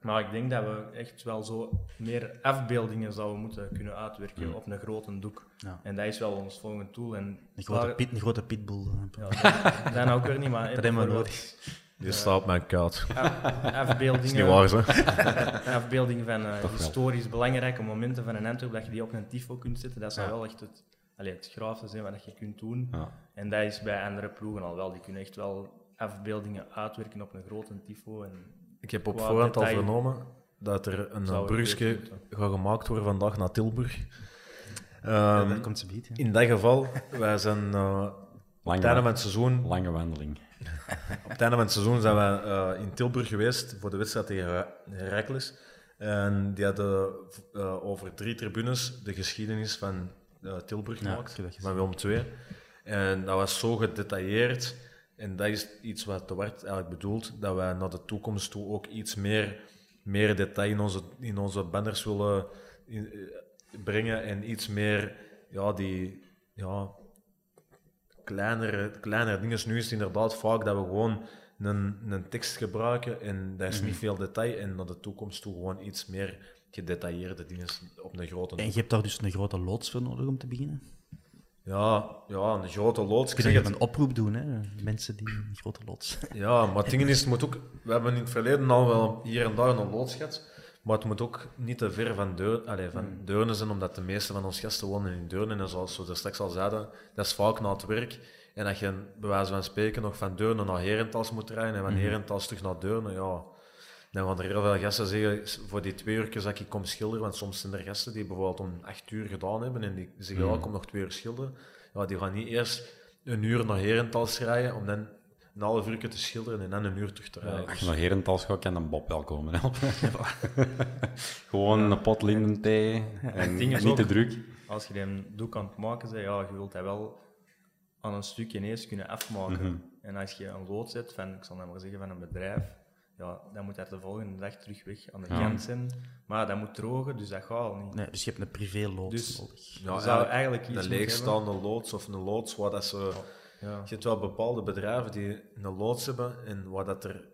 Speaker 3: Maar ik denk dat we echt wel zo meer afbeeldingen zouden moeten kunnen uitwerken op een grote doek.
Speaker 2: Ja.
Speaker 3: En dat is wel ons volgende tool. En
Speaker 2: Een grote, pit, een grote pitbull.
Speaker 3: ja, dat, dat ook weer niet, maar...
Speaker 2: Dat hebben we
Speaker 3: bijvoorbeeld
Speaker 2: nodig.
Speaker 5: Die staat op mijn koud.
Speaker 3: Afbeeldingen,
Speaker 5: is niet waar,
Speaker 3: afbeeldingen van eh, historisch belangrijke momenten van een Antwerp, dat je die op een tifo kunt zetten, dat zou
Speaker 4: Ja.
Speaker 3: wel echt het, allee, het graafste zijn wat je kunt doen.
Speaker 4: Ja.
Speaker 3: En dat is bij andere ploegen al wel. Die kunnen echt wel afbeeldingen uitwerken op een grote tifo. En
Speaker 5: Ik heb op voorhand al vernomen dat er een brugje gaat gemaakt worden vandaag naar Tilburg.
Speaker 2: Ja,
Speaker 5: Ehm,
Speaker 2: dat komt ze bieden.
Speaker 5: in dat geval, wij zijn uh, op het einde van het seizoen
Speaker 4: Lange wandeling.
Speaker 5: Op het einde van het seizoen zijn we eh, in Tilburg geweest voor de wedstrijd tegen Her- Heracles. En die hadden eh, over drie tribunes de geschiedenis van eh, Tilburg
Speaker 2: Ja,
Speaker 5: gemaakt,
Speaker 2: gezien.
Speaker 5: van Willem II. En dat was zo gedetailleerd. En dat is iets wat de Wart eigenlijk bedoelt, dat wij naar de toekomst toe ook iets meer, meer detail in onze, in onze banners willen in- brengen. En iets meer ja, die... Ja, kleinere, kleinere dingen. Nu is het inderdaad vaak dat we gewoon een, een tekst gebruiken en dat is
Speaker 2: Mhm.
Speaker 5: niet veel detail. En naar de toekomst toe gewoon iets meer gedetailleerde dingen op een grote.
Speaker 2: En je hebt daar dus een grote loods voor nodig om te beginnen.
Speaker 5: Ja, ja, een grote loods. Ik
Speaker 2: Kun je
Speaker 5: het,
Speaker 2: een oproep doen, hè? mensen die een grote loods.
Speaker 5: Ja, maar het ding is, moet ook... We hebben in het verleden al wel hier en daar een loods gehad. Maar het moet ook niet te ver van, Deur, allez, van Deurne zijn, omdat de meeste van onze gasten wonen in Deurne. En zoals we straks al zeiden, dat is vaak na het werk. En dat je, bij wijze van spreken, nog van Deurne naar Herentals moet rijden en van Herentals terug naar Deurne, ja... Dan gaan er heel veel gasten zeggen, voor die twee uur dat ik kom schilderen, want soms zijn er gasten die bijvoorbeeld om acht uur gedaan hebben en die zeggen, ja, ik kom nog twee uur schilderen. Ja, die gaan niet eerst een uur naar Herentals rijden om dan een half uur te schilderen en dan een uur terug te rijden.
Speaker 4: Als je naar Herentals gaat, kan dan Bob wel komen helpen. Gewoon een pot lindenthee en
Speaker 3: ding is
Speaker 4: niet te druk.
Speaker 3: als je die doek aan het maken bent, ja, je wilt dat wel aan een stukje ineens kunnen afmaken.
Speaker 4: Mhm.
Speaker 3: En als je een lood zet van, ik zal nou maar zeggen, van een bedrijf, ja, dan moet dat de volgende dag terug weg aan de
Speaker 4: Ja.
Speaker 3: kant zijn. Maar dat moet drogen, dus dat gaat al niet.
Speaker 2: Nee, dus je hebt een privé loods
Speaker 3: Dus-
Speaker 2: nodig.
Speaker 5: Ja,
Speaker 3: zou eigenlijk iets
Speaker 5: een leegstaande loods of een loods waar dat ze...
Speaker 3: Ja.
Speaker 5: Je hebt wel bepaalde bedrijven die een loods hebben en waar dat er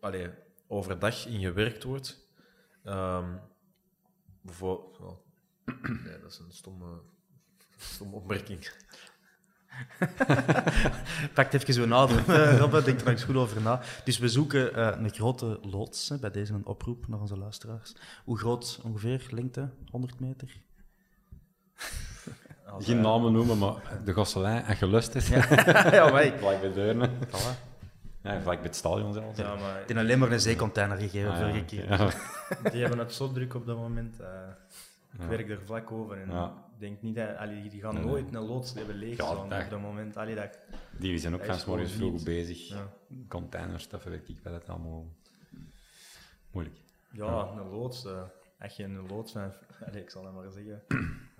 Speaker 5: allee, overdag in gewerkt wordt. Ehm bijvoorbeeld... nee, dat is een stomme, stomme opmerking.
Speaker 2: Pak even zo nader, eh, Robbe. Denk er nog eens goed over na. Dus we zoeken eh, een grote loods. hè, bij deze een oproep naar onze luisteraars. Hoe groot ongeveer? Lengte? 100 meter?
Speaker 3: Als,
Speaker 4: Geen
Speaker 3: eh,
Speaker 4: namen noemen, maar de Gosselijn, en gelust is.
Speaker 2: ja, wij.
Speaker 4: Vlak bij Deurne. Ja, vlak bij het stadion zelfs.
Speaker 3: Ja, maar
Speaker 2: Ik heb alleen maar een zeecontainer gegeven
Speaker 4: Ah, ja,
Speaker 2: vorige keer.
Speaker 4: Ja.
Speaker 3: die hebben het zo druk op dat moment. eh, ik
Speaker 4: Ja.
Speaker 3: werk er vlak over en
Speaker 4: Ja.
Speaker 3: ik denk niet dat... Allee, die gaan
Speaker 4: Nee,
Speaker 3: nooit een loods hebben leeg
Speaker 4: Ja, dat-
Speaker 3: op dat moment. Allee, dat,
Speaker 4: Die zijn ook
Speaker 3: Dat
Speaker 4: van morgens vroeg
Speaker 3: niet-
Speaker 4: bezig.
Speaker 3: Ja.
Speaker 4: Containerstuffen, weet ik wat het allemaal... Moeilijk.
Speaker 3: Ja, een loods. eh, als je een loods van, allee, ik zal het maar zeggen,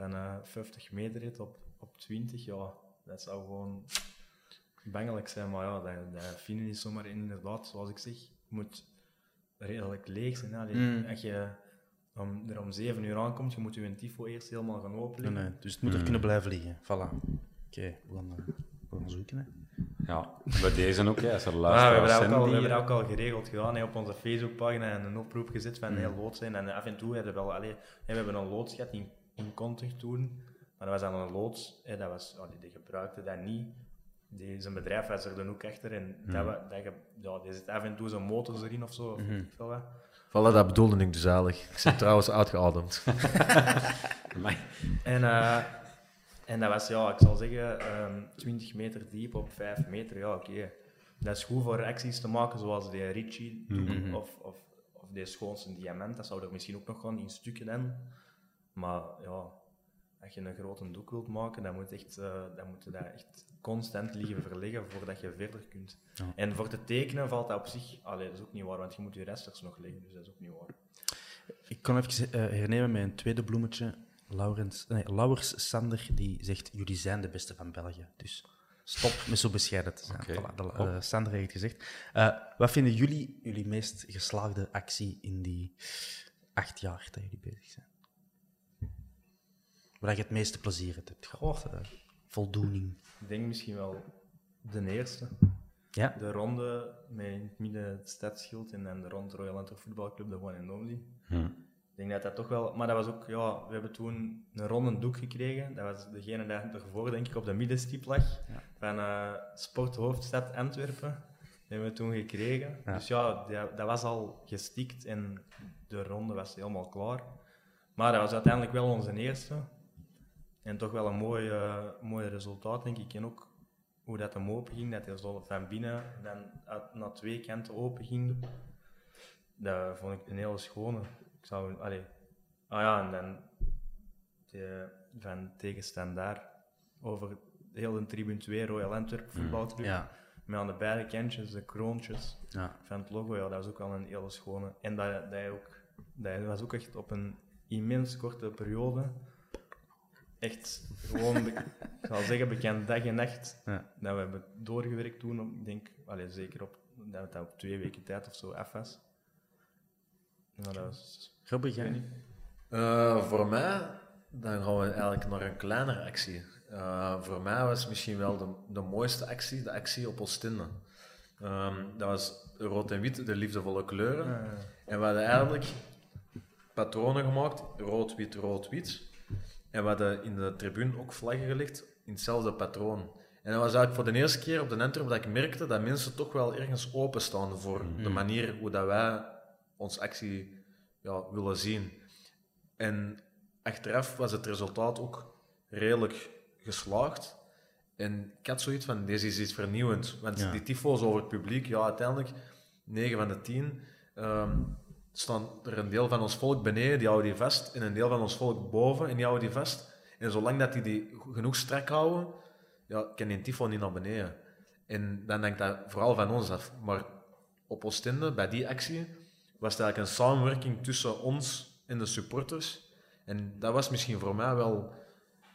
Speaker 3: eh 50 meter rit op, op 20, ja, dat zou gewoon bangelijk zijn. Maar ja, dat, dat vinden niet zomaar in, inderdaad, zoals ik zeg, moet redelijk leeg zijn.
Speaker 2: Mm.
Speaker 3: Als je om, er om 7 uur aankomt, je moet je tifo eerst helemaal gaan openen.
Speaker 2: nee, dus het moet er kunnen blijven liggen. Voilà. Oké, we, gaan, eh, we gaan zoeken. Hè.
Speaker 4: Ja, bij deze ook, ja, als er
Speaker 3: Ja, we
Speaker 4: luisteraars
Speaker 3: hebben dat
Speaker 4: zijn
Speaker 3: ook al, we hebben dat
Speaker 4: eh,
Speaker 3: ook al geregeld gedaan hè, op onze Facebookpagina en een oproep gezet van heel lood zijn. En af en toe hebben we wel, allee, hè, we hebben een loods gehad in, in Contig toen, maar dat was dan een loods, hè, dat was, oh, die, die gebruikte dat niet. Die, zijn bedrijf was er dan ook achter en dat, wa- dat, ja, die zit af en toe zijn motors erin of zo. Of weet ik veel wat.
Speaker 5: Voilà, dat bedoelde ik dus eigenlijk. Ik zit trouwens uitgeademd.
Speaker 3: En, eh, en dat was, ja, ik zal zeggen, ehm 20 meter diep op 5 meter. Ja, oké. Dat is goed voor acties te maken zoals die Ritchie doek of, of, of die schoonste diamant. Dat zou er misschien ook nog gaan in stukken dan. Maar ja, als je een grote doek wilt maken, dan moet, echt, eh, dan moet je dat echt constant liggen verleggen voordat je verder kunt.
Speaker 2: Ja.
Speaker 3: En voor te tekenen valt dat op zich, allee, dat is ook niet waar, want je moet je resters nog leggen, dus dat is ook niet waar.
Speaker 2: Ik kan even eh, hernemen met een tweede bloemetje. Laurens, nee, Lauwers Sander die zegt: Jullie zijn de beste van België. Dus stop met zo bescheiden te zijn. Voilà, de, eh, Sander heeft gezegd. Eh, wat vinden jullie jullie meest geslaagde actie in die acht jaar dat jullie bezig zijn? Waar je het meeste plezier uit hebt gehad? eh, voldoening.
Speaker 3: Ik denk misschien wel de eerste.
Speaker 2: Ja?
Speaker 3: De ronde met in het midden het stadsschild en dan de rond Royal Antwerp voetbalclub, de one and only.
Speaker 4: Hm.
Speaker 3: Ik denk dat dat toch wel... Maar dat was ook... Ja, we hebben toen een ronde doek gekregen. Dat was degene die ervoor, denk ik, op de middenstip lag. Van eh Sporthoofdstad Antwerpen. Die hebben we toen gekregen.
Speaker 2: Ja.
Speaker 3: Dus ja, dat, dat was al gestikt en de ronde was helemaal klaar. Maar dat was uiteindelijk wel onze eerste. En toch wel een mooi, eh, mooi resultaat, denk ik. En ook hoe dat hem open ging, dat hij zo van binnen dan uit, naar twee kanten open ging. Dat vond ik een hele schone. Ik zou, allee, ah ja, en dan de, van tegenstandaard over heel de tribune 2, Royal Antwerp voetbalclub.
Speaker 2: Ja.
Speaker 3: Met aan de beide kantjes de kroontjes
Speaker 2: ja.
Speaker 3: van het logo, ja, dat was ook wel een hele schone. En dat, dat, hij ook, dat was ook echt op een immens korte periode. Echt gewoon, ik zal zeggen, bekend dag en nacht.
Speaker 2: Ja.
Speaker 3: Dat we hebben doorgewerkt toen, op, ik denk, allee, zeker op, dat het op twee weken tijd of zo af was. Dat was...
Speaker 2: Grappig,
Speaker 3: niet.
Speaker 5: Eh, voor mij, dan gaan we eigenlijk naar een kleinere actie. Eh, voor mij was misschien wel de, de mooiste actie, de actie op Oostende. Ehm, dat was rood en wit, de liefdevolle kleuren. En we hadden eigenlijk patronen gemaakt, rood, wit, rood, wit. En we hadden in de tribune ook vlaggen gelegd in hetzelfde patroon. En dat was eigenlijk voor de eerste keer op de Antwerp dat ik merkte dat mensen toch wel ergens openstaan voor de manier hoe dat wij onze actie ja, willen zien. En achteraf was het resultaat ook redelijk geslaagd. En ik had zoiets van, deze is iets vernieuwend. Want
Speaker 2: Ja.
Speaker 5: die tyfo's over het publiek, ja, uiteindelijk, 9 van de 10, ehm, staan er een deel van ons volk beneden, die houden die vast, en een deel van ons volk boven, en die houden die vast. En zolang dat die die genoeg strak houden, ja, kan die tifo niet naar beneden. En dan denk ik dat vooral van ons af. Maar op Oostende, bij die actie, was het eigenlijk een samenwerking tussen ons en de supporters. En dat was misschien voor mij wel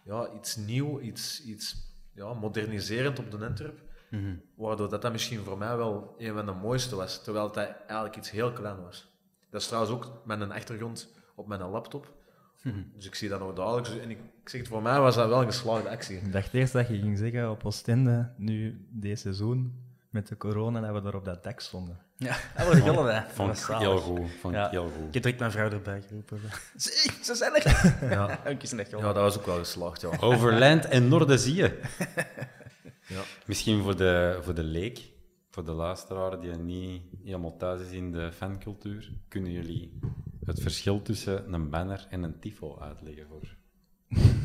Speaker 5: ja, iets nieuw, iets, iets ja, moderniserend op de Antwerp.
Speaker 2: Mhm.
Speaker 5: Waardoor dat, dat misschien voor mij wel een van de mooiste was. Terwijl dat eigenlijk iets heel klein was. Dat is trouwens ook met een achtergrond op mijn laptop. Dus ik zie dat nog dagelijks. En ik, ik zeg het, voor mij was dat wel een geslaagde actie.
Speaker 3: Ik dacht eerst dat je ging zeggen op Oostende, nu deze seizoen, met de corona, dat we daar op dat dak stonden.
Speaker 2: Ja, dat was gillen, hè.
Speaker 4: Vond ik heel goed. Vond
Speaker 2: Ja.
Speaker 4: heel goed.
Speaker 2: Ik heb direct mijn vrouw erbij geroepen. Zie, ze zijn er!
Speaker 5: Ja. Ja, dat was ook wel geslaagd, ja.
Speaker 4: Overland en Noorden zie je.
Speaker 5: Ja.
Speaker 4: Misschien voor de, voor de leek, voor de luisteraar die niet helemaal thuis is in de fancultuur, kunnen jullie het verschil tussen een banner en een tifo uitleggen voor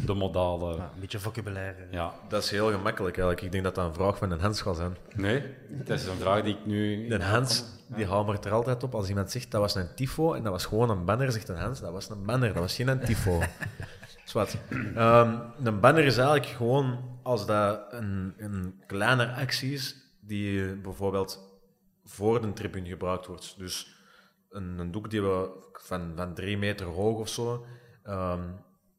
Speaker 4: de modale...
Speaker 2: Ja, een beetje vocabulaire.
Speaker 4: Ja,
Speaker 5: Dat is heel gemakkelijk eigenlijk. Ik denk dat dat een vraag van een Hans gaat zijn.
Speaker 4: nee, dat is een vraag die ik nu...
Speaker 5: De Hans, die hamert er altijd op als iemand zegt dat was een tifo en dat was gewoon een banner, zegt een Hans, dat was een banner, dat was geen een tifo. Zwat. Ehm, een banner is eigenlijk gewoon als dat een, een kleine actie is die bijvoorbeeld voor de tribune gebruikt wordt. Dus een, een doek die we van, van drie meter hoog of zo, ehm,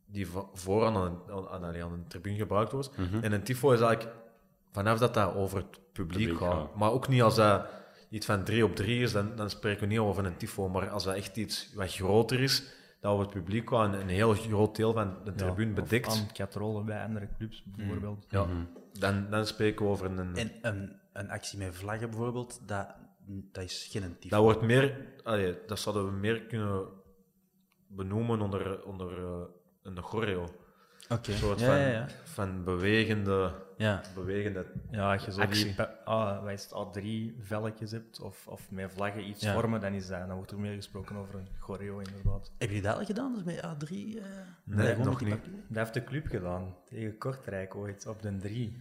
Speaker 5: die vo- voor aan een, aan, aan, aan een tribune gebruikt wordt. En een tifo is eigenlijk vanaf dat dat over het publiek,
Speaker 4: Publiek
Speaker 5: gaat. Maar ook niet als dat iets van drie op drie is, dan, dan spreken we niet over een tifo. Maar als dat echt iets wat groter is, dat over het publiek gaat en een heel groot deel van de tribune bedekt,
Speaker 3: Of aan bij andere clubs, bijvoorbeeld.
Speaker 5: ja, dan, dan spreken we over een...
Speaker 2: En een, een actie met vlaggen bijvoorbeeld, dat, dat is geen tifo.
Speaker 5: Dat wordt meer, allee, dat zouden we meer kunnen benoemen onder, onder eh, een choreo.
Speaker 2: Oké.
Speaker 5: Een soort
Speaker 2: Ja,
Speaker 5: van,
Speaker 2: ja, ja.
Speaker 5: van bewegende,
Speaker 2: Ja.
Speaker 5: bewegende
Speaker 3: Ja, als je zo
Speaker 5: Actie.
Speaker 3: die ah, het, A3-velletjes hebt, of, of met vlaggen iets
Speaker 2: Ja.
Speaker 3: vormen, dan, is dat, dan wordt er meer gesproken over een choreo, inderdaad.
Speaker 2: Heb je dat al gedaan? Dus met A3? eh?
Speaker 5: Nee, nog niet.
Speaker 2: papier?
Speaker 3: Dat heeft de club gedaan, tegen Kortrijk ooit, op de 3.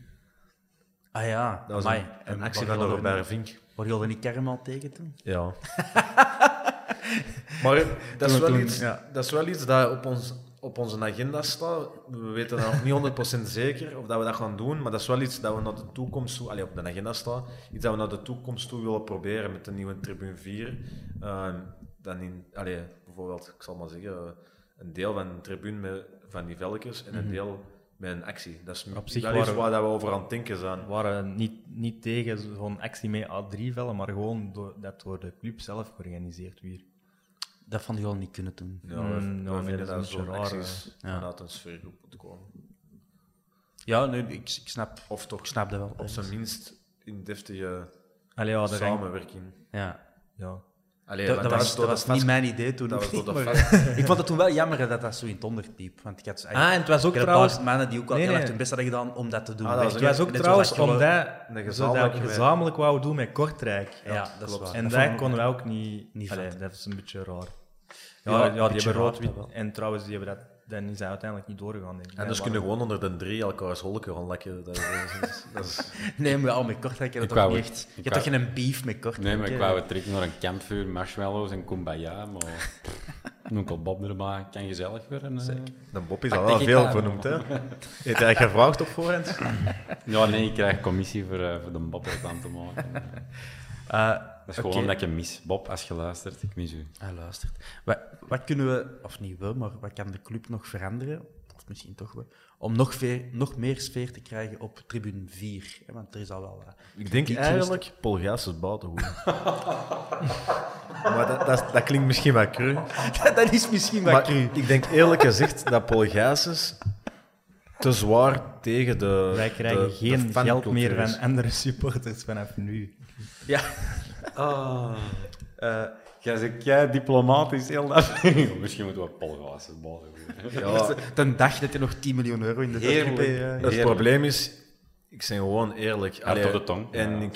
Speaker 2: Ah ja,
Speaker 5: Dat was
Speaker 2: amai.
Speaker 5: een, een
Speaker 2: En
Speaker 5: actie van Robert Vink.
Speaker 2: Waar jullie niet kerm al tegen toen?
Speaker 5: Ja. maar dat is,
Speaker 3: we
Speaker 5: wel
Speaker 3: toen-
Speaker 5: iets,
Speaker 3: ja.
Speaker 5: dat is wel iets dat op, ons, op onze agenda staat. We weten dat nog niet 100% zeker of dat we dat gaan doen, maar dat is wel iets dat we naar de toekomst toe, allee, op de agenda staat, iets dat we naar de toekomst toe willen proberen met de nieuwe Tribune 4. Ehm, dan in, allee, bijvoorbeeld, ik zal maar zeggen, een deel van de tribune met, van die velkens en een deel met een actie. Dat is
Speaker 3: Op zich waren we-
Speaker 5: waar dat we over aan het denken zijn.
Speaker 3: We waren niet, niet tegen zo'n actie met A3-vellen, maar gewoon door, dat door de club zelf georganiseerd werd.
Speaker 2: Dat vonden jullie niet kunnen doen.
Speaker 5: Ja, we,
Speaker 3: Mm,
Speaker 5: we vinden
Speaker 3: dat
Speaker 5: dat zo'n acties
Speaker 2: ja.
Speaker 5: vanuit een sfeergroep moeten komen.
Speaker 2: Ja, nee, ik, ik, snap,
Speaker 5: Of toch
Speaker 2: ik snap dat wel.
Speaker 5: op zijn minst in deftige
Speaker 3: Allee, ja,
Speaker 5: samenwerking.
Speaker 2: Ja.
Speaker 3: Ja.
Speaker 5: Allee,
Speaker 2: Dat, dat
Speaker 5: dat
Speaker 2: was, dat was niet mijn idee toen.
Speaker 5: dat was
Speaker 2: maar ik vond het toen wel jammer dat dat zo in het onderliep. Want ik had
Speaker 3: Ah, en het was ook trouwens...
Speaker 2: een paar mannen die ook al
Speaker 3: Nee,
Speaker 2: heel erg hun best hadden gedaan om dat te doen.
Speaker 5: Ah, dat was.
Speaker 3: Het was ook trouwens omdat dat
Speaker 5: gezamenlijke-
Speaker 3: gezamenlijk wouden doen met Kortrijk.
Speaker 2: Ja, dat waar.
Speaker 3: En
Speaker 2: Dat
Speaker 3: dat
Speaker 2: vond ik
Speaker 3: konden wij ook niet...
Speaker 2: niet
Speaker 3: Allee, dat is een beetje raar.
Speaker 2: Ja,
Speaker 3: Ja, die hebben rood-wit.
Speaker 2: wel.
Speaker 3: En trouwens, die hebben dat, dan is dat uiteindelijk niet doorgegaan. denk ik.
Speaker 5: En dus kunnen gewoon onder de drie elkaars holken gaan lekken. Dat, is- dat is- dat is-
Speaker 2: Nee, maar al met Kortrijk heb je
Speaker 4: Ik
Speaker 2: toch niet echt... Je hebt toch geen beef met Kortrijk?
Speaker 4: Nee, maar ik wou het trekken naar een kampvuur, marshmallows en kumbaya, maar onkel Bob erbij kan gezellig worden. eh.
Speaker 5: de Bob is al wel veel
Speaker 2: aan.
Speaker 5: vernoemd, hè? Heeft hij gevraagd op voorhand?
Speaker 4: Ja, nee, ik krijg commissie voor, eh, voor de Bob aan te maken.
Speaker 2: Eh,
Speaker 4: Dat is gewoon
Speaker 2: oké.
Speaker 4: omdat ik je mis. Bob, als je luistert, ik mis u.
Speaker 2: Hij luistert. Wat, wat kunnen we, of niet we, maar wat kan de club nog veranderen? Of misschien toch wel. Om nog, veer, nog meer sfeer te krijgen op tribune 4. Hè? Want er is al wel... eh,
Speaker 5: Ik denk eigenlijk Paul is buitengoed. maar dat, dat, dat klinkt misschien wat cru.
Speaker 2: dat is misschien wat
Speaker 5: Maar
Speaker 2: cru.
Speaker 5: ik denk eerlijk gezegd dat Paul te zwaar tegen de
Speaker 3: Wij krijgen
Speaker 5: de- de
Speaker 3: geen geld meer van andere supporters vanaf nu.
Speaker 2: Ja.
Speaker 4: Eh, Jij zegt kei diplomatisch heel dat. Misschien moeten we Paul Gaassen balen.
Speaker 5: Ja,
Speaker 2: De dag dat je nog 10 miljoen euro in de
Speaker 4: Heerlijk.
Speaker 5: het
Speaker 4: Heerlijk.
Speaker 5: probleem is, ik ben gewoon eerlijk. Allee,
Speaker 4: op de tong.
Speaker 5: En
Speaker 4: Ja,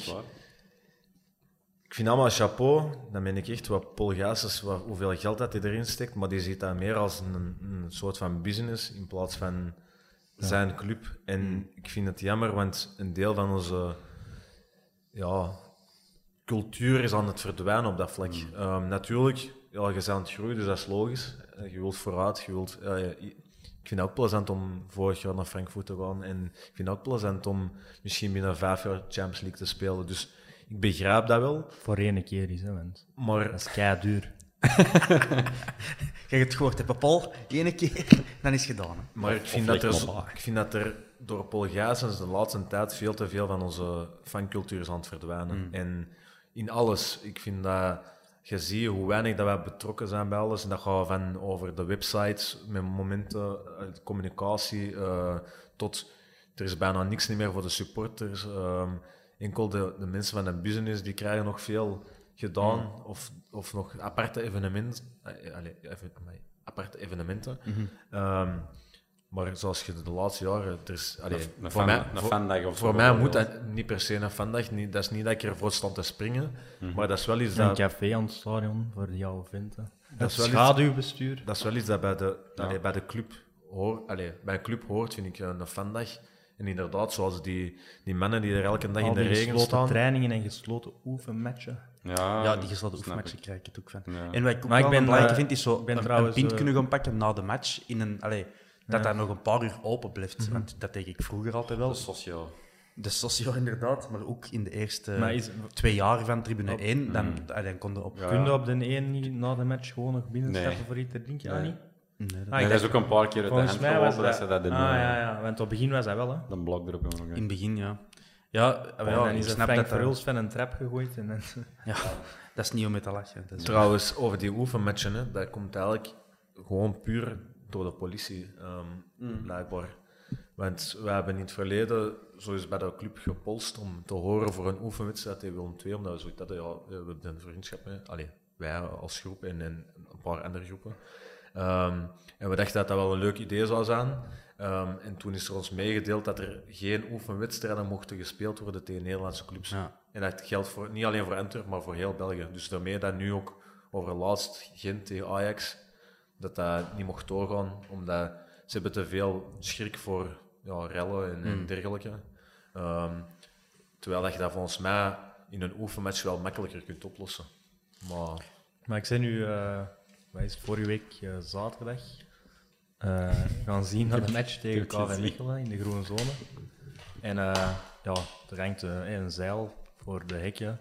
Speaker 5: ik, vind allemaal chapeau, dan ben ik echt wat Paul wat, hoeveel geld dat hij erin steekt, maar die ziet dat meer als een, een soort van business in plaats van zijn club. En ik vind het jammer, want een deel van onze ja, cultuur is aan het verdwijnen op dat vlak. Ehm, natuurlijk, ja, je bent aan het groeien, dus dat is logisch. Eh, Je wilt vooruit, je wilt... ja, ik vind het ook plezant om vorig jaar naar Frankfurt te gaan. En ik vind het ook plezant om misschien binnen vijf jaar Champions League te spelen. Dus ik begrijp dat wel.
Speaker 3: Voor één keer is, hè, want
Speaker 5: Maar
Speaker 3: dat is kei duur.
Speaker 2: Hebt het gehoord, hè, Paul? Ene keer, dan is het gedaan. Hè.
Speaker 5: Maar ik vind,
Speaker 4: of
Speaker 5: dat er, ik vind dat er door Paul Gijsens de laatste tijd veel te veel van onze fancultuur is aan het verdwijnen. En in alles. Ik vind dat je ziet hoe weinig dat wij betrokken zijn bij alles. En dat gaat van over de websites, met momenten, eh, communicatie, eh, tot er is bijna niks meer voor de supporters. Ehm, enkel de, de mensen van de business die krijgen nog veel gedaan.
Speaker 4: Hmm.
Speaker 5: Of, of nog aparte evenementen. eh, allee, even- aparte evenementen.
Speaker 4: Mhm.
Speaker 5: Ehm, maar zoals je de laatste jaren... Er is, allee,
Speaker 4: Een- een
Speaker 5: voor
Speaker 4: fan-
Speaker 5: mij,
Speaker 4: een
Speaker 5: voor,
Speaker 4: fandag of zo
Speaker 5: voor mij moet dat niet per se een vandaag. Niet, dat is niet dat ik ervoor sta te springen.
Speaker 4: Mhm.
Speaker 5: Maar dat is wel iets
Speaker 3: Een
Speaker 5: dat...
Speaker 3: café aan het stadion voor jouw vinten.
Speaker 5: Dat
Speaker 3: Dat
Speaker 5: is wel iets-
Speaker 3: schaduwbestuur.
Speaker 5: Dat is wel iets dat bij de,
Speaker 4: Ja.
Speaker 5: allee, bij de club hoort. Allee, bij een club hoort, vind ik, een vandaag. En inderdaad, zoals die, die mannen die er elke dag
Speaker 3: Al
Speaker 5: in de
Speaker 3: die
Speaker 5: regen
Speaker 3: gesloten
Speaker 5: staan.
Speaker 3: trainingen en gesloten oefenmatchen.
Speaker 4: Ja,
Speaker 2: ja, die gesloten oefenmatchen
Speaker 4: ik.
Speaker 2: krijg ik het ook van.
Speaker 4: Ja.
Speaker 2: En wat ik ook
Speaker 3: Maar ik ben, eh,
Speaker 2: vind, is zo
Speaker 3: ben
Speaker 2: een,
Speaker 3: trouwens,
Speaker 2: een pint
Speaker 3: eh,
Speaker 2: kunnen gaan pakken na de match in een... Allee, dat dat nog een paar uur open blijft. Want dat denk ik vroeger altijd wel.
Speaker 4: De socio.
Speaker 2: De socio inderdaad, maar ook in de eerste
Speaker 3: is-
Speaker 2: twee jaar van tribune
Speaker 3: Op-
Speaker 2: 1, dan, dan kon je op...
Speaker 4: Ja.
Speaker 3: Kun je op de 1 niet na de match gewoon nog binnenstappen
Speaker 4: Nee.
Speaker 3: voor iets te drinken?
Speaker 4: Nee.
Speaker 3: Ah, niet?
Speaker 2: Nee, dat-
Speaker 3: Ah,
Speaker 4: Nee,
Speaker 3: ik
Speaker 4: dat is ook een paar keer uit de
Speaker 3: Volgens
Speaker 4: hand
Speaker 3: mij was
Speaker 4: gelopen dat ze dat in
Speaker 3: Ah,
Speaker 4: de,
Speaker 3: ja, ja. Want op het begin was dat wel, hè.
Speaker 4: de blok erop hebben
Speaker 2: in het begin, ja. Ja,
Speaker 3: en
Speaker 2: ja
Speaker 3: dan is
Speaker 2: snap
Speaker 3: Frank
Speaker 2: dat dat...
Speaker 3: Verhulst van een trap gegooid. En dan...
Speaker 2: Ja, dat is niet om mee te lachen. Dat is
Speaker 5: Trouwens, over die oefenmatchen, hè, dat komt eigenlijk gewoon puur door de politie, ehm, blijkbaar. Want we hebben in het verleden zo eens bij de club gepolst om te horen voor een oefenwedstrijd tegen Willem II, omdat we zoiets hadden, ja, we hebben een vriendschap mee. Allee, wij als groep en, en een paar andere groepen. Ehm, en we dachten dat dat wel een leuk idee zou zijn. Ehm, en toen is er ons meegedeeld dat er geen oefenwedstrijden mochten gespeeld worden tegen Nederlandse clubs.
Speaker 2: Ja.
Speaker 5: En dat geldt voor, niet alleen voor Antwerpen, maar voor heel België. Dus daarmee dat nu ook over laatst Gent tegen Ajax, dat dat niet mocht doorgaan, omdat ze hebben te veel schrik voor ja, rellen en, en dergelijke. Ehm, terwijl dat je dat volgens mij in een oefenmatch wel makkelijker kunt oplossen. Maar
Speaker 3: Maar ik ben nu, eh wat is vorige week eh, zaterdag, eh, gaan zien naar de match tegen KV. Mechelen in de groene zone. En eh, ja, er hangt een zeil voor de hekje.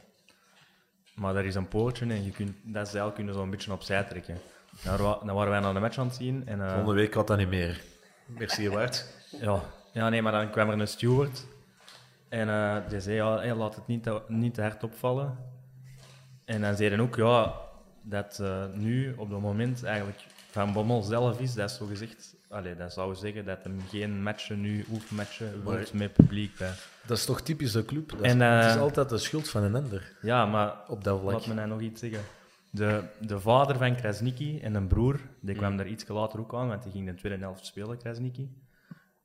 Speaker 3: Maar daar is een poortje en je kunt, dat zeil kun je zo een beetje opzij trekken. Daar dan waren wij naar de match aan het zien. En, eh,
Speaker 5: volgende week gaat dat niet meer. Merci, Bart.
Speaker 3: ja. ja, nee, maar dan kwam er een steward. En eh, die zei, ja, hey, laat het niet te, niet te hard opvallen. En dan zei hij ook, ja, dat eh, nu op het moment eigenlijk Van Bommel zelf is, dat is zo gezegd, allee, dat zou zeggen dat hem geen matchen nu, oefenmatchen, wilt met publiek bij.
Speaker 5: Dat is toch typisch de club? Dat is,
Speaker 3: En,
Speaker 5: het is altijd de schuld van een ander
Speaker 3: Ja, maar
Speaker 5: op dat vlak.
Speaker 3: laat me nou nog iets zeggen. De, de vader van Krasniki en een broer, die kwam daar iets later ook aan, want die ging de tweede helft spelen, Krasniki.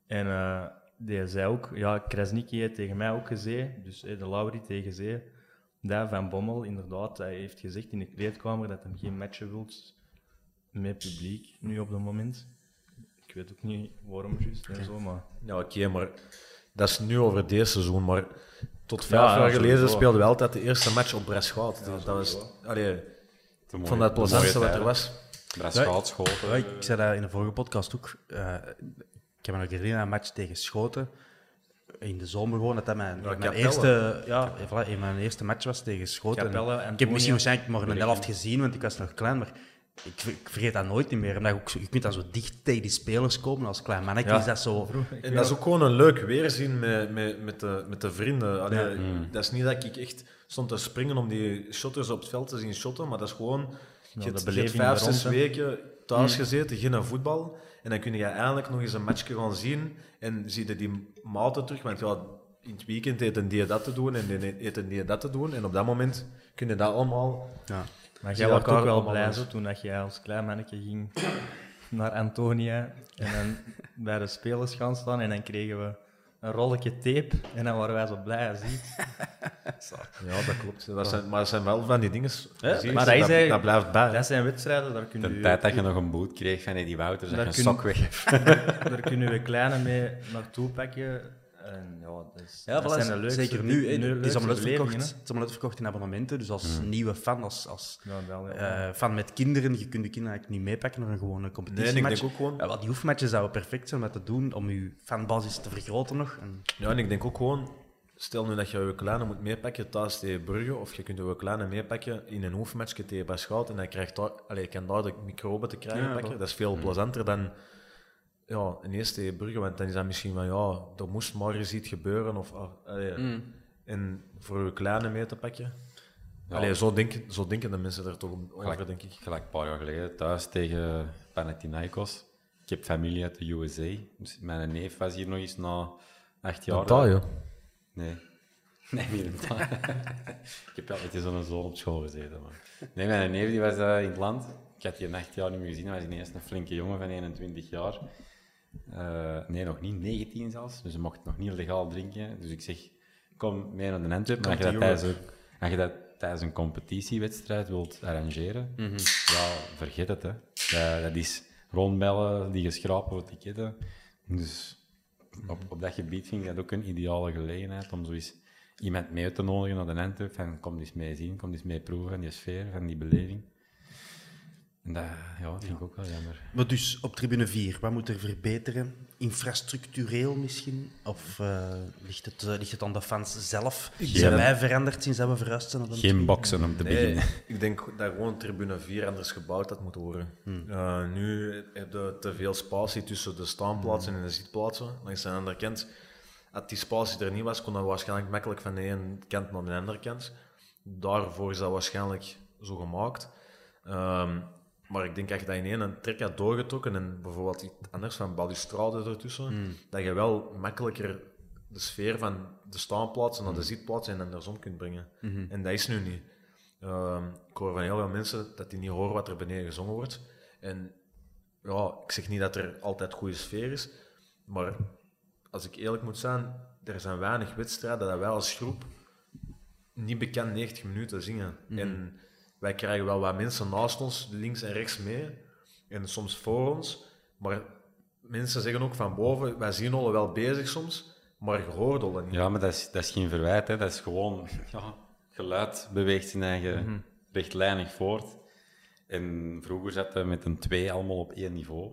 Speaker 3: En eh, die zei ook, ja, Krasniki heeft tegen mij ook gezegd, dus eh, de Laurie tegen zee, dat Van Bommel inderdaad, hij heeft gezegd in de kleedkamer dat hij geen matchen wilt met publiek, nu op het moment. Ik weet ook niet waarom juist en zo, maar...
Speaker 5: Ja, oké, maar dat is nu over dit seizoen. Maar tot vijf
Speaker 3: Ja,
Speaker 5: jaar
Speaker 3: ja,
Speaker 5: geleden
Speaker 3: sowieso.
Speaker 5: speelden we altijd de eerste match op Breschout. Dus dat was, allee, ik vond dat het plezantste wat er was.
Speaker 4: Breschout, Schoten.
Speaker 2: Ja, ik zei dat in de vorige podcast ook. Eh, ik heb me nog herinnerd aan een match tegen Schoten. In de zomer gewoon, dat dat mijn,
Speaker 5: Ja,
Speaker 2: mijn eerste, ja, voilà, in mijn eerste match was tegen Schoten. En ik heb misschien waarschijnlijk maar een helft gezien, want ik was nog klein, maar ik, ik vergeet dat nooit meer. Omdat je, ook zo, je kunt dan zo dicht tegen die spelers komen als klein mannetje.
Speaker 3: Ja.
Speaker 2: Is dat zo...
Speaker 5: En dat is ook gewoon een leuk weerzien met, met, met, de, met de vrienden. Allee, Dat is niet dat ik echt stond te springen om die shotters op het veld te zien shotten, maar dat is gewoon... Je hebt, je hebt
Speaker 3: beleving
Speaker 5: vijf,
Speaker 3: rond,
Speaker 5: zes weken thuis gezeten, geen voetbal. En dan kun je eindelijk nog eens een matchje gaan zien en zie je die maten terug. Want ja, in het weekend eten die dat te doen en die eten die dat te doen. En op dat moment kun je dat allemaal...
Speaker 2: Ja.
Speaker 3: Maar jij was ook wel blij zo, toen dat jij als klein mannetje ging naar Antonia en dan bij de spelers gaan staan en dan kregen we een rolletje tape en dan waren wij zo blij als iets.
Speaker 5: Ja, dat klopt. Dat zijn, maar dat zijn wel van die dingen... je,
Speaker 3: Maar dat
Speaker 5: dat, blijft bij.
Speaker 3: Dat zijn wedstrijden, daar kun
Speaker 4: De
Speaker 3: je,
Speaker 4: tijd dat je nog een boot kreeg van Eddie Wouters, dat je een sok weg
Speaker 3: daar kunnen we kleine mee naartoe pakken. En ja, dat, is,
Speaker 2: Ja,
Speaker 3: dat
Speaker 2: voilà,
Speaker 3: zijn de
Speaker 2: zeker nu. Het is allemaal uitverkocht, het is allemaal uitverkocht in abonnementen. Dus als
Speaker 4: Mm.
Speaker 2: nieuwe fan, als, als
Speaker 3: hè. Ja, wel, ja.
Speaker 2: eh, fan met kinderen, je kunt de kinderen eigenlijk niet meepakken naar een gewone
Speaker 5: Nee, en
Speaker 2: competitiematch.
Speaker 5: ik denk ook gewoon...
Speaker 2: Ja, wel, die hoefmatches zouden perfect zijn om dat te doen, om je fanbasis te vergroten nog. En,
Speaker 5: Ja, en ik denk ook gewoon, stel nu dat je je kleine moet meepakken thuis tegen Brugge, of je kunt je kleine meepakken in een oefenmatchje tegen Baschout, en dan krijgt daar, je kan daar de microben te krijgen pakken. Dat is veel plezanter dan ja, ineens tegen Brugge, want dan is dat misschien van, ja, er moest maar eens iets gebeuren, of, ah, allee, en voor je kleine mee te pakken.
Speaker 4: Ja.
Speaker 5: Allee, zo, denken, zo denken de mensen er toch over,
Speaker 4: Gelijk,
Speaker 5: denk ik.
Speaker 4: gelijk een paar jaar geleden, thuis tegen Panathinaikos. Ik heb familie uit de USA. Dus mijn neef was hier nog eens na acht jaar.
Speaker 5: ja.
Speaker 4: Nee. Nee, niet het land. ik heb altijd zo'n zoon op school gezeten. Maar. Nee, mijn neef die was eh, in het land. Ik had die in acht jaar niet meer gezien. Hij was ineens een flinke jongen van 21 jaar. Eh, nee, nog niet. 19 zelfs. Dus hij mocht nog niet legaal drinken. Dus ik zeg, kom mee naar de Antwerp. Maar als je, dat tijdens, een- als je dat tijdens een competitiewedstrijd wilt arrangeren, ja, vergeet het. Hè. Dat, dat is rondbellen, die geschrapen voor ticketten. Dus op, op dat gebied vind ik dat ook een ideale gelegenheid om zo eens iemand mee te nodigen naar de Antwerp. Van kom eens mee zien, kom eens mee proeven van die sfeer, van die beleving. En dat ja, vind ik ook wel jammer.
Speaker 7: Maar dus op tribune 4, wat moet er verbeteren? Infrastructureel misschien? Of eh, ligt, het, eh, ligt het aan de fans zelf? Zijn wij veranderd sinds dat we verhuisd zijn?
Speaker 4: Geen
Speaker 7: tribune?
Speaker 4: boksen om te
Speaker 5: Nee,
Speaker 4: beginnen.
Speaker 5: ik denk dat gewoon tribune 4 anders gebouwd had moeten worden. Eh, nu heb je te veel spatie tussen de staanplaatsen en de zitplaatsen. Langs de andere kant, als die spatie er niet was, kon dat waarschijnlijk makkelijk van de ene kant naar de andere kant. Daarvoor is dat waarschijnlijk zo gemaakt. Ehm, maar ik denk dat je dat in één trek had doorgetrokken en bijvoorbeeld iets anders van balustrade ertussen, dat je wel makkelijker de sfeer van de staanplaatsen naar de zitplaatsen en andersom kunt brengen. En dat is nu niet. Ehm, ik hoor van heel veel mensen dat die niet horen wat er beneden gezongen wordt. En ja, ik zeg niet dat er altijd goede sfeer is, maar als ik eerlijk moet zijn, er zijn weinig wedstrijden dat wij als groep niet bekend 90 minuten zingen. En wij krijgen wel wat mensen naast ons, links en rechts mee, en soms voor ons, maar mensen zeggen ook van boven, wij zien Olle wel bezig soms, maar je hoort Olle niet.
Speaker 4: Ja, maar dat is, dat is geen verwijt. Hè. Dat is gewoon... Ja, geluid beweegt zijn eigen rechtlijnig voort. En vroeger zaten we met een twee allemaal op één niveau.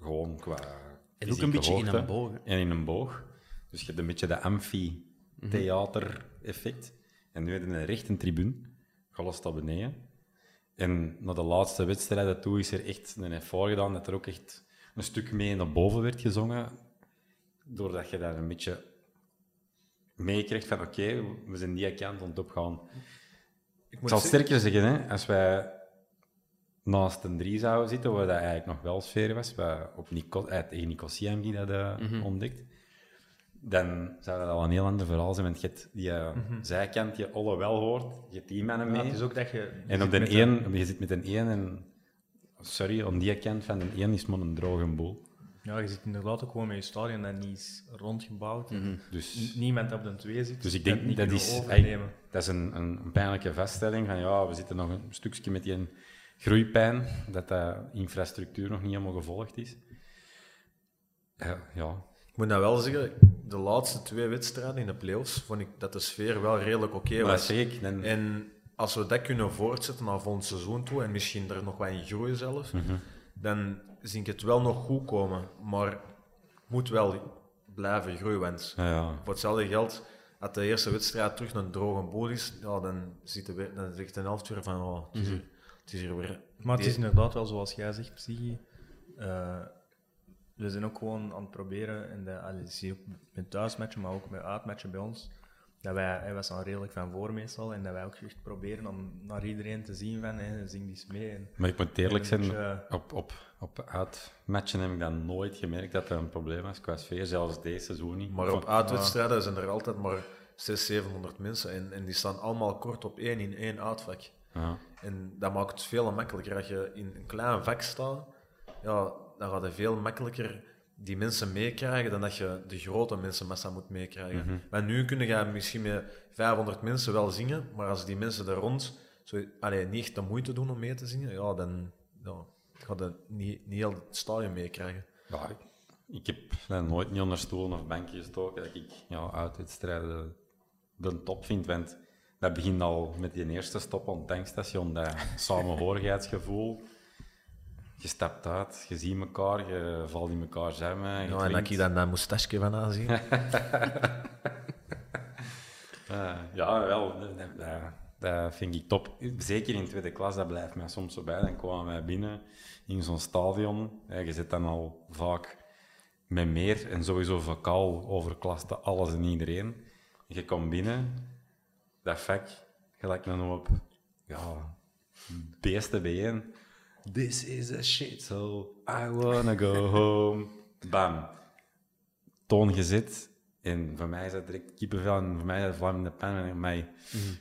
Speaker 4: Gewoon qua
Speaker 7: En ook een beetje in een boog, hè.
Speaker 4: En in een boog. Dus je hebt een beetje dat amphi-theater-effect. En nu heb je een rechte tribune. Staat beneden. En na de laatste wedstrijden toe is er echt een effort gedaan dat er ook echt een stuk mee naar boven werd gezongen. Doordat je daar een beetje meekrijgt van oké, we zijn die kant aan het opgaan. Ik
Speaker 5: moet
Speaker 4: zal sterker zeggen, hè, als wij naast een drie zouden zitten, waar dat eigenlijk nog wel sfeer was, waar op Nico, eh, tegen Nicosia dat eh, ontdekt, dan zou dat al een heel ander verhaal zijn, want je hebt die eh, zijkant, die alle wel hoort, je hebt die mannen
Speaker 3: Ja,
Speaker 4: mee.
Speaker 3: het is ook dat je... je
Speaker 4: En op de één, je zit met een één en... Sorry, aan die kant van de één is maar een droge boel.
Speaker 3: Ja, je zit inderdaad ook gewoon met je stadion dat niet is rondgebouwd.
Speaker 4: Dus,
Speaker 3: N- Niemand op de twee zit.
Speaker 4: dus ik
Speaker 3: dat
Speaker 4: denk,
Speaker 3: niet
Speaker 4: dat is,
Speaker 3: overnemen.
Speaker 4: dat is een, een, een pijnlijke vaststelling van ja, we zitten nog een stukje met die groeipijn, dat de infrastructuur nog niet helemaal gevolgd is. Ja, ja.
Speaker 5: Ik moet nou wel zeggen, de laatste twee wedstrijden in de playoffs vond ik dat de sfeer wel redelijk oké
Speaker 4: maar dat
Speaker 5: was.
Speaker 4: zeg ik. Dan,
Speaker 5: En als we dat kunnen voortzetten naar volgend seizoen toe, en misschien er nog wat in groeien zelf,
Speaker 4: Mhm.
Speaker 5: dan zie ik het wel nog goed komen. Maar het moet wel blijven groeien, want
Speaker 4: ja, ja.
Speaker 5: voor hetzelfde geld, als de eerste wedstrijd terug een droge boel is, ja, dan, zit de, dan zegt de helft weer van, oh, het, is hier, het is hier weer...
Speaker 3: Maar het is inderdaad wel zoals jij zegt, Psyche. Eh, we zijn ook gewoon aan het proberen, en de, allee, ook met thuismatchen, maar ook met uitmatchen bij ons, dat wij, hè, wij staan redelijk van voor meestal, en dat wij ook echt proberen om naar iedereen te zien van, hè, zing eens mee. En,
Speaker 4: Maar ik moet eerlijk zijn,
Speaker 3: beetje-
Speaker 4: op, op, op uitmatchen heb ik dan nooit gemerkt dat er een probleem was qua sfeer, zelfs deze seizoen niet.
Speaker 5: Maar op uitwedstrijden zijn er altijd maar 600, 700 mensen en, en die staan allemaal kort op één in één uitvak.
Speaker 4: Ja.
Speaker 5: En dat maakt het veel makkelijker. Als je in een klein vak staat, ja, dan gaat je veel makkelijker die mensen meekrijgen dan dat je de grote mensenmassa moet meekrijgen. Maar nu kun je misschien met 500 mensen wel zingen, maar als die mensen er rond zo, allee, niet echt de moeite doen om mee te zingen, ja, dan ja, ga je niet, niet heel het stadion meekrijgen.
Speaker 4: Ja, ik, ik heb nooit niet onder stoelen of bankjes gestoken dat ik ja, uitwedstrijden de top vind. Want dat begint al met die eerste stop op het tankstation, dat samenhorigheidsgevoel. Je stapt uit, je ziet elkaar, je valt in elkaar samen. je
Speaker 5: Ja, en dat ik dan dat moustache van aanzien.
Speaker 4: Eh, ja, wel, dat, dat- dat, dat vind ik top. Zeker in tweede klas, dat blijft mij soms zo bij. Dan kwamen wij binnen in zo'n stadion. Ja, je zit dan al vaak met meer en sowieso vocaal overklaste alles en iedereen. Je komt binnen, dat vak, gelijk dan op ja, beesten bijeen. This is a shit, so I wanna go home. Bam. Toon gezet. En voor mij is dat direct kippenvel en voor mij is dat vlam in de pan en voor mij,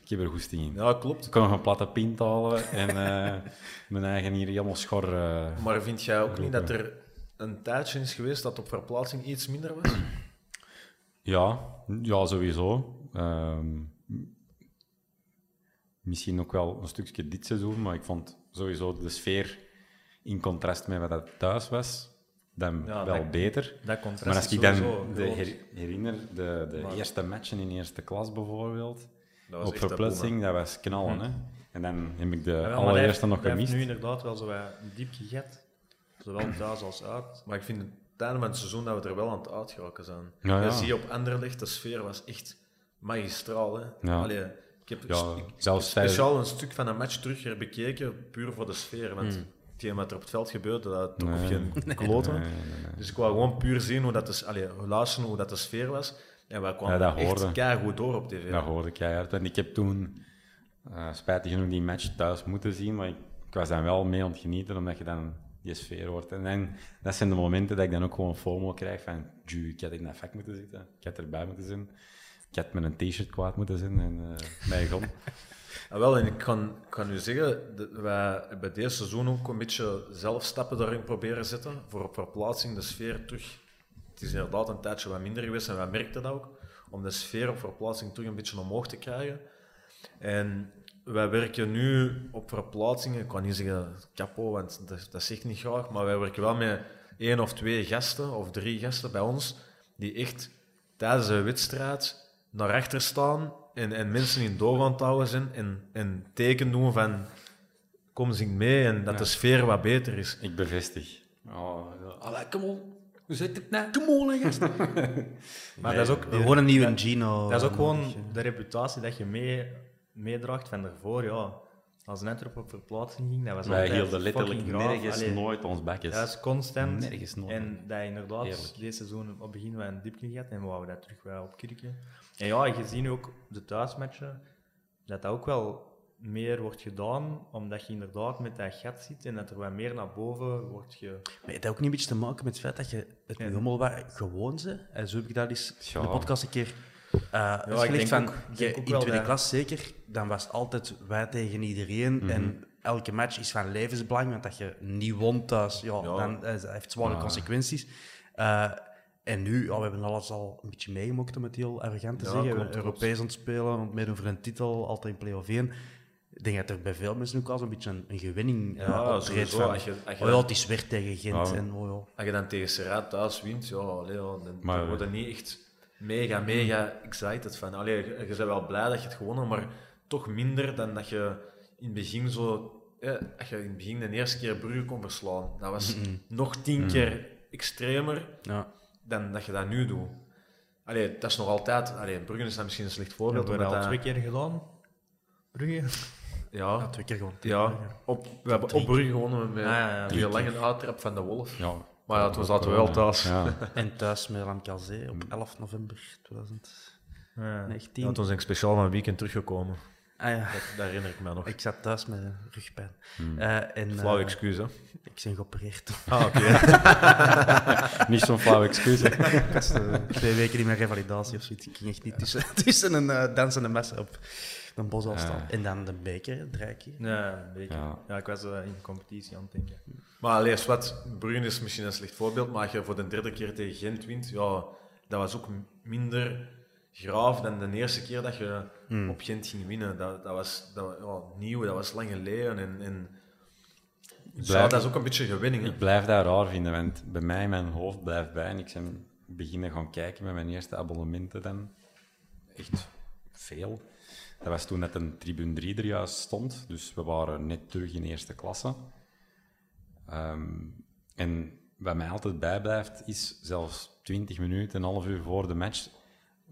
Speaker 4: ik heb er goesting in.
Speaker 5: Ja, klopt.
Speaker 4: Ik kon nog een platte pint halen en eh, mijn eigen hier helemaal schor. eh,
Speaker 5: Maar vind jij ook niet dat er een tijdje is geweest dat op verplaatsing iets minder was?
Speaker 4: Ja, ja sowieso. Ehm, misschien ook wel een stukje dit seizoen, maar ik vond sowieso de sfeer in contrast met wat dat thuis was, dan
Speaker 3: Ja,
Speaker 4: wel
Speaker 3: dat-
Speaker 4: beter.
Speaker 3: dat contrast
Speaker 4: maar als ik dan de her- herinner, de, de
Speaker 3: Maar-
Speaker 4: eerste matchen in eerste klas bijvoorbeeld,
Speaker 5: Dat was
Speaker 4: op verplaatsing, dat was knallen. hè. En dan heb ik de
Speaker 3: Ja,
Speaker 4: allereerste nog gemist.
Speaker 3: heeft nu inderdaad wel zo diep geget. Zowel thuis als uit.
Speaker 5: Maar ik vind het einde van het seizoen dat we er wel aan het uitgeraken zijn.
Speaker 4: Ja,
Speaker 5: Je ziet op Anderlecht, de sfeer was echt magistraal. Hè?
Speaker 4: Ja.
Speaker 5: Allee, ik heb
Speaker 4: Ja,
Speaker 5: ik- ik
Speaker 4: zelfs
Speaker 5: speciaal een stuk van een match terug herbekeken, puur voor de sfeer. Want
Speaker 4: Hmm.
Speaker 5: hetgeen wat er op het veld gebeurde, dat toch
Speaker 4: Nee.
Speaker 5: geen kloten.
Speaker 4: Nee, nee, nee.
Speaker 5: Dus ik wou gewoon puur zien hoe dat de, allee, luisteren hoe dat de sfeer was. En wij kwamen
Speaker 4: Ja,
Speaker 5: echt keigoed door op tv.
Speaker 4: Dat hoorde ik keihard. En ik heb toen, eh, spijtig genoeg, die match thuis moeten zien, maar ik, ik was dan wel mee aan het genieten, omdat je dan die sfeer hoort. En dan, dat zijn de momenten dat ik dan ook gewoon FOMO krijg van, "Ju, ik had in dat vak moeten zitten, ik had erbij moeten zijn, ik had met een t-shirt kwaad moeten zijn en uh, mij gon.
Speaker 5: Ah, wel, en ik kan, kan u zeggen, wij hebben deze seizoen ook een beetje zelf stappen daarin proberen zetten, voor op verplaatsing de sfeer terug. Het is inderdaad een tijdje wat minder geweest en wij merkten dat ook, om de sfeer op verplaatsing terug een beetje omhoog te krijgen. En wij werken nu op verplaatsingen, ik kan niet zeggen capo, want dat, dat zeg ik niet graag, maar wij werken wel met één of twee gasten, of drie gasten bij ons, die echt tijdens een wedstrijd naar achter staan en, en mensen in door aan het houden zijn en, en teken doen van kom zing mee en dat de sfeer wat beter is.
Speaker 4: Ik bevestig. Oh.
Speaker 2: Allee, kom on. Hoe zit het nou? Kom on, hè, gast.
Speaker 3: Maar dat is ook,
Speaker 2: Gewoon een nieuwe Gino.
Speaker 3: dat is ook gewoon de reputatie dat je mee, meedraagt van daarvoor. Ja. Als Netwerp op verplaatsing ging, dat was
Speaker 4: Wij
Speaker 3: altijd
Speaker 4: hielden letterlijk nergens
Speaker 3: Allee,
Speaker 4: nooit ons bakjes.
Speaker 3: Dat is constant.
Speaker 4: Nergens nooit.
Speaker 3: En dat je inderdaad
Speaker 4: Heerlijk.
Speaker 3: deze seizoen op het begin wel een diepje gehad en we wouden dat terug wel opkrikken. En ja, je ziet nu ook de thuismatchen, dat dat ook wel meer wordt gedaan, omdat je inderdaad met dat gat zit en dat er wat meer naar boven wordt ge...
Speaker 2: Maar heeft dat ook niet een beetje te maken met het feit dat je het nu helemaal wat gewoon bent? En zo heb ik dat eens
Speaker 4: Ja.
Speaker 2: in de podcast een keer uh,
Speaker 3: ik denk
Speaker 2: van,
Speaker 3: ook-
Speaker 2: je,
Speaker 3: denk
Speaker 2: in tweede
Speaker 3: dat-
Speaker 2: klas zeker, dan was het altijd wij tegen iedereen
Speaker 4: Mhm.
Speaker 2: en elke match is van levensbelang, want dat je niet won thuis, ja,
Speaker 5: Ja.
Speaker 2: dan eh, dat heeft zware
Speaker 4: Ja.
Speaker 2: consequenties. Uh, en nu, ja, we hebben alles al een beetje meegemokt, om het heel arrogant te
Speaker 5: Ja,
Speaker 2: zeggen. We Europees aan het spelen, het meedoen voor een titel, altijd in play-off 1. Ik denk dat er bij veel mensen ook al zo'n beetje een, een gewinning
Speaker 5: Ja,
Speaker 2: uh,
Speaker 5: sowieso.
Speaker 2: van,
Speaker 5: Als je- als je
Speaker 2: oh ja, het is weer tegen Gent
Speaker 4: Ja.
Speaker 2: en oh ja.
Speaker 5: Als je dan tegen Serraat thuis wint, ja, allee, ja, dan,
Speaker 4: Maar-
Speaker 5: dan word je niet echt mega, mega excited van. Allee, je, je bent wel blij dat je het gewonnen, maar toch minder dan dat je in het begin zo... Ja, als je in het begin de eerste keer Brugge kon verslaan. Dat was nog tien keer extremer
Speaker 2: Ja.
Speaker 5: Dan dat je dat nu doet. Allee, dat is nog altijd... Allee, Brugge is dan misschien een slecht voorbeeld.
Speaker 3: Hebben we dat
Speaker 5: dat-
Speaker 3: twee keer gedaan? Brugge?
Speaker 5: Ja,
Speaker 2: twee keer gewoon.
Speaker 5: ja op, we hebben op Brugge gewonnen met
Speaker 3: Ah, ja, ja.
Speaker 5: die lange uittrap van de Wolf.
Speaker 4: Ja.
Speaker 5: Maar ja, toen zaten we wel thuis.
Speaker 4: Ja.
Speaker 2: En thuis met Lamkazé op 11 november 2019.
Speaker 5: Ja, toen ben ik speciaal van een weekend teruggekomen.
Speaker 2: Ah ja,
Speaker 5: Dat, dat herinner ik me nog.
Speaker 2: ik zat thuis met rugpijn. Eh, en,
Speaker 5: Flauw
Speaker 2: eh,
Speaker 5: excuus, hè?
Speaker 2: Ik ben geopereerd.
Speaker 5: Ah, oké.
Speaker 4: Niet zo'n flauw excuus. hè.
Speaker 2: ik was eh, twee weken in mijn revalidatie of zoiets. Ik ging echt niet tussen, tussen een eh, dansende mes op een bos al staan. En dan de beker, drie keer.
Speaker 3: Ja, een beetje.
Speaker 4: Ja.
Speaker 3: Ja. ik was eh, in competitie aan het denken.
Speaker 5: Maar lees wat, Brugge is misschien een slecht voorbeeld, maar als je voor de derde keer tegen Gent wint, ja, dat was ook minder graaf dan de eerste keer dat je op Gent ging winnen. Dat, dat was dat, ja, nieuw, dat was lang geleden. En, en, ja, dat is ook een beetje gewinning. Hè?
Speaker 4: Ik blijf dat raar vinden, want bij mij mijn hoofd blijft bij en ik ben beginnen gaan kijken met mijn eerste abonnementen dan. Echt veel. Dat was toen dat een Tribune 3 er juist stond, dus we waren net terug in eerste klasse. Ehm, en wat mij altijd bijblijft, is zelfs 20 minuten, een half uur voor de match,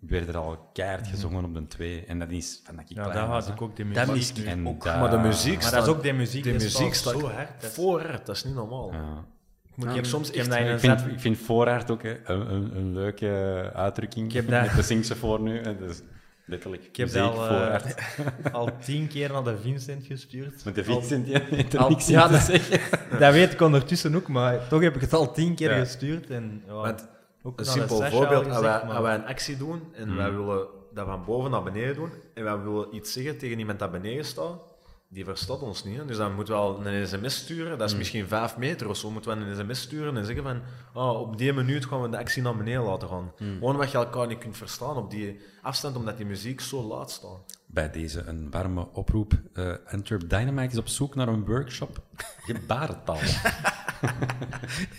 Speaker 4: werd er al keihard gezongen op de 2. En dat is van dat ik
Speaker 3: Ja,
Speaker 4: klein
Speaker 3: daar
Speaker 4: was,
Speaker 3: had ik ook die
Speaker 2: Dat
Speaker 3: muziek.
Speaker 2: mist ik
Speaker 4: En
Speaker 2: ook.
Speaker 4: daar-
Speaker 5: Maar de muziek
Speaker 3: Maar dat is ook die muziek,
Speaker 5: die muziek
Speaker 3: staat zo hard. Dat is-
Speaker 5: voor hard, dat is niet normaal.
Speaker 4: Ja.
Speaker 5: Ik moet
Speaker 3: Ik
Speaker 5: ik
Speaker 3: heb-
Speaker 5: soms echt...
Speaker 3: dat
Speaker 4: Ik vind, ik vind voorhard ook hè, een, een, een leuke uitdrukking.
Speaker 3: Ik heb dat-
Speaker 4: Met de voor nu. Dus letterlijk.
Speaker 3: Ik heb
Speaker 4: muziek,
Speaker 3: dat al, eh,
Speaker 4: voorhard.
Speaker 3: al tien keer naar de Vincent gestuurd.
Speaker 4: Met de
Speaker 3: Al-
Speaker 4: Vincent, ja, heeft er
Speaker 3: al-
Speaker 4: niks
Speaker 3: ja,
Speaker 4: in te
Speaker 3: dat-
Speaker 4: zeggen.
Speaker 3: Dat weet ik ondertussen ook, maar toch heb ik het al tien keer
Speaker 5: Ja.
Speaker 3: gestuurd. En, ja,
Speaker 5: Want
Speaker 3: ook
Speaker 5: Een simpel voorbeeld,
Speaker 3: al
Speaker 5: als wij,
Speaker 3: gezegd, maar-
Speaker 5: als wij een actie doen en wij willen dat van boven naar beneden doen en wij willen iets zeggen tegen iemand dat beneden staat, die verstaat ons niet. Hè. Dus dan moeten we al een sms sturen, dat is misschien vijf meter of zo, moeten we een sms sturen en zeggen van oh, op die minuut gaan we de actie naar beneden laten gaan. Gewoon wat je elkaar niet kunt verstaan op die afstand, omdat die muziek zo laat staat.
Speaker 4: Bij deze een warme oproep. Eh Antwerp Dynamite is op zoek naar een workshop gebarentaal.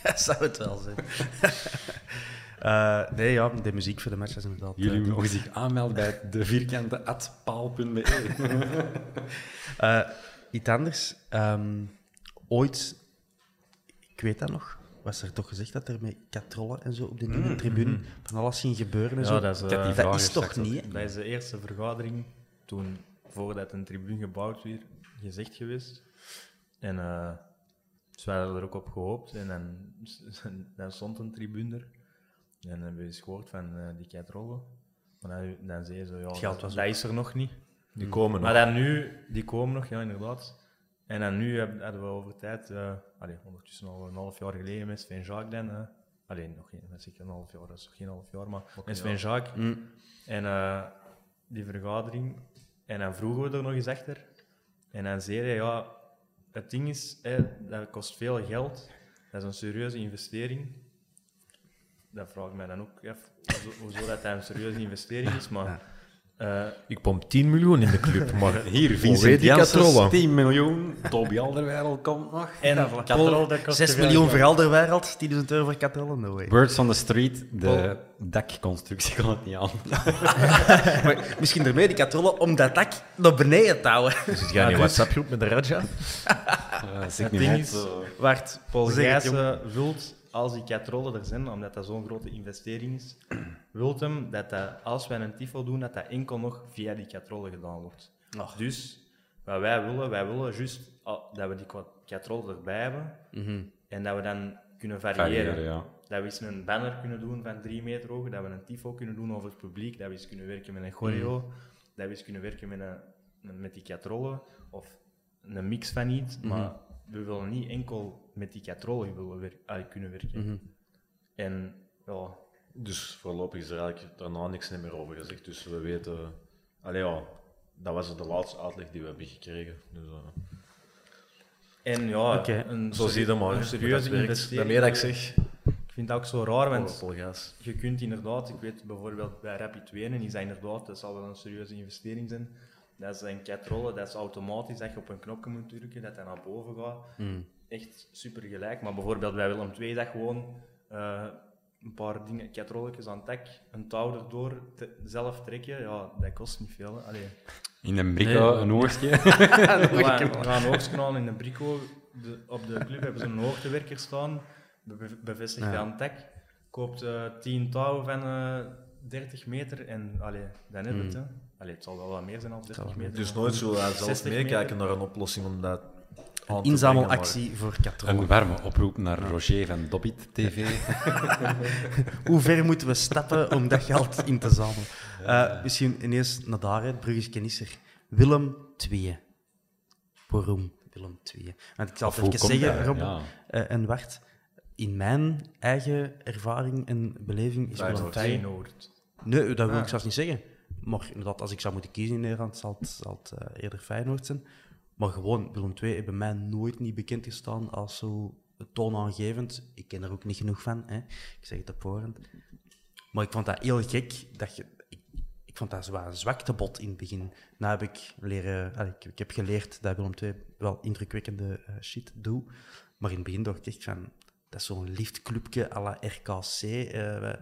Speaker 2: Dat zou het wel zijn. Eh, nee, ja, de muziek voor de match is inderdaad...
Speaker 4: Jullie
Speaker 2: eh,
Speaker 4: mogen zich aanmelden bij de vierkante atpaal.be.
Speaker 2: Eh, iets anders. Ehm, ooit, ik weet dat nog, was er toch gezegd dat er met katrollen en zo op de nieuwe
Speaker 3: Mm,
Speaker 2: tribune
Speaker 3: mhm.
Speaker 2: van alles ging gebeuren en
Speaker 3: Ja,
Speaker 2: zo.
Speaker 3: dat is,
Speaker 2: dat toch
Speaker 4: ook.
Speaker 2: niet, hè?
Speaker 3: Dat is de eerste vergadering toen, voordat een tribune gebouwd werd, gezegd geweest. En uh, dus wij hadden er ook op gehoopt. En dan, dan stond een tribune er. En dan hebben we eens gehoord van uh, die keitrollen. Maar dan, dan zei ze, ja,
Speaker 2: Het geld
Speaker 3: dat,
Speaker 2: was
Speaker 3: dat is er nog niet.
Speaker 5: Die komen nog.
Speaker 3: Maar dan nu, die komen nog, ja, inderdaad. En dan nu heb- hadden we over tijd, uh, allee, ondertussen al een half jaar geleden met Sven Jacques dan. Uh, alleen nog geen, dat is zeker een half jaar, dat is nog geen half jaar, maar met Sven Jacques.
Speaker 2: Mm.
Speaker 3: En uh, die vergadering. En dan vroegen we er nog eens achter. En dan zei hij, ja, het ding is, hè, dat kost veel geld. Dat is een serieuze investering. Dat vraag ik mij dan ook af, hoezo, dat, dat een serieuze investering is. Maar uh,
Speaker 5: Ik pomp 10 miljoen in de club, maar
Speaker 4: Hier, Vincent
Speaker 5: die
Speaker 4: Janssens,
Speaker 5: katrollen?
Speaker 4: 10 miljoen. Toby Alderweireld komt nog.
Speaker 3: en dat kost
Speaker 2: 6
Speaker 3: te veel
Speaker 2: miljoen voor Alderwereld, 10.000 euro voor katrollen, no way.
Speaker 4: Birds on the Street, de dakconstructie kan het niet aan.
Speaker 2: Maar misschien ermee die katrollen om dat dak naar beneden te houden.
Speaker 5: zit jij in een WhatsApp-groep met de Raja?
Speaker 4: Uh, zeg
Speaker 3: Het
Speaker 4: niet
Speaker 3: ding is,
Speaker 4: eh,
Speaker 3: Waart Paul
Speaker 2: het,
Speaker 3: Gijssen wilt, als die katrollen er zijn, omdat dat zo'n grote investering is, wilt hem dat, dat als wij een tifo doen, dat dat enkel nog via die katrollen gedaan wordt.
Speaker 2: Ach.
Speaker 3: Dus wat wij willen, wij willen juist ah, dat we die katrollen erbij hebben
Speaker 2: Mhm.
Speaker 3: en dat we dan kunnen variëren.
Speaker 4: variëren, ja.
Speaker 3: Dat we eens een banner kunnen doen van drie meter hoog, dat we een tifo kunnen doen over het publiek, dat we eens kunnen werken met een choreo,
Speaker 2: Mhm.
Speaker 3: dat we eens kunnen werken met, een, een- met die katrollen, of een mix van iets,
Speaker 2: Mhm.
Speaker 3: maar we willen niet enkel met die katrollen willen wer- kunnen werken.
Speaker 2: Mhm.
Speaker 3: En ja,
Speaker 5: Dus voorlopig is er eigenlijk daarna niks meer over gezegd. Dus we weten... Allee, ja, dat was de laatste uitleg die we hebben gekregen. Dus, eh,
Speaker 3: en ja
Speaker 2: Oké,
Speaker 3: een,
Speaker 5: zo zie je maar.
Speaker 3: een serieuze
Speaker 5: dat. Daarmee dat ik zeg...
Speaker 3: Ik vind dat ook zo raar, want je kunt inderdaad, ik weet bijvoorbeeld bij Rapid 2, en is dat inderdaad, dat zal wel een serieuze investering zijn. Dat is een katrollen, dat is automatisch, dat je op een knopje moet drukken, dat dat naar boven gaat.
Speaker 2: Mm.
Speaker 3: Echt super gelijk. Maar bijvoorbeeld bij Willem 2 dat gewoon eh, een paar dingen, katrolletjes aan het tak, een touw erdoor, te- zelf trekken, ja, dat kost niet veel. Hè. Allee.
Speaker 4: In een brico, een oortje.
Speaker 3: We gaan, we gaan een oogskanaal in de brico. De, op de club hebben ze een hoogtewerker staan, be- bevestigd
Speaker 2: Ja.
Speaker 3: aan tak. Koopt eh 10 touwen van eh 30 meter en allee, dan heb je het. Hè. Allee, het zal wel wat meer zijn dan 30 meter.
Speaker 5: Dus nooit zo uh, zelf
Speaker 3: 60
Speaker 5: meekijken
Speaker 3: meter.
Speaker 5: naar een oplossing om dat te
Speaker 2: Inzamelactie voor katrollen.
Speaker 4: Een warme oproep naar Roger van Dobbit TV.
Speaker 2: Hoe ver moeten we stappen om dat geld in te zamelen? Eh, misschien ineens naar daar, het bruggetje is er. Willem II. Waarom Willem II? Want ik zal
Speaker 4: Of
Speaker 2: het even zeggen? Rob
Speaker 4: Ja.
Speaker 2: eh, en Wart. In mijn eigen ervaring en beleving is Willem. II...
Speaker 3: Feyenoord.
Speaker 2: Nee, dat wil
Speaker 3: Ah.
Speaker 2: ik zelfs niet zeggen. Maar inderdaad, als ik zou moeten kiezen in Nederland, zal het, zal eh, eerder Feyenoord zijn. Maar gewoon, Willem II heeft mij nooit niet bekend gestaan als zo toonaangevend. Ik ken er ook niet genoeg van, hè. ik zeg het op voorhand. Maar ik vond dat heel gek. Dat je, ik, vond dat een zwaktebod in het begin. Nou heb ik leren... ik, heb geleerd dat Willem II wel indrukwekkende eh, shit doet. Maar in het begin dacht ik echt van... Dat is zo'n liftclubje à la RKC. eh,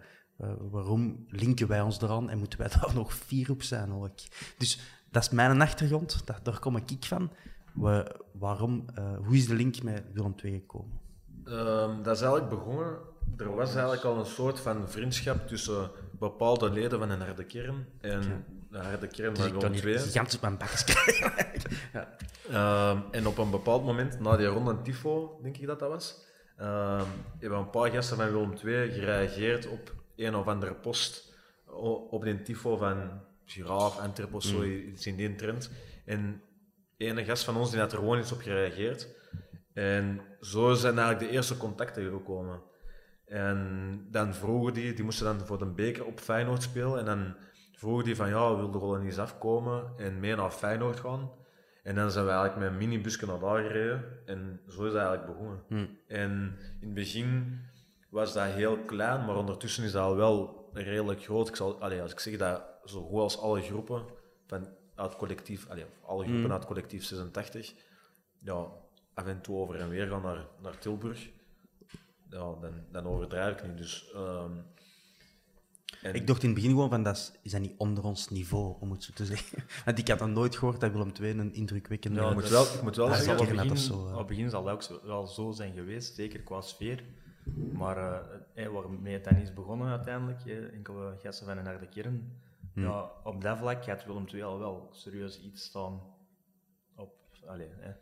Speaker 2: wa- waarom linken wij ons eraan en moeten wij daar nog vier op zijn? Hoor ik. Dus dat is mijn achtergrond. Dat, daar kom ik van. Wa- waarom, eh, hoe is de link met Willem II gekomen?
Speaker 5: Ehm, dat is eigenlijk begonnen. Er was eigenlijk al een soort van vriendschap tussen bepaalde leden van een harde kern en de harde kern van Willem II.
Speaker 2: gigantisch op mijn bakjes krijgen. ja.
Speaker 5: Ehm, en op een bepaald moment, na die ronde Tifo, denk ik dat dat was, ehm, hebben een paar gasten van Willem II gereageerd op een of andere post op die Tifo van Giraaf, Antwerp of zo, iets in die trend. En ene gast van ons die had er gewoon iets op gereageerd. En zo zijn eigenlijk de eerste contacten gekomen. En dan vroegen die, die moesten dan voor de beker op Feyenoord spelen. En dan vroegen die van, ja, wilde gewoon eens afkomen en mee naar Feyenoord gaan. En dan zijn we eigenlijk met een minibusje naar daar gereden. En zo is dat eigenlijk begonnen. En in het begin was dat heel klein, maar ondertussen is dat al wel redelijk groot. Ik zal, allee, als ik zeg dat zo goed als alle groepen van, uit collectief, allee, alle groepen uit collectief 86, ja, af en toe over en weer gaan naar, naar Tilburg, ja, dan, dan overdrijf ik niet. Dus ehm,
Speaker 8: En ik dacht in het begin gewoon van, dat is, is dat niet onder ons niveau, om het zo te zeggen. Want ik had dan nooit gehoord dat Willem II een indrukwekkende...
Speaker 3: Ja,
Speaker 8: ik
Speaker 3: moet wel, ik moet wel zeggen, op het begin, het begin zal dat ook zo, wel zo zijn geweest, zeker qua sfeer. Maar uh, waarmee het dan is begonnen uiteindelijk, eh, enkele gasten van een harde kern,
Speaker 8: Hmm.
Speaker 3: ja, op dat vlak gaat Willem II al wel serieus iets staan op, allee, hè,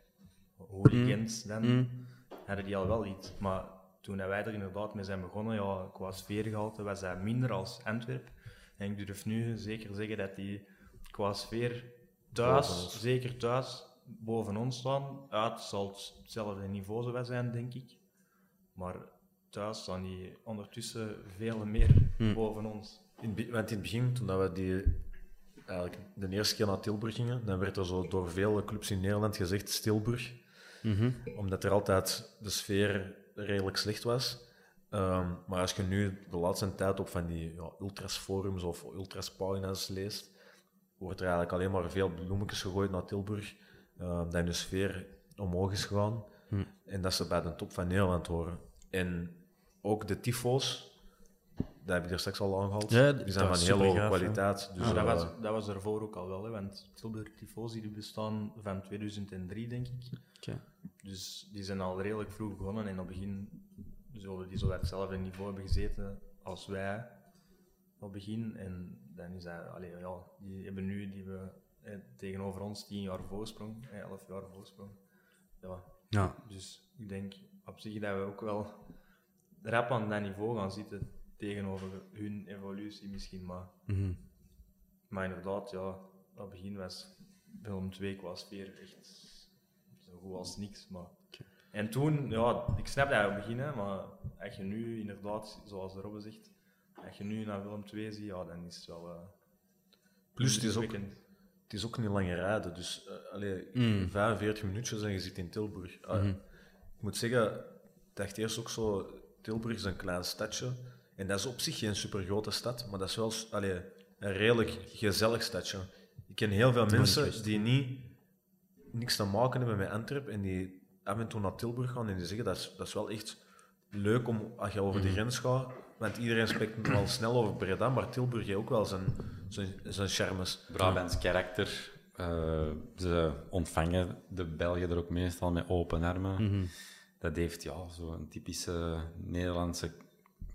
Speaker 3: hooligans dan,
Speaker 8: Mm.
Speaker 3: hadden die al wel iets. Maar toen wij er inderdaad mee zijn begonnen, ja, qua sfeergehalte was dat minder als Antwerp. En ik durf nu zeker zeggen dat die qua sfeer thuis, zeker thuis, boven ons staan. Uit zal het hetzelfde niveau zo zijn, denk ik. Maar thuis staan die ondertussen veel meer
Speaker 5: Hmm.
Speaker 3: boven ons.
Speaker 5: In, want in het begin, toen dat we die, eigenlijk de eerste keer naar Tilburg gingen, dan werd er zo door vele clubs in Nederland gezegd Stilburg.
Speaker 8: Mhm.
Speaker 5: Omdat er altijd de sfeer redelijk slecht was. Ehm, maar als je nu de laatste tijd op van die ja, ultras-forums of ultras-pagina's leest, wordt er eigenlijk alleen maar veel bloemetjes gegooid naar Tilburg. ehm, dat de sfeer omhoog is gegaan.
Speaker 8: Hm.
Speaker 5: En dat ze bij de top van Nederland horen. En ook de tyfo's, dat heb ik er straks al aangehaald,
Speaker 8: Ja,
Speaker 5: die
Speaker 8: dat
Speaker 5: zijn van heel hoge kwaliteit. Dus,
Speaker 3: Ja, dat,
Speaker 5: eh,
Speaker 3: was, dat was ervoor ook al wel, hè, want Tilburg Tifosi die bestaan van 2003, denk ik.
Speaker 8: Oké.
Speaker 3: Dus die zijn al redelijk vroeg begonnen en op het begin zullen die zo op hetzelfde niveau hebben gezeten als wij op het begin. En dan is dat, allee, ja, die hebben nu die we, eh, tegenover ons 10 jaar voorsprong, eh, 11 jaar voorsprong. Ja.
Speaker 8: Ja.
Speaker 3: Dus ik denk op zich dat we ook wel rap aan dat niveau gaan zitten tegenover hun evolutie misschien, maar...
Speaker 8: Mhm.
Speaker 3: Maar inderdaad, ja, op het begin was Willem 2 qua sfeer echt zo goed als niks. Maar... En toen, ja, ik snap dat op het begin, hè, maar als je nu inderdaad, zoals de Robbe zegt, als je nu naar Willem 2 ziet, ja, dan is het wel. eh,
Speaker 5: Plus, het is, ook, het is ook niet langer rijden. Dus eh, allee,
Speaker 8: Mm.
Speaker 5: 45 minuutjes en je zit in Tilburg. Ah,
Speaker 8: Mhm.
Speaker 5: Ik moet zeggen, ik dacht eerst ook zo, Tilburg is een klein stadje. En dat is op zich geen supergrote stad, maar dat is wel allee, een redelijk gezellig stadje. Ik ken heel veel mensen die niet niks te maken hebben met Antwerpen en die af en toe naar Tilburg gaan en die zeggen dat is, dat is wel echt leuk om als je over die
Speaker 8: Mhm.
Speaker 5: grens gaat. Want iedereen spreekt wel snel over Breda, maar Tilburg heeft ook wel zijn, zijn, zijn charmes.
Speaker 4: Brabants karakter. eh, ze ontvangen de Belgen er ook meestal met open armen.
Speaker 8: Mhm.
Speaker 4: Dat heeft ja, zo'n typische Nederlandse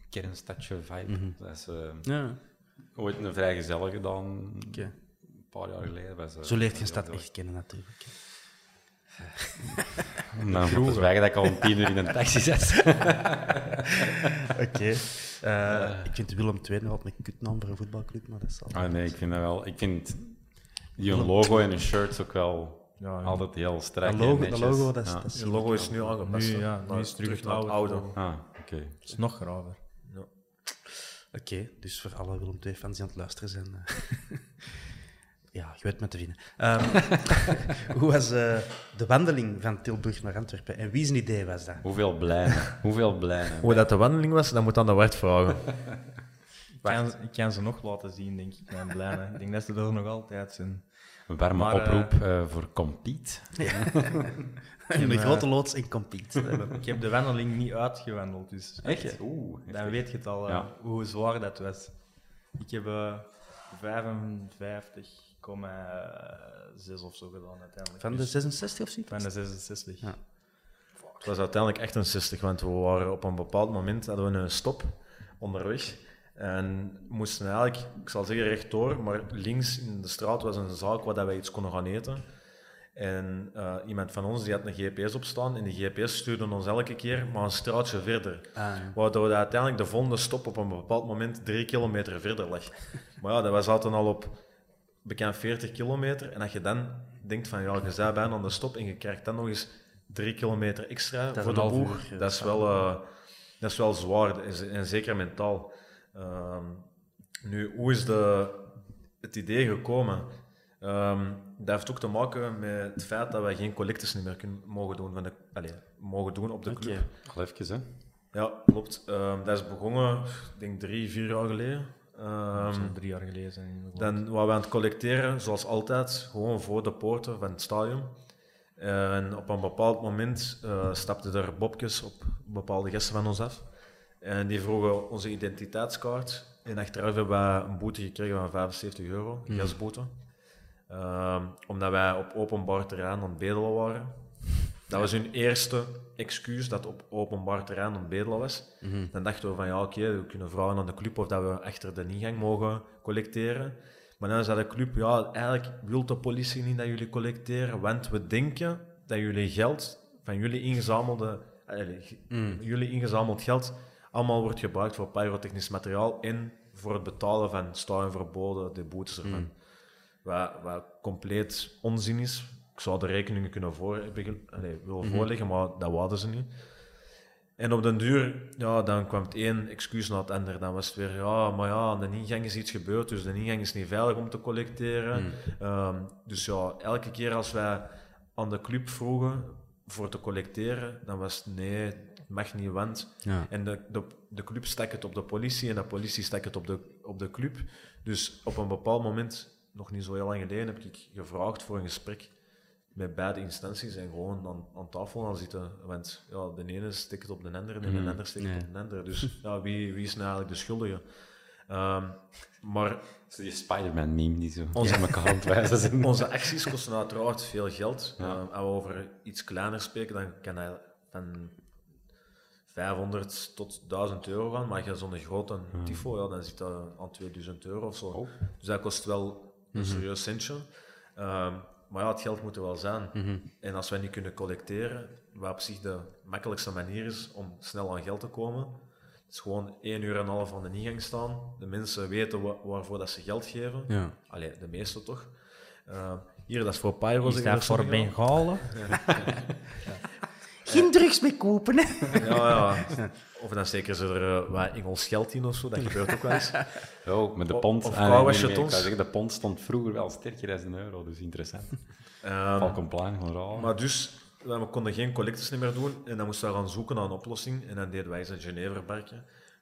Speaker 4: kernstadje vibe. Dat is eh,
Speaker 8: Ja.
Speaker 4: ooit een vrijgezel gedaan,
Speaker 8: Oké.
Speaker 4: een paar jaar geleden. Was, eh,
Speaker 8: Zo leert je een stad echt kennen, natuurlijk.
Speaker 4: Om dan te zwijgen dat ik al om tien uur in een taxi zat.
Speaker 8: Oké. Eh, Ik vind Willem II nog altijd een kutnaam voor een voetbalclub, maar dat is al...
Speaker 4: Ah, nee, ik vind dat wel. Ik vind die een logo en een shirt ook wel
Speaker 3: Ja, ja.
Speaker 4: altijd heel strak.
Speaker 8: Dat logo-
Speaker 4: netjes.
Speaker 8: logo, dat is-
Speaker 4: Ja.
Speaker 8: dat is-
Speaker 5: Het logo is nu aangepast.
Speaker 3: Nu, ja, nu is het terug het
Speaker 5: naar het
Speaker 3: oude.
Speaker 4: Ah, oké.
Speaker 3: Het is nog graver.
Speaker 8: Oké, dus voor alle Willem II-fans die aan het luisteren zijn... eh, ja, je weet me te vinden. Ehm, hoe was eh, de wandeling van Tilburg naar Antwerpen en wie zijn idee was dat?
Speaker 4: Hoeveel blijnen. Hoeveel blijnen.
Speaker 5: Hoe dat de wandeling was, dat moet aan de Wart vragen.
Speaker 3: Ik kan, ik kan ze nog laten zien, denk ik, mijn blijnen. Ik denk dat ze er nog altijd zijn.
Speaker 4: Een warme
Speaker 3: Maar, eh,
Speaker 4: oproep eh, voor Compete.
Speaker 8: een
Speaker 3: eh,
Speaker 8: grote loods in compete.
Speaker 3: Ik heb de wandeling niet uitgewandeld, dus
Speaker 4: Echt? Oeh.
Speaker 3: dan weet je het al
Speaker 4: Ja.
Speaker 3: hoe zwaar dat was. Ik heb eh 55,6 of zo gedaan uiteindelijk.
Speaker 8: Van de
Speaker 3: Dus
Speaker 8: 66 of zoiets?
Speaker 3: van de 66.
Speaker 8: Ja.
Speaker 5: Het was uiteindelijk 68, want we waren op een bepaald moment hadden we een stop onderweg. En moesten eigenlijk, ik zal zeggen rechtdoor, maar links in de straat was een zaak waar dat wij iets konden gaan eten. En eh, iemand van ons die had een GPS op staan en die GPS stuurde ons elke keer maar een straatje verder.
Speaker 8: Ah, ja.
Speaker 5: Waardoor dat uiteindelijk de volgende stop op een bepaald moment drie kilometer verder lag. Maar ja, dat was altijd al op bekend 40 kilometer. En als je dan denkt van ja, je bent bijna aan de stop en je krijgt dan nog eens drie kilometer extra voor de boeg, dat is wel, eh, dat is wel zwaar en zeker mentaal. Ehm, nu, hoe is de, het idee gekomen? Ehm, dat heeft ook te maken met het feit dat wij geen collectes niet meer kunnen, mogen, doen van de, allez, mogen doen op de
Speaker 8: Oké.
Speaker 5: club.
Speaker 4: Al even, hè.
Speaker 5: Ja, klopt. Ehm, dat is begonnen, ik denk drie, vier jaar geleden. Ehm,
Speaker 3: Dat zou drie jaar geleden zijn.
Speaker 5: dan waren we aan het collecteren, zoals altijd, gewoon voor de poorten van het stadion. En op een bepaald moment eh, stapten er bobjes op bepaalde gasten van ons af. En die vroegen onze identiteitskaart. En achteraf hebben we een boete gekregen van 75 euro, een
Speaker 8: Mm.
Speaker 5: gasboete. Ehm, omdat wij op openbaar terrein aan het bedelen waren. Dat was hun eerste excuus dat op openbaar terrein aan het bedelen was.
Speaker 8: Mhm.
Speaker 5: Dan dachten we van ja, oké, we kunnen vragen aan de club of dat we achter de ingang mogen collecteren. Maar dan zei de club, ja, eigenlijk wil de politie niet dat jullie collecteren, want we denken dat jullie geld van jullie ingezamelde, eh,
Speaker 8: Mm.
Speaker 5: jullie ingezameld geld allemaal wordt gebruikt voor pyrotechnisch materiaal en voor het betalen van stadionverboden, de boetes ervan.
Speaker 8: Mm.
Speaker 5: Wat, wat compleet onzin is. Ik zou de rekeningen kunnen voor, willen
Speaker 8: Mhm.
Speaker 5: voorleggen, maar dat wouden ze niet. En op den duur, ja, dan kwam het één excuus na het ander. Dan was het weer, ja, maar ja, aan de ingang is iets gebeurd, dus de ingang is niet veilig om te collecteren.
Speaker 8: Mm.
Speaker 5: Ehm, dus ja, elke keer als wij aan de club vroegen voor te collecteren, dan was het nee, mag niet, want...
Speaker 8: Ja.
Speaker 5: En de, de, de club stak het op de politie en de politie stak het op de, op de club. Dus op een bepaald moment, nog niet zo heel lang geleden, heb ik gevraagd voor een gesprek met beide instanties en gewoon aan, aan tafel gaan zitten. Want ja, de ene stikt het op de ander en de
Speaker 8: Mhm.
Speaker 5: ander stikt
Speaker 8: Nee.
Speaker 5: het op de ander. Dus ja, wie, wie is nou eigenlijk de schuldige? Ehm, maar
Speaker 4: die Spider-Man-meme die zo
Speaker 5: Onze-
Speaker 4: zijn.
Speaker 5: onze acties kosten uiteraard veel geld.
Speaker 4: Ja.
Speaker 5: Eh, als we over iets kleiner spreken, dan kan van 500 tot 1000 euro gaan. Maar als je zo'n grote tifo, ja, dan zit dat aan 2000 euro of zo.
Speaker 4: Oh.
Speaker 5: Dus dat kost wel een
Speaker 8: Mhm.
Speaker 5: serieus centje. Ehm, maar ja, het geld moet er wel zijn.
Speaker 8: Mhm.
Speaker 5: En als wij niet kunnen collecteren, wat op zich de makkelijkste manier is om snel aan geld te komen, is gewoon één uur en een half aan de ingang staan. De mensen weten wa- waarvoor dat ze geld geven.
Speaker 8: Ja.
Speaker 5: Allee, de meeste toch. Eh, hier, dat is voor Pyro.
Speaker 3: Is dat voor. Bengalen?
Speaker 8: Geen drugs meer kopen, hè?
Speaker 5: Ja, ja. Of dan steken ze er eh, wat Engels geld in of zo. Dat gebeurt ook wel eens.
Speaker 4: Oh, met de pond.
Speaker 5: of
Speaker 4: Ah, zeggen, de pond stond vroeger wel sterker dan een euro, dus interessant.
Speaker 5: Ehm,
Speaker 4: Falcon Plein, gewoon raar.
Speaker 5: Maar dus, we konden geen collecties meer doen en dan moesten we gaan zoeken naar een oplossing. En dan deden wij eens een Geneverbarkje.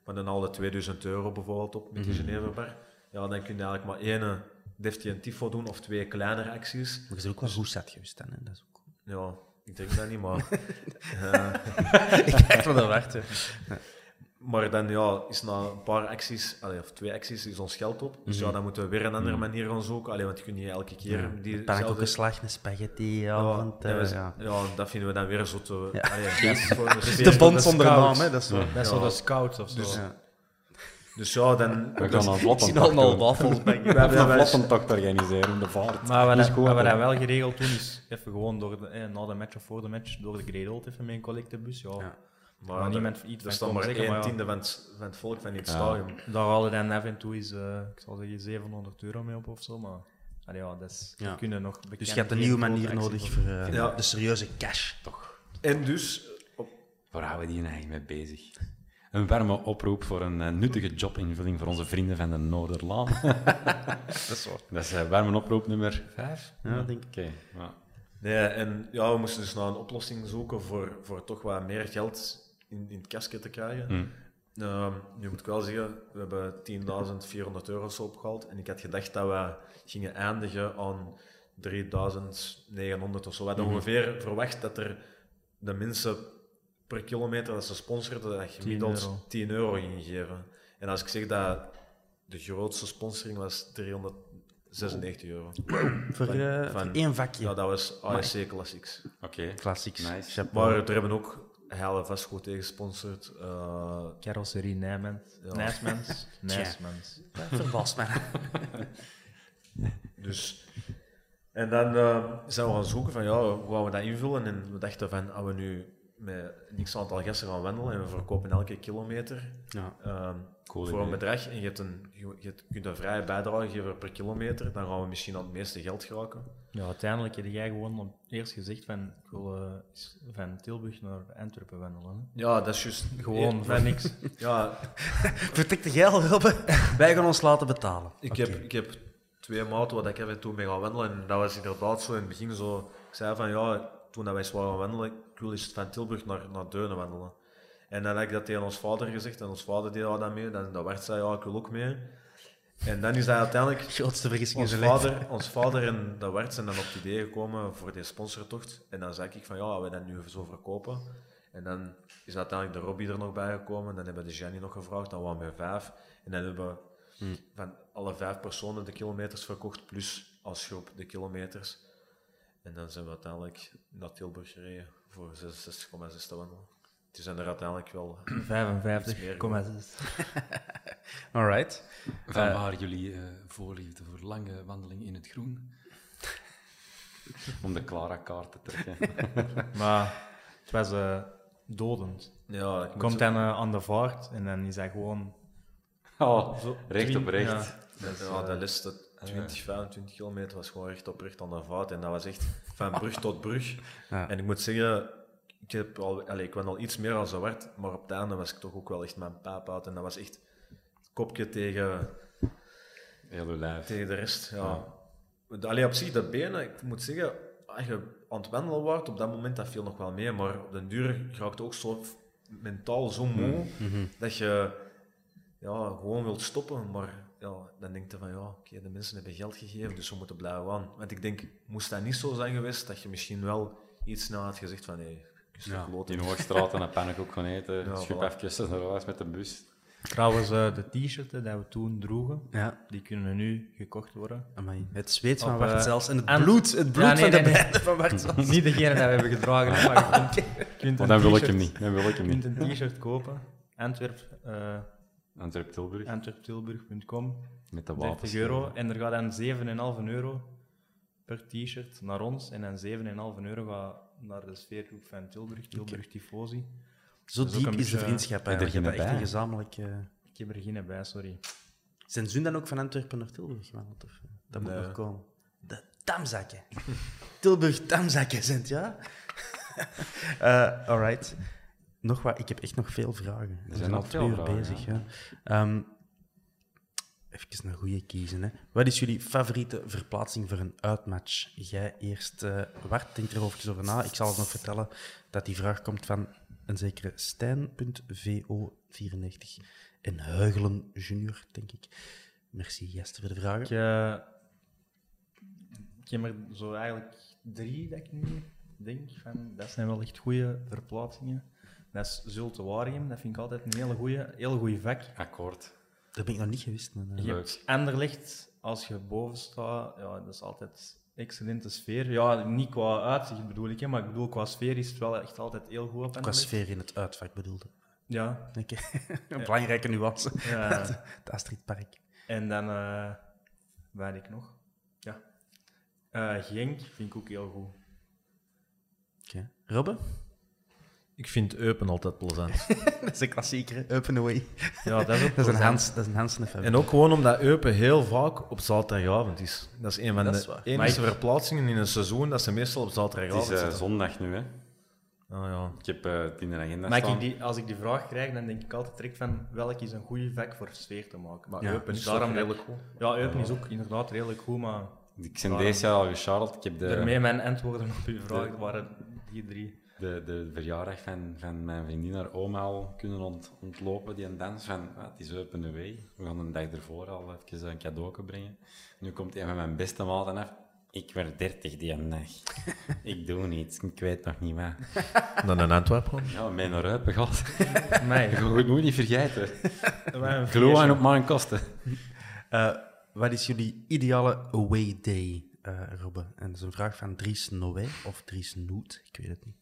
Speaker 5: Maar dan haalde 2000 euro bijvoorbeeld op met die
Speaker 8: Mhm.
Speaker 5: Geneverbar. Ja, dan kun je eigenlijk maar één deftige tifo doen of twee kleinere acties.
Speaker 8: Maar je is ook wel goed zat geweest dan, hè? Dat is ook...
Speaker 5: Ja, ik denk dat niet, maar...
Speaker 8: Ik kijk van de wacht, hè.
Speaker 5: Maar dan ja, is na een paar acties, allee, of twee acties, is ons geld op. Dus
Speaker 8: Mhm.
Speaker 5: ja, dan moeten we weer een andere
Speaker 8: Mhm.
Speaker 5: manier gaan zoeken. Allee, want je kunt niet elke keer
Speaker 8: Ja.
Speaker 5: die
Speaker 8: Een pannenkoekenslag, een spaghetti avond.
Speaker 5: ja,
Speaker 8: eh,
Speaker 5: we-
Speaker 8: ja.
Speaker 5: ja, dat vinden we dan weer zo te...
Speaker 8: Ja.
Speaker 5: allee,
Speaker 8: Yes. de bond
Speaker 5: voor
Speaker 8: zonder naam, hè, dat is.
Speaker 5: Ja.
Speaker 3: Dat is de scouts of zo.
Speaker 5: Dus,
Speaker 8: Ja.
Speaker 5: Dus ja, dan...
Speaker 4: We
Speaker 5: dus-
Speaker 4: gaan een
Speaker 8: Ik
Speaker 4: vlot
Speaker 8: zie al wafels
Speaker 5: We hebben
Speaker 4: een vlottentocht organiseren in de vaart.
Speaker 3: Maar wat,
Speaker 4: Dus
Speaker 3: dat-
Speaker 4: gewoon
Speaker 3: wat we dan wel geregeld doen, is even gewoon door de, eh, na de match of voor de match door de Gredelt even met een collectebus. Ja.
Speaker 8: Ja.
Speaker 5: Maar,
Speaker 3: Maar
Speaker 5: er-
Speaker 3: niemand iets
Speaker 5: er staat maar
Speaker 3: zeggen,
Speaker 5: één
Speaker 3: maar ja.
Speaker 5: tiende van het, van het volk van dit
Speaker 4: Ja.
Speaker 5: stadion.
Speaker 3: Daar halen dan af en toe eens, eh, ik zal zeggen, 700 euro mee op of zo. Maar allee, ja, dat is,
Speaker 8: Ja.
Speaker 3: we kunnen nog
Speaker 8: Dus je hebt een nieuwe manier nodig voor eh,
Speaker 5: Ja.
Speaker 8: de serieuze cash.
Speaker 4: Toch.
Speaker 5: En dus... Op,
Speaker 4: Waar houden we die eigenlijk mee bezig? Een warme oproep voor een eh, nuttige jobinvulling voor onze vrienden van de Noorderlaan.
Speaker 8: Dat is waar.
Speaker 4: Dat is eh, warme oproep nummer 5.
Speaker 8: Ja, denk ik.
Speaker 4: Oké, ja.
Speaker 5: nee, en ja, we moesten dus naar een oplossing zoeken voor, voor toch wat meer geld in, in het kastje te krijgen. Ehm, nu moet ik wel zeggen, we hebben 10.400 euro zo opgehaald. En ik had gedacht dat we gingen eindigen aan 3.900 of zo. We hadden
Speaker 8: Mhm.
Speaker 5: ongeveer verwacht dat er de mensen per kilometer dat ze sponsorden, dat gemiddeld
Speaker 3: 10 euro.
Speaker 5: 10 euro gingen geven. En als ik zeg dat de grootste sponsoring was 396 euro.
Speaker 8: Voor,
Speaker 5: Van-
Speaker 8: eh,
Speaker 5: van-
Speaker 8: voor één vakje.
Speaker 5: Ja, dat was ASC Classics.
Speaker 4: Oké.
Speaker 8: Classics.
Speaker 4: Nice.
Speaker 5: Maar er hebben ook hele vastgoed tegen gesponsord. eh,
Speaker 3: Carrosserie Nijmens.
Speaker 5: Ja.
Speaker 3: Nijsmens.
Speaker 8: Verbaast mij.
Speaker 5: Dus, en dan eh, zijn we gaan zoeken van ja, hoe gaan we dat invullen? En we dachten van, als we nu met een x-aantal gasten gaan wandelen en we verkopen elke kilometer
Speaker 8: Ja.
Speaker 5: ehm,
Speaker 4: Cool
Speaker 5: voor
Speaker 4: idee.
Speaker 5: een bedrag en je, hebt een, je, je kunt een vrije bijdrage geven per kilometer, dan gaan we misschien aan het meeste geld geraken.
Speaker 3: Ja, uiteindelijk heb jij gewoon op- eerst gezegd van, ik wil eh, van Tilburg naar Antwerpen wandelen. Hè.
Speaker 5: Ja, dat is juist.
Speaker 3: Gewoon van niks.
Speaker 5: Ja,
Speaker 8: Vertik de geld, Robbe. Wij gaan ons laten betalen.
Speaker 5: ik, heb, ik heb twee maten waar ik even toen mee gaan wandelen en dat was inderdaad zo in het begin zo. Ik zei van ja, toen dat wij eens waren gaan wandelen, wil eens van Tilburg naar, naar Deunen wandelen. En dan heb ik dat tegen ons vader gezegd en ons vader deed dan mee. Dan, dan werd zei ja, ik wil ook mee. En dan is dat uiteindelijk
Speaker 8: Grootste vergissing in
Speaker 5: ons vader, ons vader en de Wert zijn dan op het idee gekomen voor die sponsortocht. En dan zei ik van ja, we dat nu zo verkopen. En dan is uiteindelijk de Robbie er nog bij gekomen. Dan hebben we de Jenny nog gevraagd, dan waren we vijf. En dan hebben we Van alle vijf personen de kilometers verkocht, plus als groep de kilometers. En dan zijn we uiteindelijk naar Tilburg gereden voor 66,6 te wandelen. Het zijn er uiteindelijk wel iets meer geworden.
Speaker 3: 55,6.
Speaker 2: Alright.
Speaker 4: Van
Speaker 2: Eh,
Speaker 4: waar jullie eh, voorliefde voor lange wandeling in het groen? Om de Clara-kaart te trekken.
Speaker 3: Maar het was eh, dodend.
Speaker 5: Ja,
Speaker 3: Komt
Speaker 5: zo-
Speaker 3: dan aan de vaart en dan is hij gewoon...
Speaker 4: Oh,
Speaker 3: zo
Speaker 4: recht op recht.
Speaker 3: ja.
Speaker 5: Dat, ja, de laatste 20, 25 kilometer was gewoon recht op recht aan de vaart. En dat was echt van brug tot brug.
Speaker 2: Ja.
Speaker 5: En ik moet zeggen, ik, heb al, allez, ik ben al iets meer als zwart, maar op het einde was ik toch ook wel echt mijn paap uit. En dat was echt kopje tegen,
Speaker 4: Heel uw lijf.
Speaker 5: tegen de rest. Ja. Allee, op zich, dat benen, ik moet zeggen, als je aan het wandelen wordt, op dat moment dat viel nog wel mee. Maar op den duur raakt ook zo mentaal zo moe, dat je ja, gewoon wilt stoppen. Maar ja, dan denk je van, ja, oké, de mensen hebben geld gegeven, dus we moeten blijven aan. Want ik denk, moest dat niet zo zijn geweest, dat je misschien wel iets snel had gezegd van, hé, kus de
Speaker 4: Ja, in Hoogstraat en een pannenkoek gaan eten.
Speaker 5: Ja,
Speaker 4: Schip
Speaker 5: voilà.
Speaker 4: even naar huis met de bus.
Speaker 3: Trouwens, eh, de t-shirts die we toen droegen,
Speaker 2: Ja,
Speaker 3: die kunnen nu gekocht worden.
Speaker 2: amai. Het zweet van Bart
Speaker 3: eh,
Speaker 2: zelfs en het
Speaker 3: en-
Speaker 2: bloed, het bloed
Speaker 3: Ja, nee,
Speaker 2: van de
Speaker 3: nee, nee.
Speaker 2: van Bart zelfs.
Speaker 3: Niet degene die we hebben gedragen, maar je kunt, je kunt
Speaker 4: dan wil ik
Speaker 3: t-shirt-
Speaker 4: hem niet. Dan wil ik
Speaker 3: Je
Speaker 4: hem
Speaker 3: kunt
Speaker 4: niet.
Speaker 3: een t-shirt kopen. Antwerp, eh
Speaker 4: Antwerp-Tilburg.
Speaker 3: antwerptilburg.com.
Speaker 4: Met de
Speaker 3: 30
Speaker 4: wapens.
Speaker 3: euro. En er gaat dan 7,5 euro per t-shirt naar ons. En dan 7,5 euro gaat naar de sfeergroep van Tilburg, Tilburg Tifosi.
Speaker 2: Zo
Speaker 3: is
Speaker 2: diep is de vriendschap
Speaker 4: Heb er
Speaker 2: eigenlijk. Je hebt
Speaker 4: geen
Speaker 2: echt een
Speaker 3: Ik heb er geen bij, sorry.
Speaker 2: Zijn ze dan ook van Antwerpen naar Tilburg gewandeld? Of, eh, dat moet nog komen. De tamzakken. Tilburg tamzakken zijn het, ja? Eh alright. Nog wat, ik heb echt nog veel vragen. We zijn, al twee uur bezig.
Speaker 4: ja.
Speaker 2: Ja. Ehm, even een goede kiezen. Hè. Wat is jullie favoriete verplaatsing voor een uitmatch? Jij eerst, eh Wart, denk er even over na. Ik zal het nog vertellen dat die vraag komt van een zekere Stijn.vo94 en Huigelen junior, denk ik. Merci, Jester, voor de vragen.
Speaker 3: Ik, eh, ik heb er zo eigenlijk drie dat ik nu denk van, dat zijn wel echt goede verplaatsingen. Dat is Zulte Waregem, dat vind ik altijd een hele goede, hele goede vak.
Speaker 4: Akkoord.
Speaker 2: Dat ben ik nog niet gewist. Maar, eh,
Speaker 3: Je hebt Anderlecht, als je boven staat, ja, dat is altijd excellente sfeer. Ja, niet qua uitzicht bedoel ik, hè, maar ik bedoel qua sfeer is het wel echt altijd heel goed op
Speaker 2: qua sfeer in het uitvak bedoelde.
Speaker 3: Ja.
Speaker 2: Oké. Een belangrijke nuance.
Speaker 3: Ja.
Speaker 2: het Astridpark.
Speaker 3: En dan, eh weet ik nog? Ja. Eh, Genk vind ik ook heel goed.
Speaker 2: Oké. Robbe?
Speaker 5: Ik vind Eupen altijd plezant.
Speaker 2: dat is een klassieker, hè? Open away.
Speaker 3: Ja, dat is ook
Speaker 2: dat is een. Hans, dat is een Hans en
Speaker 5: ook gewoon omdat Eupen heel vaak op zaterdagavond is. Dat is een van
Speaker 2: Dat
Speaker 5: de
Speaker 2: is
Speaker 5: enige
Speaker 3: ik-
Speaker 5: verplaatsingen in een seizoen dat ze meestal op
Speaker 4: Het
Speaker 5: zaterdagavond
Speaker 4: is eh,
Speaker 5: zitten.
Speaker 4: zondag nu, hè.
Speaker 5: Ah, ja.
Speaker 4: Ik heb eh, het in de agenda
Speaker 3: Maar
Speaker 4: staan.
Speaker 3: ik die, als ik die vraag krijg, dan denk ik altijd direct van welk is een goede vak voor sfeer te maken.
Speaker 5: Maar
Speaker 2: Ja,
Speaker 5: Eupen is
Speaker 3: dus daarom
Speaker 5: toch
Speaker 3: dat-
Speaker 5: redelijk goed.
Speaker 3: Ja, Eupen is ook inderdaad redelijk goed, maar
Speaker 4: Ik ben
Speaker 3: Daarom-
Speaker 4: deze jaar al gecharreld. Ik heb de,
Speaker 3: daarmee mijn antwoorden op uw vraag waren die drie.
Speaker 4: De, de verjaardag van, van mijn vriendin, haar oma, al kunnen ont, ontlopen. Die een dans van, ah, het is open away. We gaan een dag ervoor al even een cadeau brengen. Nu komt een van mijn beste maten af. Ik werd 30 die een dag. ik doe niets, ik weet nog niet wat.
Speaker 5: Dan een Antwerpen.
Speaker 4: Ja, mij naar Eupen gaat.
Speaker 3: Nee,
Speaker 4: Je moet je niet vergeten. Geloof aan op mijn kosten.
Speaker 2: Eh, wat is jullie ideale away day, eh Robbe? En dat is een vraag van Dries Noé of Dries Noet, ik weet het niet.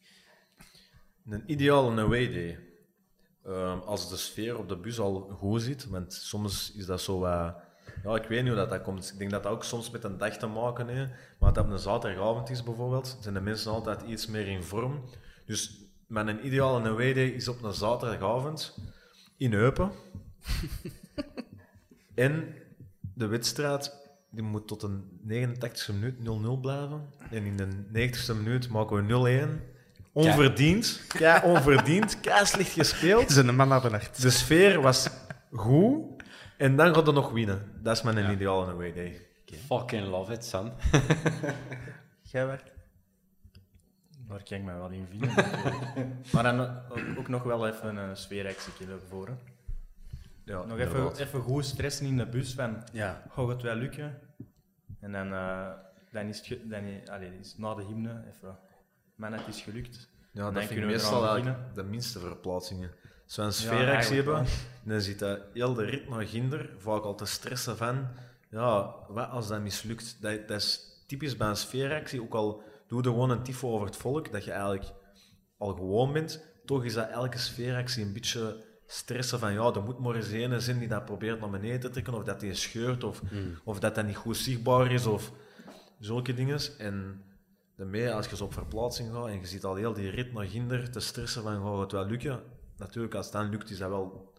Speaker 5: Een ideale away day. Ehm, als de sfeer op de bus al goed zit, want soms is dat zo wat... ja, ik weet niet hoe dat, dat komt. Ik denk dat dat ook soms met een dag te maken heeft. Maar dat op een zaterdagavond is bijvoorbeeld, zijn de mensen altijd iets meer in vorm. Dus mijn ideale away day is op een zaterdagavond in Eupen. en de wedstrijd die moet tot een 89e minuut 0-0 blijven. En in de 90e minuut maken we 0-1. Onverdiend. Ja, onverdiend. Kei slecht gespeeld.
Speaker 2: Het is een man op een hart.
Speaker 5: De sfeer was goed. En dan gaat er nog winnen. Dat is mijn ideale away day.
Speaker 4: Fucking love it, son.
Speaker 2: Jij werkt?
Speaker 3: Daar kan ik mij wel in vinden. maar dan ook- nog wel even een sfeeractie ervoor. hè.
Speaker 5: Ja,
Speaker 3: Nog even,
Speaker 5: inderdaad.
Speaker 3: even goed stressen in de bus van,
Speaker 2: Ja.
Speaker 3: gaat het wel lukken? En dan, eh, dan, is, het dan allee, is na de hymne even, man, het is gelukt.
Speaker 5: Ja,
Speaker 3: dan
Speaker 5: dat vind ik meestal eigenlijk de minste verplaatsingen. zo'n sfeeractie hebben. dan zit dat heel de rit naar ginder, vaak al te stressen van, ja, wat als dat mislukt? Dat, dat is typisch bij een sfeeractie, ook al doe je gewoon een tifo over het volk, dat je eigenlijk al gewoon bent, toch is dat elke sfeeractie een beetje stressen van, ja, er moet maar eens een zijn die dat probeert naar beneden te trekken, of dat die scheurt, of, of dat dat niet goed zichtbaar is, of zulke dingen. En daarmee, als je zo op verplaatsing gaat en je ziet al heel die rit naar ginder te stressen van, gaat het wel lukken? Natuurlijk, als het dan lukt, is dat wel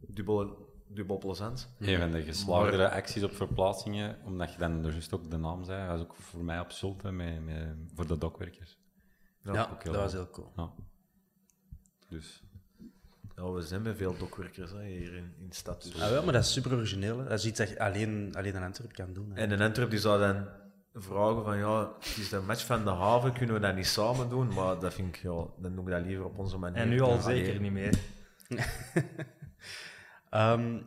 Speaker 5: dubbel, dubbel plezant.
Speaker 4: Een van de geslaagdere acties op verplaatsingen, omdat je dan er juist ook de naam zei, was ook voor mij op Zulte met, met, voor de dokwerkers.
Speaker 8: Ja,
Speaker 4: ook
Speaker 8: dat was heel cool.
Speaker 4: Ja. Dus.
Speaker 5: Ja, we zijn met veel dokwerkers hè, hier in, in de stad. Dus.
Speaker 8: Ah, wel, maar dat is super origineel. Hè. Dat is iets dat je alleen, alleen in Antwerpen kan doen. Hè.
Speaker 5: En de Antwerp die zou dan vragen van, ja, het is de match van de haven, kunnen we dat niet samen doen? Maar dat vind ik, ja, dan doe ik dat liever op onze manier.
Speaker 3: En nu al zeker
Speaker 5: alleen.
Speaker 3: niet meer.
Speaker 8: Ehm,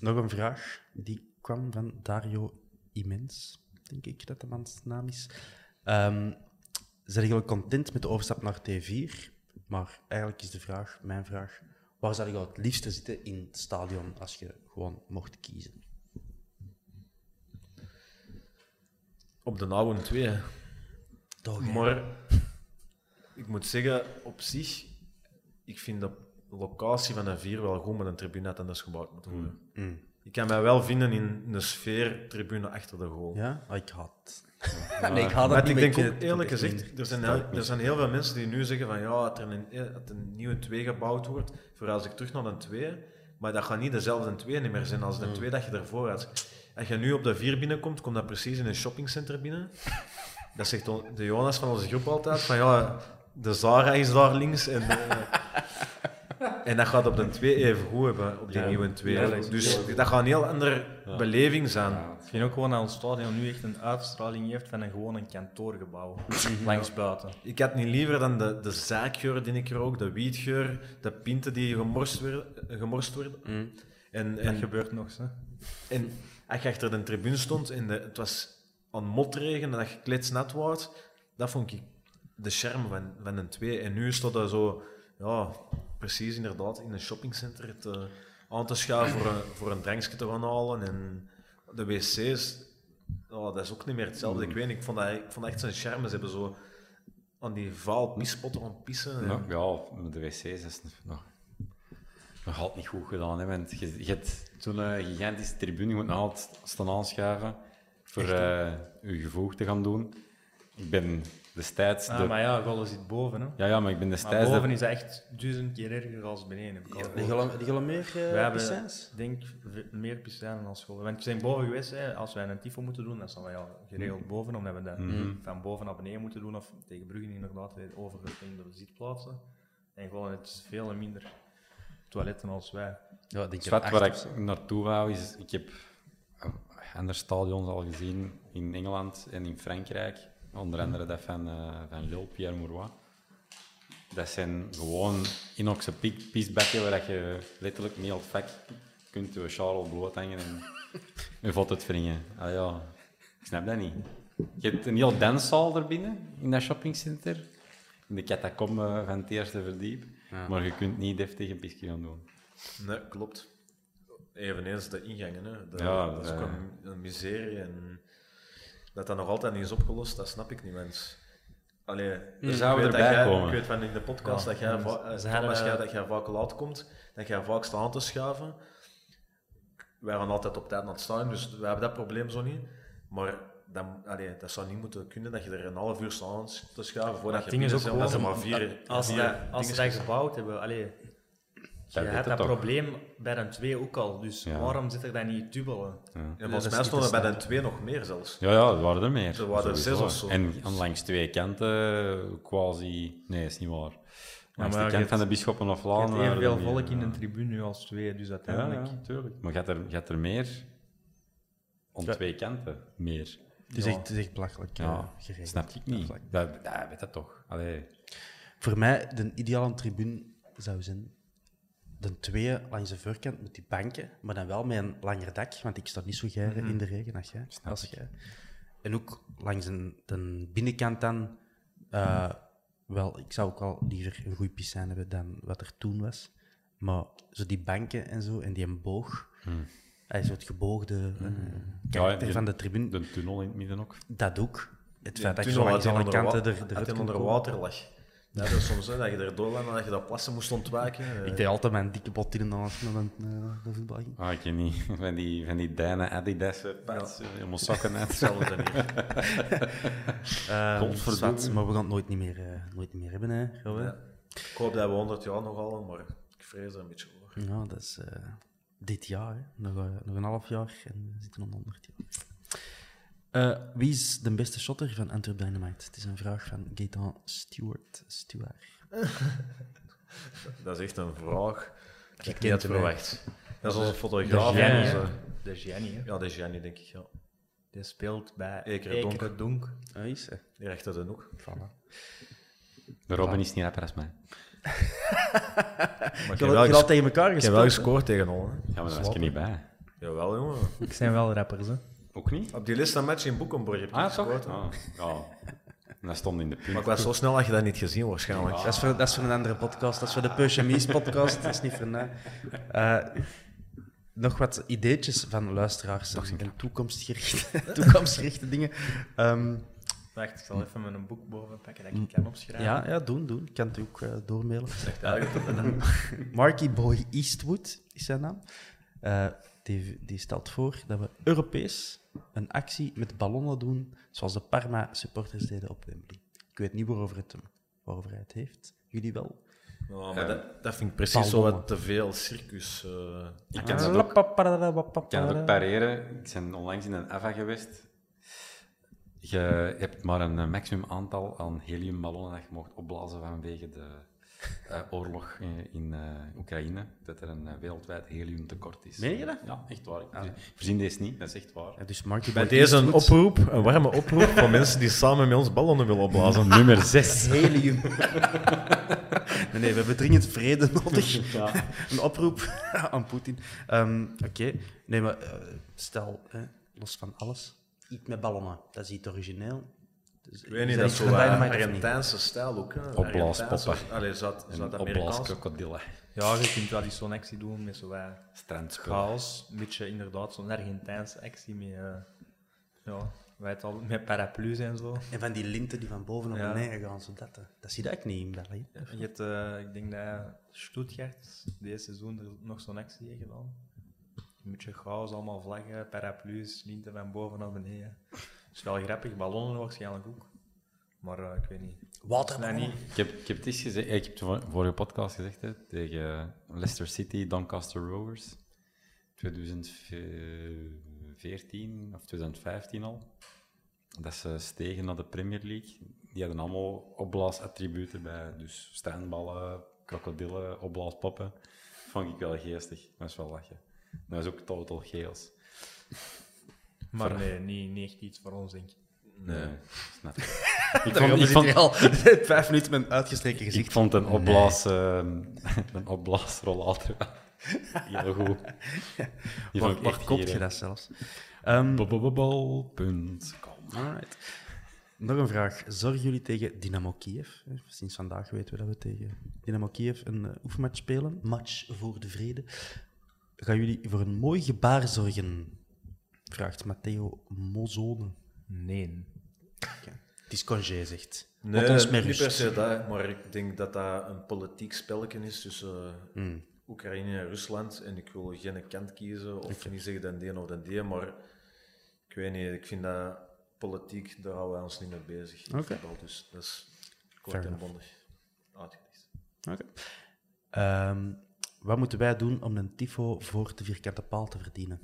Speaker 8: nog een vraag. Die kwam van Dario Immens, denk ik dat de man's naam is. Ehm zijn jullie content met de overstap naar T4? Maar eigenlijk is de vraag, mijn vraag, waar zou je het liefste zitten in het stadion als je gewoon mocht kiezen?
Speaker 5: Op de oude twee.
Speaker 8: Toch, hè?
Speaker 5: Maar ik moet zeggen, op zich, ik vind de locatie van de vier wel goed, maar een tribune had anders gebouwd moeten worden.
Speaker 8: Mm.
Speaker 5: Ik kan mij wel vinden in een sfeer tribune achter de goal.
Speaker 8: Ja? Ah, ik.
Speaker 5: Maar,
Speaker 8: nee, ik dat
Speaker 5: maar
Speaker 8: niet,
Speaker 5: ik denk ook eerlijk gezegd, er zijn, heel, er zijn heel veel mensen die nu zeggen van ja, dat er een, dat een nieuwe 2 gebouwd wordt, voor als ik terug naar een 2, maar dat gaat niet dezelfde 2 meer zijn als de
Speaker 8: Mm.
Speaker 5: 2 dat je ervoor had. Als je nu op de 4 binnenkomt, komt dat precies in een shoppingcenter binnen. Dat zegt de Jonas van onze groep altijd, van ja, de Zara is daar links en de- en dat gaat op de 2 even goed hebben, op die
Speaker 3: Ja,
Speaker 5: nieuwe 2.
Speaker 3: ja, dat
Speaker 5: dus
Speaker 3: heel-
Speaker 5: dat gaat een heel andere beleving zijn.
Speaker 3: Ik vind ook gewoon dat ons stadion nu echt een uitstraling heeft van een gewoon een kantoorgebouw. langs buiten.
Speaker 5: Ik had niet liever dan de, de zaakgeur die ik rook, de wietgeur, de pinten die gemorst werden. Gemorst werden. En, en,
Speaker 3: Dat gebeurt nog, hè.
Speaker 5: en als je achter de tribune stond en de, het was aan motregen en dat je kletsnat was, dat vond ik de charme van, van een twee. En nu stond dat zo, ja, precies inderdaad, in een shoppingcenter te, aan te schuiven voor een, voor een drankje te gaan halen. En de wc's, ja, dat is ook niet meer hetzelfde. Ik weet niet, ik vond dat, ik vond dat echt zijn charme. Ze hebben zo aan die vaal pispotten aan pissen.
Speaker 4: Ja, ja, met de wc's is het nog, nog altijd niet goed gedaan. Hè, want je, je hebt zo'n eh, gigantische tribune, je moet nog altijd staan aanschuiven voor eh, je gevoeg te gaan doen. Ik ben destijds...
Speaker 3: Ah,
Speaker 4: de-
Speaker 3: maar ja, Golle zit boven, hè.
Speaker 4: Ja, ja, maar ik ben
Speaker 3: Maar
Speaker 4: destijds... de-
Speaker 3: boven is echt duizend keer erger dan beneden. Heb ik al
Speaker 8: Die gaan- die gaan meer, eh,
Speaker 3: We hebben,
Speaker 8: piscines?
Speaker 3: denk meer piscijnen dan scholen. Want we zijn boven geweest, hè. als wij een tifo moeten doen, dan staan wij al geregeld boven, omdat we dat
Speaker 4: Mhm.
Speaker 3: van boven naar beneden moeten doen, of tegen Bruggen inderdaad weer overgeswingde zitplaatsen. En gewoon het is veel minder toiletten als wij.
Speaker 8: Ja, denk
Speaker 4: wat waar ik naartoe wou, is... Ik heb eh, andere stadions al gezien in Engeland en in Frankrijk. Onder andere dat van, eh van Lille, Pierre Mauroy. Dat zijn gewoon inoxe pie- piesbakken waar dat je letterlijk niet al het vak kunt je Charles bloot hangen en je valt het wringen. Ah ja, ik snap dat niet. Je hebt een heel danszaal er binnen, in dat shoppingcenter. In de catacombe van het eerste verdiep.
Speaker 8: Ja.
Speaker 4: Maar je kunt niet deftig een pisje gaan doen.
Speaker 5: Nee, klopt. Eveneens de ingangen. Hè. De-
Speaker 4: Ja,
Speaker 5: dat is ook
Speaker 4: eh.
Speaker 5: een, een miserie. En dat dat nog altijd niet is opgelost, dat snap ik niet, mens. Allee, ik
Speaker 4: zouden erbij
Speaker 5: jij-
Speaker 4: komen.
Speaker 5: Ik weet van in de podcast
Speaker 3: Ja,
Speaker 5: dat jij, va- eh, als jij, dat jij vaak laat komt, dat jij vaak staat aan te schuiven. Wij gaan altijd op tijd naar het staan, dus we hebben dat probleem zo niet. Maar dan, allee, dat zou niet moeten kunnen dat je er een half uur staat aan te schuiven voordat je
Speaker 3: ding is ook
Speaker 5: binnen bent,
Speaker 3: gewoon,
Speaker 5: omdat er maar vier,
Speaker 3: als, ze dat, als ze dat gebouwd hebben, allee, je hebt dat
Speaker 4: toch.
Speaker 3: probleem bij een 2 ook al, dus
Speaker 4: Ja.
Speaker 3: waarom zit er dan niet dubbele?
Speaker 4: Ja.
Speaker 5: Ja,
Speaker 8: dat
Speaker 5: volgens mij stonden er bij de
Speaker 8: snappen.
Speaker 5: twee nog meer zelfs.
Speaker 4: Ja, ja, er waren er meer.
Speaker 5: Er waren er zes of zo.
Speaker 4: En aan langs twee kanten, quasi... Nee, is niet waar. Langs
Speaker 3: maar
Speaker 4: de
Speaker 3: je
Speaker 4: kant van de
Speaker 3: hebt-
Speaker 4: Bischoppen of
Speaker 3: Je
Speaker 4: Laan...
Speaker 3: hebt
Speaker 4: er
Speaker 3: evenveel
Speaker 4: meer,
Speaker 3: volk in een tribune nu als 2, dus
Speaker 4: Ja,
Speaker 3: uiteindelijk...
Speaker 4: ja, tuurlijk. Maar je hebt er, je hebt er meer
Speaker 8: Ja.
Speaker 4: twee kanten. Meer.
Speaker 8: Het is,
Speaker 3: Ja.
Speaker 8: echt, het is echt belachelijk
Speaker 4: Ja,
Speaker 8: geregeld.
Speaker 4: snap ik niet. Dat, dat weet dat toch. Allee.
Speaker 8: Voor mij, de ideale tribune zou zijn de twee langs de voorkant met die banken, maar dan wel met een langer dak, want ik sta niet zo graag in de regen als jij.
Speaker 4: Snap
Speaker 8: Als jij. En ook langs een, de binnenkant dan, eh, wel, ik zou ook wel liever een goede piscine hebben dan wat er toen was.
Speaker 2: Maar zo die banken en zo, en die een boog.
Speaker 4: Hmm.
Speaker 2: Hij zo het geboogde eh,
Speaker 4: Ja,
Speaker 2: karakter
Speaker 4: die-
Speaker 2: van de tribune.
Speaker 4: De tunnel in het midden ook.
Speaker 2: Dat ook. Het feit dat je zo alle
Speaker 5: onder wa-
Speaker 2: kanten er,
Speaker 5: uit en
Speaker 2: kon
Speaker 5: onder water lag. Ja, dat is soms hè, dat je er doorloopt en dat je dat plassen moest ontwijken. eh.
Speaker 2: Ik deed altijd mijn dikke bot in als de, de voetbal ging.
Speaker 4: Ah, ik ken niet. Van die, van die Dijnen Adidas eh, pads, eh, helemaal sokken uit.
Speaker 5: Hetzelfde hier.
Speaker 2: Eh,
Speaker 4: Godverdomme.
Speaker 2: zwart, maar we gaan het nooit niet meer, eh, nooit niet meer hebben, hè?
Speaker 5: Ja. Ik hoop dat we 100 jaar nog halen, maar ik vrees er een beetje voor.
Speaker 2: Ja, dat is eh, dit jaar. Hè. Nog, eh, nog een half jaar en we zitten aan 100 jaar. Eh, wie is de beste shotter van Antwerp Dynamite? Het is een vraag van Gaetan Stewart. Stuart.
Speaker 5: Dat is echt een vraag. Ik
Speaker 2: Je
Speaker 5: heb niet
Speaker 2: hem,
Speaker 5: verwacht. Dat is onze fotograaf.
Speaker 3: De
Speaker 5: onze-
Speaker 3: hè. De hè.
Speaker 5: Ja, de Gianni, denk ik. Ja.
Speaker 3: Die speelt bij
Speaker 5: Ekere Donk.
Speaker 2: Ah, is hè.
Speaker 5: Die rechter de hoek.
Speaker 2: Voilà.
Speaker 4: De Robin is niet rapper als mij.
Speaker 5: Maar ik
Speaker 2: Je
Speaker 5: heb
Speaker 2: had-
Speaker 5: wel
Speaker 2: had tegen elkaar
Speaker 5: Ik heb wel gescoord tegenOl. hè.
Speaker 4: Ja, maar daar was ik er niet bij.
Speaker 5: Jawel, jongen.
Speaker 3: Ik zijn wel rappers, hè.
Speaker 4: Ook niet?
Speaker 5: Op die list een match in Boekenborg heb je
Speaker 4: Ah,
Speaker 5: gescoord.
Speaker 4: toch? Ah, ja. En dat stond in de punt.
Speaker 5: Maar ik was zo snel dat je dat niet gezien waarschijnlijk.
Speaker 2: Dat is, voor, dat is voor een andere podcast. Dat is voor de Peugemies podcast. Dat is niet voor mij. Eh, nog wat ideetjes van luisteraars en, en toekomstgerichte, toekomstgerichte dingen. Ehm,
Speaker 3: Wacht, ik zal even mijn boek boven pakken dat ik het kan opschrijven.
Speaker 2: ja, ja, doen, doen. Ik kan het ook eh, doormailen.
Speaker 5: Echt eigenlijk.
Speaker 2: Marky Boy Eastwood is zijn naam. Eh, die, die stelt voor dat we Europees een actie met ballonnen doen, zoals de Parma-supporters deden op Wembley. Ik weet niet waarover, het, hem- waarover hij het heeft. Jullie wel?
Speaker 5: Ja, maar dat, dat vind ik precies zo wat te veel circus. eh.
Speaker 4: Ik kan dat ook, ik kan dat ook pareren. Ik ben onlangs in een AVA geweest. Je hebt maar een eh, maximum aantal aan heliumballonnen dat je mocht opblazen vanwege de eh, oorlog in, in eh, Oekraïne. Dat er een wereldwijd heliumtekort is.
Speaker 2: Meen je dat?
Speaker 4: Ja, echt waar. Ik verzin deze niet, dat is echt waar.
Speaker 2: Ja, dus
Speaker 5: Bij deze een oproep, een warme oproep voor mensen die samen met ons ballonnen willen opblazen.
Speaker 4: Nummer 6.
Speaker 2: Helium. nee, nee, we hebben dringend vrede nodig. Een oproep aan Poetin. Ehm, Oké, nee, maar stel, hè, los van alles, iets met ballonnen. Dat is iets origineel. Dus,
Speaker 5: Ik weet niet, dat is
Speaker 2: iets
Speaker 5: zo
Speaker 2: van
Speaker 5: uh,
Speaker 2: Dynamite of niet?
Speaker 5: Argentijnse stijl ook.
Speaker 4: Opblaaspoppen.
Speaker 5: Allee, Zuid-Amerikaanse.
Speaker 4: opblaaskrokodillen.
Speaker 3: Ja, je kunt wel die zo'n actie doen met zo'n
Speaker 4: Strandspullen.
Speaker 3: chaos. Een beetje inderdaad zo'n Argentijnse actie met, eh ja, weet al, met paraplu's en zo.
Speaker 2: En van die linten die van boven naar
Speaker 3: Ja.
Speaker 2: beneden gaan, zo dat, eh, dat zie je ook niet in België.
Speaker 3: Je hebt, eh, ik denk dat Stuttgart deze seizoen er nog zo'n actie heeft gedaan. Een beetje chaos, allemaal vlaggen, paraplu's, linten van boven naar beneden. Dat is wel grappig, ballonnen waarschijnlijk ook. Maar eh, ik weet niet. Nee, niet.
Speaker 4: Ik heb, ik heb het eens gezegd, ik heb het voor- vorige podcast gezegd hè, tegen Leicester City, Doncaster Rovers. 2014 of 2015 al. Dat ze stegen naar de Premier League. Die hadden allemaal opblaasattributen bij. Dus strandballen, krokodillen, opblaaspoppen. Vond ik wel geestig. Dat is wel lachen. Dat is ook total chaos.
Speaker 3: Maar
Speaker 4: Voor-
Speaker 3: nee, niet, niet echt iets voor ons, denk ik.
Speaker 4: Nee, snap ik. ik vond, ik vond,
Speaker 2: al vijf minuten met een uitgestreken gezicht.
Speaker 4: Ik vond een opblaas, ehm, een opblaasrollator heel goed.
Speaker 2: Waar,
Speaker 4: vond
Speaker 2: waar koop je dat zelfs? Ehm. Alright. Nog een vraag. Zorgen jullie tegen Dynamo Kiev? Eh, Sinds vandaag weten we dat we tegen Dynamo Kiev een eh, oefenmatch spelen. Match voor de vrede. Gaan jullie voor een mooi gebaar zorgen? Vraagt Matteo Mozone.
Speaker 3: Nee.
Speaker 2: Het is congé, zegt.
Speaker 5: Nee, niet
Speaker 2: rust.
Speaker 5: per se dat, maar ik denk dat dat een politiek spelletje is tussen eh,
Speaker 2: Hmm.
Speaker 5: Oekraïne en Rusland. En ik wil geen kant kiezen of niet zeggen dan die of dan die, maar ik weet niet, ik vind dat politiek, daar houden wij ons niet mee bezig. in voetbal, dus dat is kort
Speaker 2: Fair
Speaker 5: en bondig.
Speaker 2: Oké. Ehm, wat moeten wij doen om een tifo voor de vierkante paal te verdienen?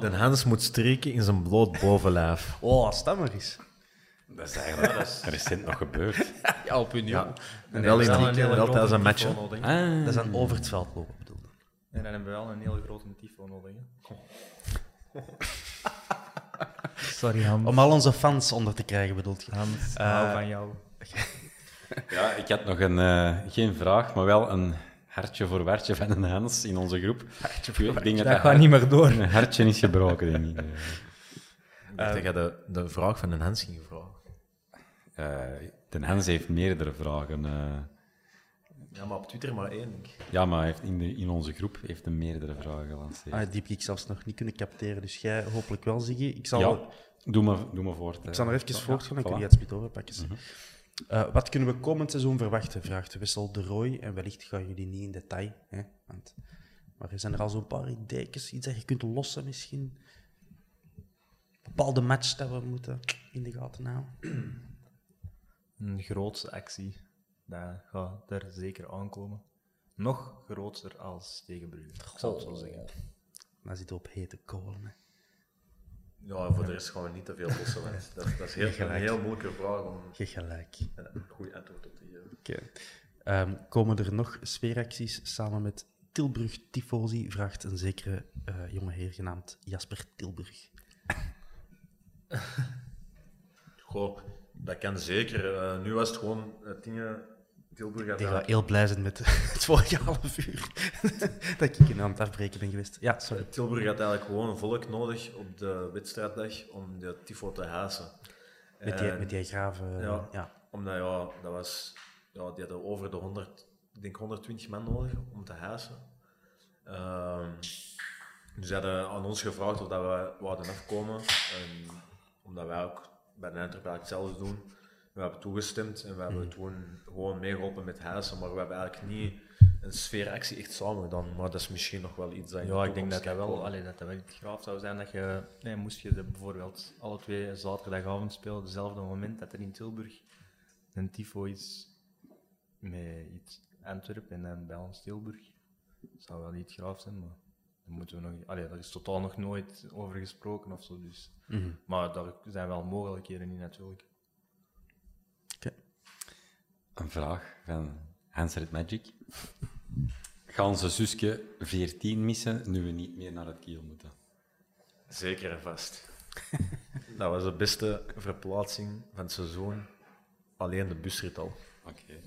Speaker 5: De Hans moet streken in zijn bloot bovenlijf.
Speaker 2: Oh, stem maar eens.
Speaker 4: Dat is eigenlijk recent nog gebeurd.
Speaker 2: Ja, op hun
Speaker 5: Ja.
Speaker 2: Nee,
Speaker 5: wel
Speaker 2: dat
Speaker 5: in
Speaker 2: is een hele grote
Speaker 5: tijdens een
Speaker 2: tifo
Speaker 5: match.
Speaker 4: Ah.
Speaker 2: Dat is een over het veld lopen, bedoel ik.
Speaker 3: En dan hebben we wel een heel grote tifo nodig. Hè. Sorry, Hans.
Speaker 2: Om al onze fans onder te krijgen, bedoelt je?
Speaker 3: Hans,
Speaker 2: Eh,
Speaker 3: hou van jou.
Speaker 4: Ja, ik had nog een, eh, geen vraag, maar wel een hartje voor wartje van een Hans in onze groep. Ik denk
Speaker 3: Dat
Speaker 4: dat
Speaker 3: gaat niet meer door.
Speaker 4: Een hartje is gebroken, denk ik.
Speaker 5: Ik dacht dat de, de vraag van een Hans ging vragen.
Speaker 4: Eh, Ten Hans heeft meerdere vragen. eh.
Speaker 5: Ja, maar op Twitter maar één. denk ik.
Speaker 4: ja, maar heeft in, de, in onze groep heeft hij meerdere vragen gelanceerd.
Speaker 2: Ah, die heb ik zelfs nog niet kunnen capteren, dus jij hopelijk wel, Ziggy. Ik zal,
Speaker 4: Ja, doe maar, doe maar voort.
Speaker 2: ik zal nog even
Speaker 4: Ja,
Speaker 2: voortgaan, dan kun je het spit overpakken. Eh, wat kunnen we komend seizoen verwachten? Vraagt Wessel de Roy. En wellicht gaan jullie niet in detail. Hè? Want, maar er zijn er al zo'n paar ideetjes, iets dat je kunt lossen misschien. Bepaalde match dat we moeten in de gaten houden.
Speaker 3: Een grootste actie. Dat gaat er zeker aankomen. Nog groter als tegen Brugge. Ik zal het zo zeggen.
Speaker 2: Dan zitten we op hete kolen. Hè.
Speaker 5: Ja, voor de rest gaan we niet te veel lossen. Dat, dat is heel, een heel moeilijke vraag om
Speaker 2: gelijk.
Speaker 5: een goed antwoord op te geven.
Speaker 2: Ehm, komen er nog sfeeracties samen met Tilburg Tifosi? Vraagt een zekere eh, jonge heer genaamd Jasper Tilburg.
Speaker 5: Goh, dat kan zeker. Eh, nu was het gewoon het dingen. Tilburg
Speaker 2: gaat
Speaker 5: eigenlijk-
Speaker 2: heel blij zijn met het vorige half uur dat ik in aan het afbreken ben geweest. Ja, sorry.
Speaker 5: Tilburg had eigenlijk gewoon volk nodig op de wedstrijddag om de tifo te hazen.
Speaker 2: Met die,
Speaker 5: En-
Speaker 2: met die graven.
Speaker 5: Ja,
Speaker 2: ja.
Speaker 5: omdat ja, dat was, ja, die hadden over de 100, ik denk 120 man nodig om te hazen. Ehm dus ze hadden aan ons gevraagd of dat we wouden afkomen. En omdat wij ook bij de eigenlijk hetzelfde doen. We hebben toegestemd en we hebben toen gewoon meegeholpen met hazen, maar we hebben eigenlijk niet een sfeeractie echt samen gedaan. Maar dat is misschien nog wel iets dat de
Speaker 3: Ja, ik denk dat dat wel, allee, dat dat wel iets graaf zou zijn. Dat je, nee, moest je de, bijvoorbeeld alle twee zaterdagavond spelen, dezelfde moment dat er in Tilburg een tifo is met iets Antwerpen en dan bij ons Tilburg. Dat zou wel iets graaf zijn, maar daar moeten we nog, allee, daar is totaal nog nooit over gesproken of zo. Dus.
Speaker 2: Mhm.
Speaker 3: Maar daar zijn wel mogelijkheden in natuurlijk.
Speaker 4: Een vraag van Hans Red Magic. Gaan onze zusje 14 missen nu we niet meer naar het kiel moeten?
Speaker 5: Zeker en vast. dat was de beste verplaatsing van het seizoen. Alleen de busrit al.
Speaker 4: Oké.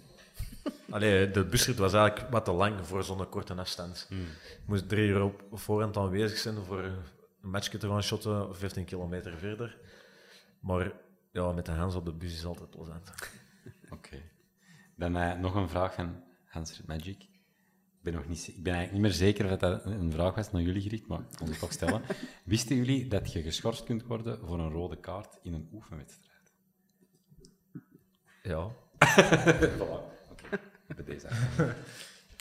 Speaker 5: Allee, de busrit was eigenlijk wat te lang voor zo'n korte afstand.
Speaker 4: Hmm.
Speaker 5: Je moest drie uur op voorhand aanwezig zijn voor een matchje te gaan shotten, 15 kilometer verder. Maar ja, met de Hans op de bus is altijd plezant.
Speaker 4: Oké. Dan eh, nog een vraag van Hans Magic. Ik ben, nog niet, ik ben eigenlijk niet meer zeker of dat een vraag was naar jullie gericht, maar ik kon het toch stellen. Wisten jullie dat je geschorst kunt worden voor een rode kaart in een oefenwedstrijd?
Speaker 5: Ja.
Speaker 4: voilà. Oké, bij deze.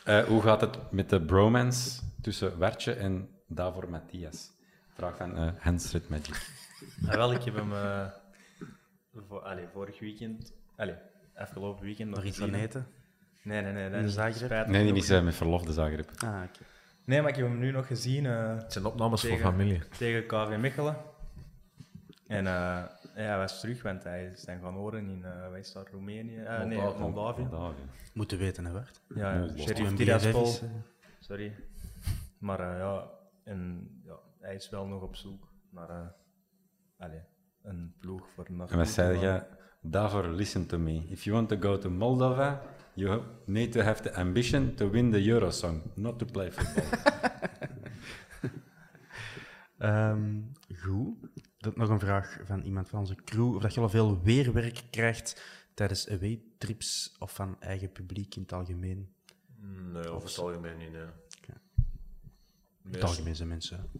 Speaker 4: Eh, hoe gaat het met de bromance tussen Wertje en Davor Matthias? Vraag van eh, Hans Red Magic.
Speaker 3: Ah, wel, ik heb hem eh, voor, allee, vorig weekend, allee, afgelopen weekend nog
Speaker 2: Nog iets aan eten?
Speaker 3: Nee, nee, nee. Dat
Speaker 2: de
Speaker 3: is
Speaker 2: Zagreb?
Speaker 4: Nee, die is met verlof de Zagreb.
Speaker 2: Ah, oké.
Speaker 3: Nee, maar ik heb hem nu nog gezien. eh,
Speaker 5: Het zijn opnames
Speaker 3: tegen,
Speaker 5: voor familie.
Speaker 3: Tegen KV Mechelen. En eh, ja, hij was terug, want hij is dan gaan horen in, is dat, Roemenië? Nee,
Speaker 5: Moldavië.
Speaker 2: Moeten weten, hè, Bart?
Speaker 3: Ja, ja. Sheriff
Speaker 2: Een
Speaker 3: Tiraspol. Sorry. Maar ja, en, ja, hij is wel nog op zoek naar eh, allee, een ploeg voor naartoe
Speaker 4: En wat zei je? Davor, listen to me. If you want to go to Moldova, you need to have the ambition to win the Eurosong, not to play football.
Speaker 2: Ehm, goed. Dat nog een vraag van iemand van onze crew. Of dat je al veel weerwerk krijgt tijdens away trips of van eigen publiek in het algemeen.
Speaker 5: Nee, over het algemeen niet. Nee.
Speaker 2: In het algemeen zijn mensen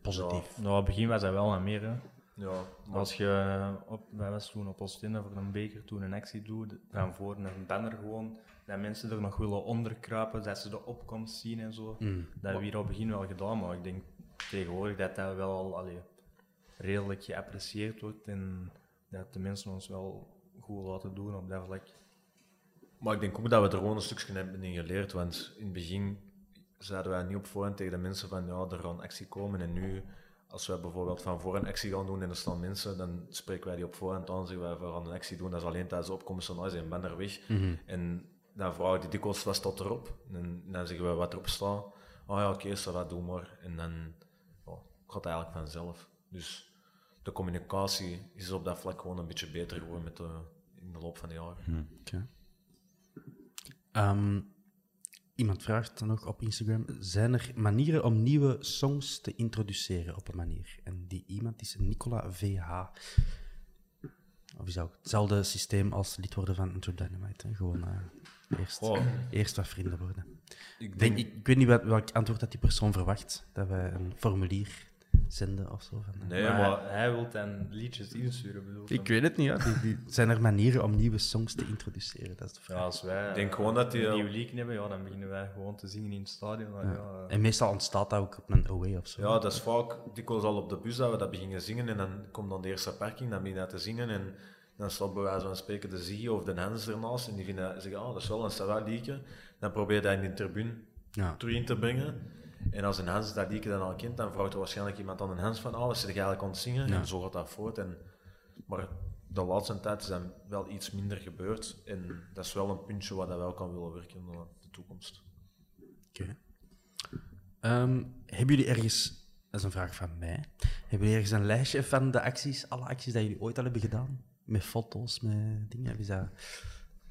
Speaker 2: positief.
Speaker 3: Nou, op het begin was hij wel aan meer. Hè.
Speaker 5: Ja, maar
Speaker 3: Als je, op, wij was toen op Oostende voor een beker toen een actie doet, van voor een banner gewoon, dat mensen er nog willen onderkruipen, dat ze de opkomst zien en zo.
Speaker 2: Mm.
Speaker 3: Dat hebben we hier op het begin wel gedaan, maar ik denk tegenwoordig dat dat wel al allee, redelijk geapprecieerd wordt en dat de mensen ons wel goed laten doen op dat vlak.
Speaker 5: Maar ik denk ook dat we er gewoon een stukje hebben in geleerd. Want in het begin zeiden wij niet op voorhand tegen de mensen van ja, er gaan actie komen. En nu, als wij bijvoorbeeld van voor een actie gaan doen en er staan mensen, dan spreken wij die op voorhand aan. Zeggen wij, we gaan een actie doen. Dat is alleen tijdens de opkomst van zijn banner weg. En dan vragen die dikwijls, wat staat erop? En dan zeggen we wat erop staat. Oh ja, oké, okay, dat doe maar. En dan gaat het eigenlijk vanzelf. Dus de communicatie is op dat vlak gewoon een beetje beter geworden met de, in de loop van de jaren.
Speaker 2: Oké. Ehm, iemand vraagt dan nog op Instagram: zijn er manieren om nieuwe songs te introduceren op een manier? En die iemand is Nicola VH. of is ook hetzelfde systeem als lid worden van Enter Dynamite. Hè? Gewoon eh, eerst, eerst wat vrienden worden.
Speaker 5: Ik
Speaker 2: Ik, denk,
Speaker 5: denk-
Speaker 2: ik, ik weet niet wat, welk antwoord dat die persoon verwacht. Dat wij een formulier zenden of zo. Van, eh,
Speaker 5: Nee,
Speaker 3: maar,
Speaker 5: maar-
Speaker 3: hij wil dan liedjes insturen, bedoel
Speaker 2: Ik weet het niet. Ja. Die, die, zijn er manieren om nieuwe songs te introduceren? Dat is de vraag.
Speaker 3: Ja, als wij
Speaker 5: Ik denk
Speaker 3: eh,
Speaker 5: gewoon dat die
Speaker 3: een
Speaker 5: al-
Speaker 3: nieuw leak hebben, ja, dan beginnen wij gewoon te zingen in het stadion.
Speaker 2: Ja.
Speaker 3: ja, eh,
Speaker 2: En meestal ontstaat dat ook op een away of zo.
Speaker 5: Ja, dat is vaak dikwijls al op de bus dat we dat beginnen zingen en dan komt dan de eerste parking, dan begin je dat te zingen en dan staat bij wijze van spreken de Ziggy of de Hans ernaast en die vinden, zeggen, oh, dat is wel een Sarah liedje. Dan probeer je dat in de tribune
Speaker 2: Ja.
Speaker 5: terug in te brengen. En als een Hans dat liedje dan al kent, dan vraagt er waarschijnlijk iemand aan een Hans van, oh, dat zit je eigenlijk aan het zingen.
Speaker 2: Ja.
Speaker 5: En zo gaat dat voort. En, maar de laatste tijd is dan wel iets minder gebeurd en dat is wel een puntje waar dat wel kan willen werken naar de toekomst.
Speaker 2: Oké. Ehm, hebben jullie ergens, dat is een vraag van mij, hebben jullie ergens een lijstje van de acties, alle acties die jullie ooit al hebben gedaan? Met foto's, met dingen? Of is dat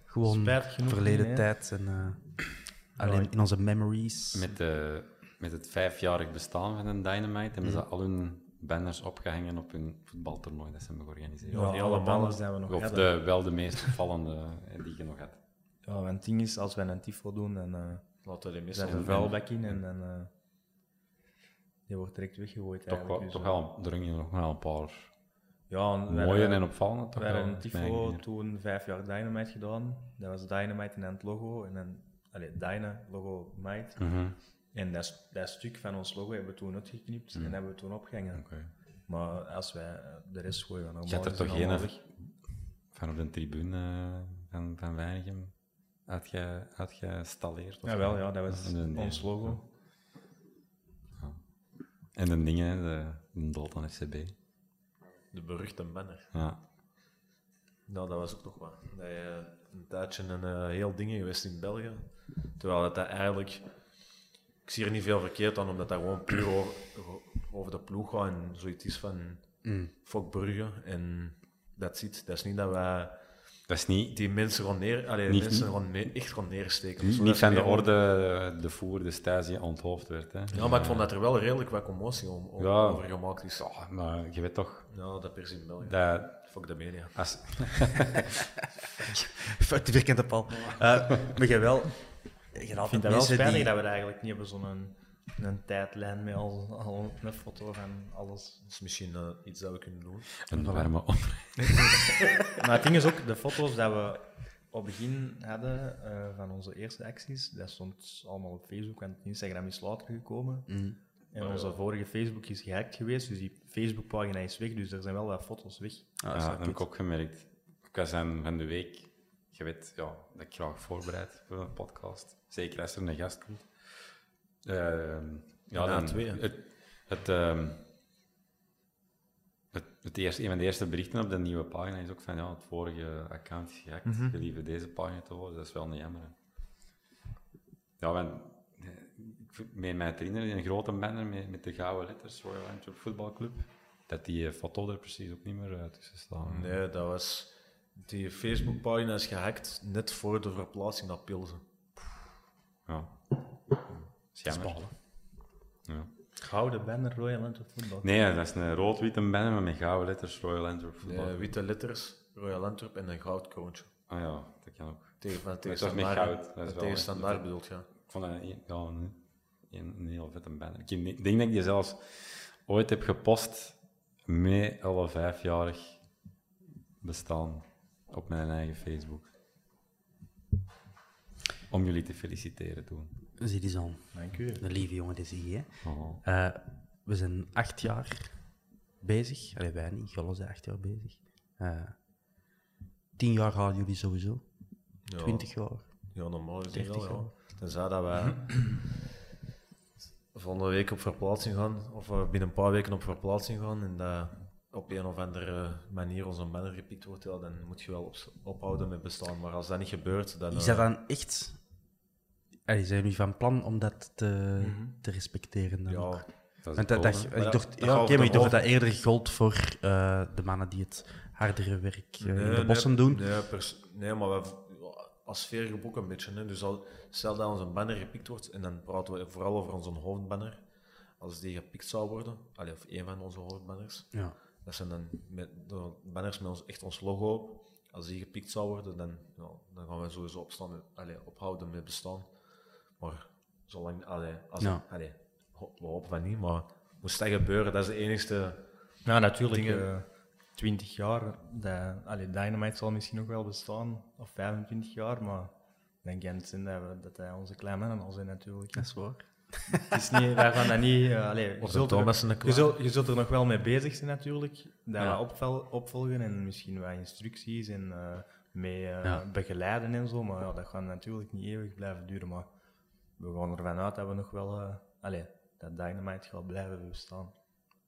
Speaker 2: gewoon verleden tijd en eh, alleen
Speaker 3: ik-
Speaker 2: in onze memories?
Speaker 4: Met, de, met het vijfjarig bestaan van een Dynamite hebben
Speaker 2: Mhm.
Speaker 4: ze al hun banners opgehangen op hun voetbaltoernooi dat ze hebben georganiseerd.
Speaker 3: Ja, alle banners die we nog
Speaker 4: Of
Speaker 3: hebben.
Speaker 4: de, wel de meest opvallende eh, die je nog had.
Speaker 3: Ja, want het ding is, als wij een tifo doen, dan eh
Speaker 5: Laten we missen.
Speaker 3: een vuilbak in en dan eh, die wordt direct weggegooid.
Speaker 4: Toch, wel,
Speaker 3: eigenlijk.
Speaker 4: toch
Speaker 3: Dus,
Speaker 4: wel, er gingen nog wel een paar
Speaker 3: ja,
Speaker 4: mooie en opvallende. Toch
Speaker 3: We
Speaker 4: wel,
Speaker 3: een tifo toen vijf jaar Dynamite gedaan. Dat was Dynamite en dan het logo. En dan, allee, Dyna, logo Might.
Speaker 4: Mhm.
Speaker 3: En dat, dat stuk van ons logo hebben we toen uitgeknipt en hebben we toen opgehangen.
Speaker 4: Oké.
Speaker 3: Maar als wij de rest gooien, normaal
Speaker 4: Je had er toch geen
Speaker 3: allemaal
Speaker 4: af-
Speaker 3: weg.
Speaker 4: van op de tribune eh, van, van Weinigem uitge, uitgestalleerd? of
Speaker 3: Jawel,
Speaker 4: wat?
Speaker 3: ja, dat was ons logo.
Speaker 4: En de dingen, de, de Dalton FCB.
Speaker 5: De beruchte banner.
Speaker 4: Ja.
Speaker 5: Nou, dat was ook nog wat. Dat je een tijdje een eh, heel ding geweest in België. Terwijl dat, dat eigenlijk... Ik zie er niet veel verkeerd aan, omdat dat gewoon puur over, over de ploeg gaat en zoiets is van
Speaker 2: Mm.
Speaker 5: Fok Brugge en dat zit. Dat is niet dat wij
Speaker 4: Dat is niet,
Speaker 5: die mensen gaan neer... Allee,
Speaker 4: Niet-
Speaker 5: mensen gaan ne- echt gaan neersteken.
Speaker 4: niet,
Speaker 5: Zo,
Speaker 4: niet van de orde de voer destijds die onthoofd werd. Hè.
Speaker 5: Ja, maar ik vond dat er wel redelijk wat commotie om, om-
Speaker 4: Ja.
Speaker 5: over gemaakt is.
Speaker 4: Ja, maar je weet toch
Speaker 5: Ja, dat pers in België.
Speaker 4: dat
Speaker 5: Fuck de media.
Speaker 4: als,
Speaker 2: Fuck die vierkante pal. Eh, maar je wel... Je had
Speaker 3: Ik vind het wel spijtig
Speaker 2: die...
Speaker 3: dat we dat eigenlijk niet hebben, zo'n een, een tijdlijn met al, al een foto van alles.
Speaker 5: Dat is misschien eh, iets dat we kunnen doen.
Speaker 4: een warme op.
Speaker 3: Maar het ding is ook, de foto's dat we op het begin hadden eh, van onze eerste acties, dat stond allemaal op Facebook, want Instagram is later gekomen.
Speaker 2: Mm.
Speaker 3: En onze vorige Facebook is gehackt geweest, dus die Facebookpagina is weg, dus er zijn wel wat foto's weg.
Speaker 2: Ah,
Speaker 4: Ja, dat heb ik ook gemerkt. Ik was aan van de week, je weet ja, dat ik graag voorbereid voor een podcast. Zeker als er een gast komt. Ehm, ja, dan,
Speaker 5: twee.
Speaker 4: het, het, ehm, het, het eerste, een van de eerste berichten op de nieuwe pagina is ook van ja, het vorige account is gehackt.
Speaker 3: Mhm.
Speaker 4: Gelieve deze pagina te worden, dat is wel een jammer. Ja, want, eh, ik meen mij te herinneren, een grote banner met, met de gouden letters Royal Antwerp Voetbalclub, dat die eh, foto er precies ook niet meer tussen staat.
Speaker 5: Nee, dat was... Die Facebookpagina is gehackt net voor de verplaatsing naar Pilsen.
Speaker 4: Ja. Jammer. Ja.
Speaker 3: Gouden banner Royal Antwerp Voetbal.
Speaker 4: Nee, dat is een rood-witte banner maar met gouden letters Royal Antwerp Voetbal.
Speaker 5: Nee, witte letters, Royal Antwerp en een goud kroontje.
Speaker 4: Ah ja, dat kan ook.
Speaker 5: Tegen, van
Speaker 4: met
Speaker 5: tegenstandaard.
Speaker 4: goud. Dat is wel
Speaker 5: bedoeld, ja.
Speaker 4: Ik vond dat een, ja, een, een, een heel vette banner. Ik denk denk dat ik die zelfs ooit heb gepost met alle vijfjarig bestaan op mijn eigen Facebook. Om jullie te feliciteren toen.
Speaker 2: Zie die zo'n.
Speaker 3: Dank u.
Speaker 2: Een lieve jongen, die zie je. hè.
Speaker 4: Oh.
Speaker 2: Eh, we zijn acht jaar bezig. Allee, wij niet. Golle zijn acht jaar bezig. Eh, tien jaar halen jullie sowieso.
Speaker 5: Ja.
Speaker 2: Twintig jaar.
Speaker 5: Ja, normaal gezien
Speaker 2: 30
Speaker 5: wel, ja.
Speaker 2: jaar.
Speaker 5: Tenzij dat wij volgende week op verplaatsing gaan, of we binnen een paar weken op verplaatsing gaan, en dat op een of andere manier onze banner gepikt wordt, ja, dan moet je wel op, ophouden met bestaan. Maar als dat niet gebeurt, dan...
Speaker 2: Is
Speaker 5: eh,
Speaker 2: dat dan echt... Allee, zijn jullie van plan om dat te,
Speaker 5: Mhm.
Speaker 2: te respecteren dan
Speaker 5: Ja,
Speaker 2: ook?
Speaker 4: Dat is
Speaker 2: Want dat,
Speaker 5: Maar
Speaker 2: dacht,
Speaker 5: dat
Speaker 2: ja, oké, maar
Speaker 5: de
Speaker 2: dacht dat eerder gold voor eh, de mannen die het hardere werk eh, in de bossen
Speaker 5: nee,
Speaker 2: doen.
Speaker 5: Nee, nee maar we, als sfeer ook een beetje. Hè. Dus al, stel dat onze banner gepikt wordt, en dan praten we vooral over onze hoofdbanner. Als die gepikt zou worden, allee, of één van onze hoofdbanners,
Speaker 2: Ja.
Speaker 5: Dat zijn dan met, de banners met ons, echt ons logo op. Als die gepikt zou worden, dan, ja, dan gaan we sowieso opstaan met, allee, ophouden met bestaan. Maar zolang, allee, als
Speaker 2: Ja.
Speaker 5: allee, ho- we hopen van niet, maar moest dat gebeuren, dat is de enigste
Speaker 3: Ja, natuurlijk.
Speaker 5: dingen.
Speaker 3: eh 20 jaar, dat, allee, Dynamite zal misschien nog wel bestaan, of 25 jaar, maar dan kan het zijn dat, we, dat hij onze kleine mannen al zijn natuurlijk.
Speaker 2: Dat is waar.
Speaker 3: Het is niet, wij gaan dat niet... eh, allee, je, zult er,
Speaker 5: Thomas en de
Speaker 3: je, zult, je zult er nog wel mee bezig zijn natuurlijk, dat
Speaker 2: Ja.
Speaker 3: opvel, opvolgen en misschien wat instructies en eh, mee eh,
Speaker 2: Ja.
Speaker 3: begeleiden en zo, maar ja, dat gaat natuurlijk niet eeuwig blijven duren, maar we gaan ervan uit dat we nog wel... eh allee, dat Dynamite gaat blijven bestaan.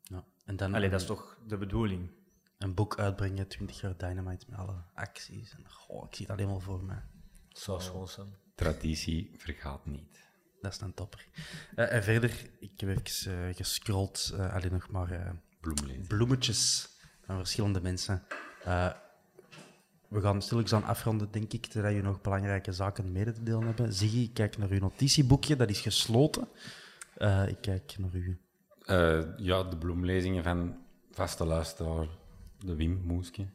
Speaker 2: Ja. En dan
Speaker 3: dat is toch de bedoeling?
Speaker 2: een boek uitbrengen, 20 jaar Dynamite met alle acties. En, goh, ik zie het alleen maar voor me.
Speaker 5: schoon zijn.
Speaker 4: Traditie vergaat niet.
Speaker 2: Dat is een topper. Eh, en verder, ik heb even eh, gescrolld, eh, alleen nog maar bloemetjes van verschillende mensen. We gaan stilletjes aan afronden, denk ik, terwijl je nog belangrijke zaken mede te delen hebben. Ziggy, ik kijk naar uw notitieboekje, dat is gesloten. Ik kijk naar u.
Speaker 4: Ja, de bloemlezingen van vaste luisteraar, de Wim Moeske.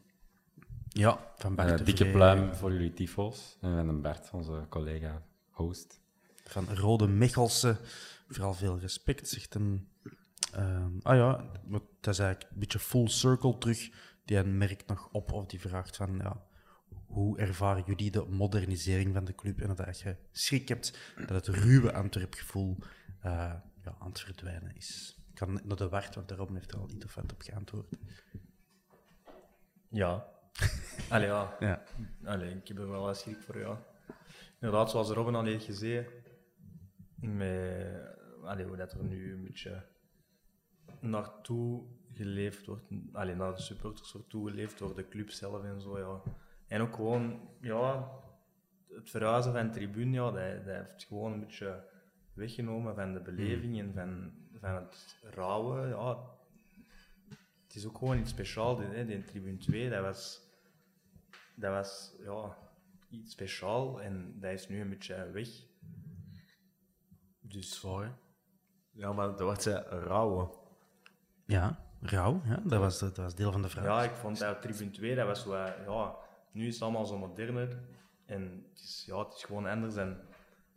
Speaker 2: Ja, van Bart de
Speaker 4: dikke pluim voor jullie tyfo's. En van Bert, onze collega host.
Speaker 2: Van Rode Mechelse. Vooral veel respect, zegt hem. Ehm, ah ja, dat is eigenlijk een beetje full circle terug. Die merkt nog op of die vraagt van... Ja, hoe ervaren jullie de modernisering van de club? En dat je schrik hebt dat het ruwe Antwerpgevoel eh ja, aan het verdwijnen is. Ik kan naar de wacht, want daarom heeft er al iets wat op geantwoord.
Speaker 3: Ja. Allee, ja.
Speaker 2: Ja.
Speaker 3: Allee, ik heb er wel wat schrik voor, ja. Inderdaad, zoals Robin al heeft gezegd, met, allee, hoe dat er nu een beetje naartoe geleefd wordt, allee, naar de supporters wordt toegeleefd door de club zelf en zo, ja. En ook gewoon, ja, het verhuizen van de tribune, ja, dat, dat heeft gewoon een beetje weggenomen van de beleving en van, van het rauwe, ja. Het is ook gewoon iets speciaals, hè, die tribune 2, dat was, dat was, ja, iets speciaal en dat is nu een beetje weg. Dus,
Speaker 5: Ja, maar dat wordt ze rauwe.
Speaker 2: Ja, rauw. Ja, dat, was, dat was deel van de vraag.
Speaker 3: Ja, ik vond dat Tribune 2, dat was zo, eh, ja, nu is het allemaal zo moderner. En het is, ja, het is gewoon anders. En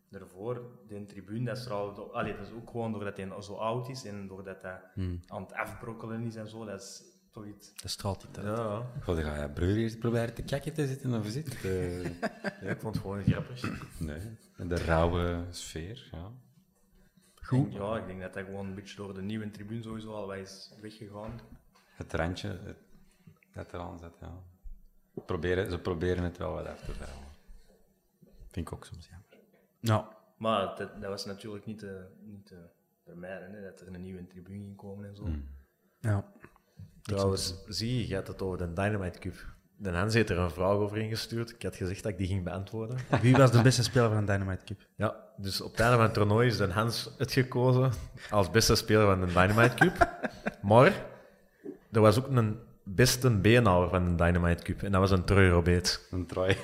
Speaker 3: daarvoor, de tribune, dat is, trouwens- allee, dat is ook gewoon doordat hij zo oud is en doordat hij
Speaker 2: Hmm.
Speaker 3: aan het afbrokkelen is en zo, dat is toch iets...
Speaker 2: Dat straalt niet uit.
Speaker 5: Ja, ja.
Speaker 4: Goh, dan ga je broer eerst proberen te kijken te zitten of zit. eh,
Speaker 5: ja, ik vond het gewoon grappig.
Speaker 4: nee, de rauwe sfeer, ja.
Speaker 3: Goed. Ja, ik denk dat dat gewoon een beetje door de nieuwe tribune sowieso al wat is weggegaan.
Speaker 4: Het randje het, dat eraan zit, ja. Proberen, ze proberen het wel wat af te houden. Vind ik ook soms jammer.
Speaker 2: Nou,
Speaker 3: Maar dat, dat was natuurlijk niet te, niet te vermijden, hè, dat er een nieuwe tribune ging komen en zo.
Speaker 2: ja.
Speaker 5: Trouwens, zie je, je had het over de Dynamite Cup. De Hans heeft er een vraag over ingestuurd. Ik had gezegd dat ik die ging beantwoorden.
Speaker 2: Wie was de beste speler van de Dynamite Cup?
Speaker 5: Ja, dus op het einde van het toernooi is de Hans het gekozen als beste speler van de Dynamite Cup. Maar er was ook een beste beenhouwer van de Dynamite Cup. En dat was een Troy Robeet.
Speaker 4: Een trui.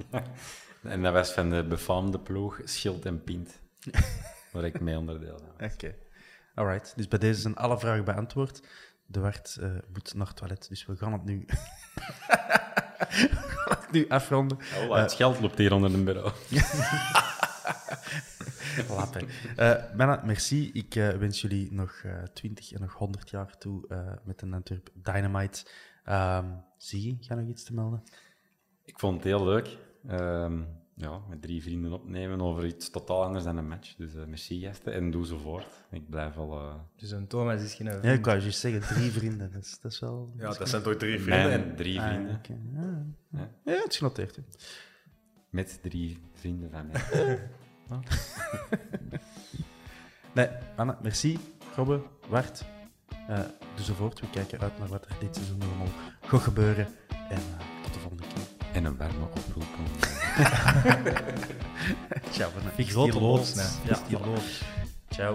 Speaker 4: en dat was van de befaamde ploeg Schild en Pint. waar ik mee onderdeel.
Speaker 2: Oké. Alright, dus bij deze zijn alle vragen beantwoord. De Wart eh, moet naar het toilet, dus we gaan het nu, we gaan het nu afronden.
Speaker 4: Oh, het geld loopt hier onder een bureau.
Speaker 2: Eh Mannen, merci. Ik eh, wens jullie nog eh 20 en nog 100 jaar toe eh, met een Antwerp Dynamite. Ehm zie je, ga nog iets te melden?
Speaker 4: Ik vond het heel leuk. Ehm, ja, met drie vrienden opnemen over iets totaal anders dan een match. Dus eh, merci gasten en doe zo voort. Ik blijf al... eh,
Speaker 3: Dus een Thomas is geen
Speaker 2: Ja, ik wou juist zeggen, drie vrienden. Dat is, dat is wel...
Speaker 5: Ja, dat zijn toch drie vrienden? En
Speaker 4: drie
Speaker 2: Ah,
Speaker 4: vrienden.
Speaker 2: Ja,
Speaker 4: Ja.
Speaker 2: ja, het is genoteerd. hè.
Speaker 4: Met drie vrienden van mij.
Speaker 2: Nee, Anne, merci. Robbe, Wart, eh doe zo voort. We kijken uit naar wat er dit seizoen allemaal gaat gebeuren. En
Speaker 4: en een warme oproep.
Speaker 2: Ciao.
Speaker 3: Fix
Speaker 2: Grote
Speaker 3: die
Speaker 2: lood.
Speaker 3: loods.
Speaker 2: Fix
Speaker 3: Ja.
Speaker 2: die lood. Ciao.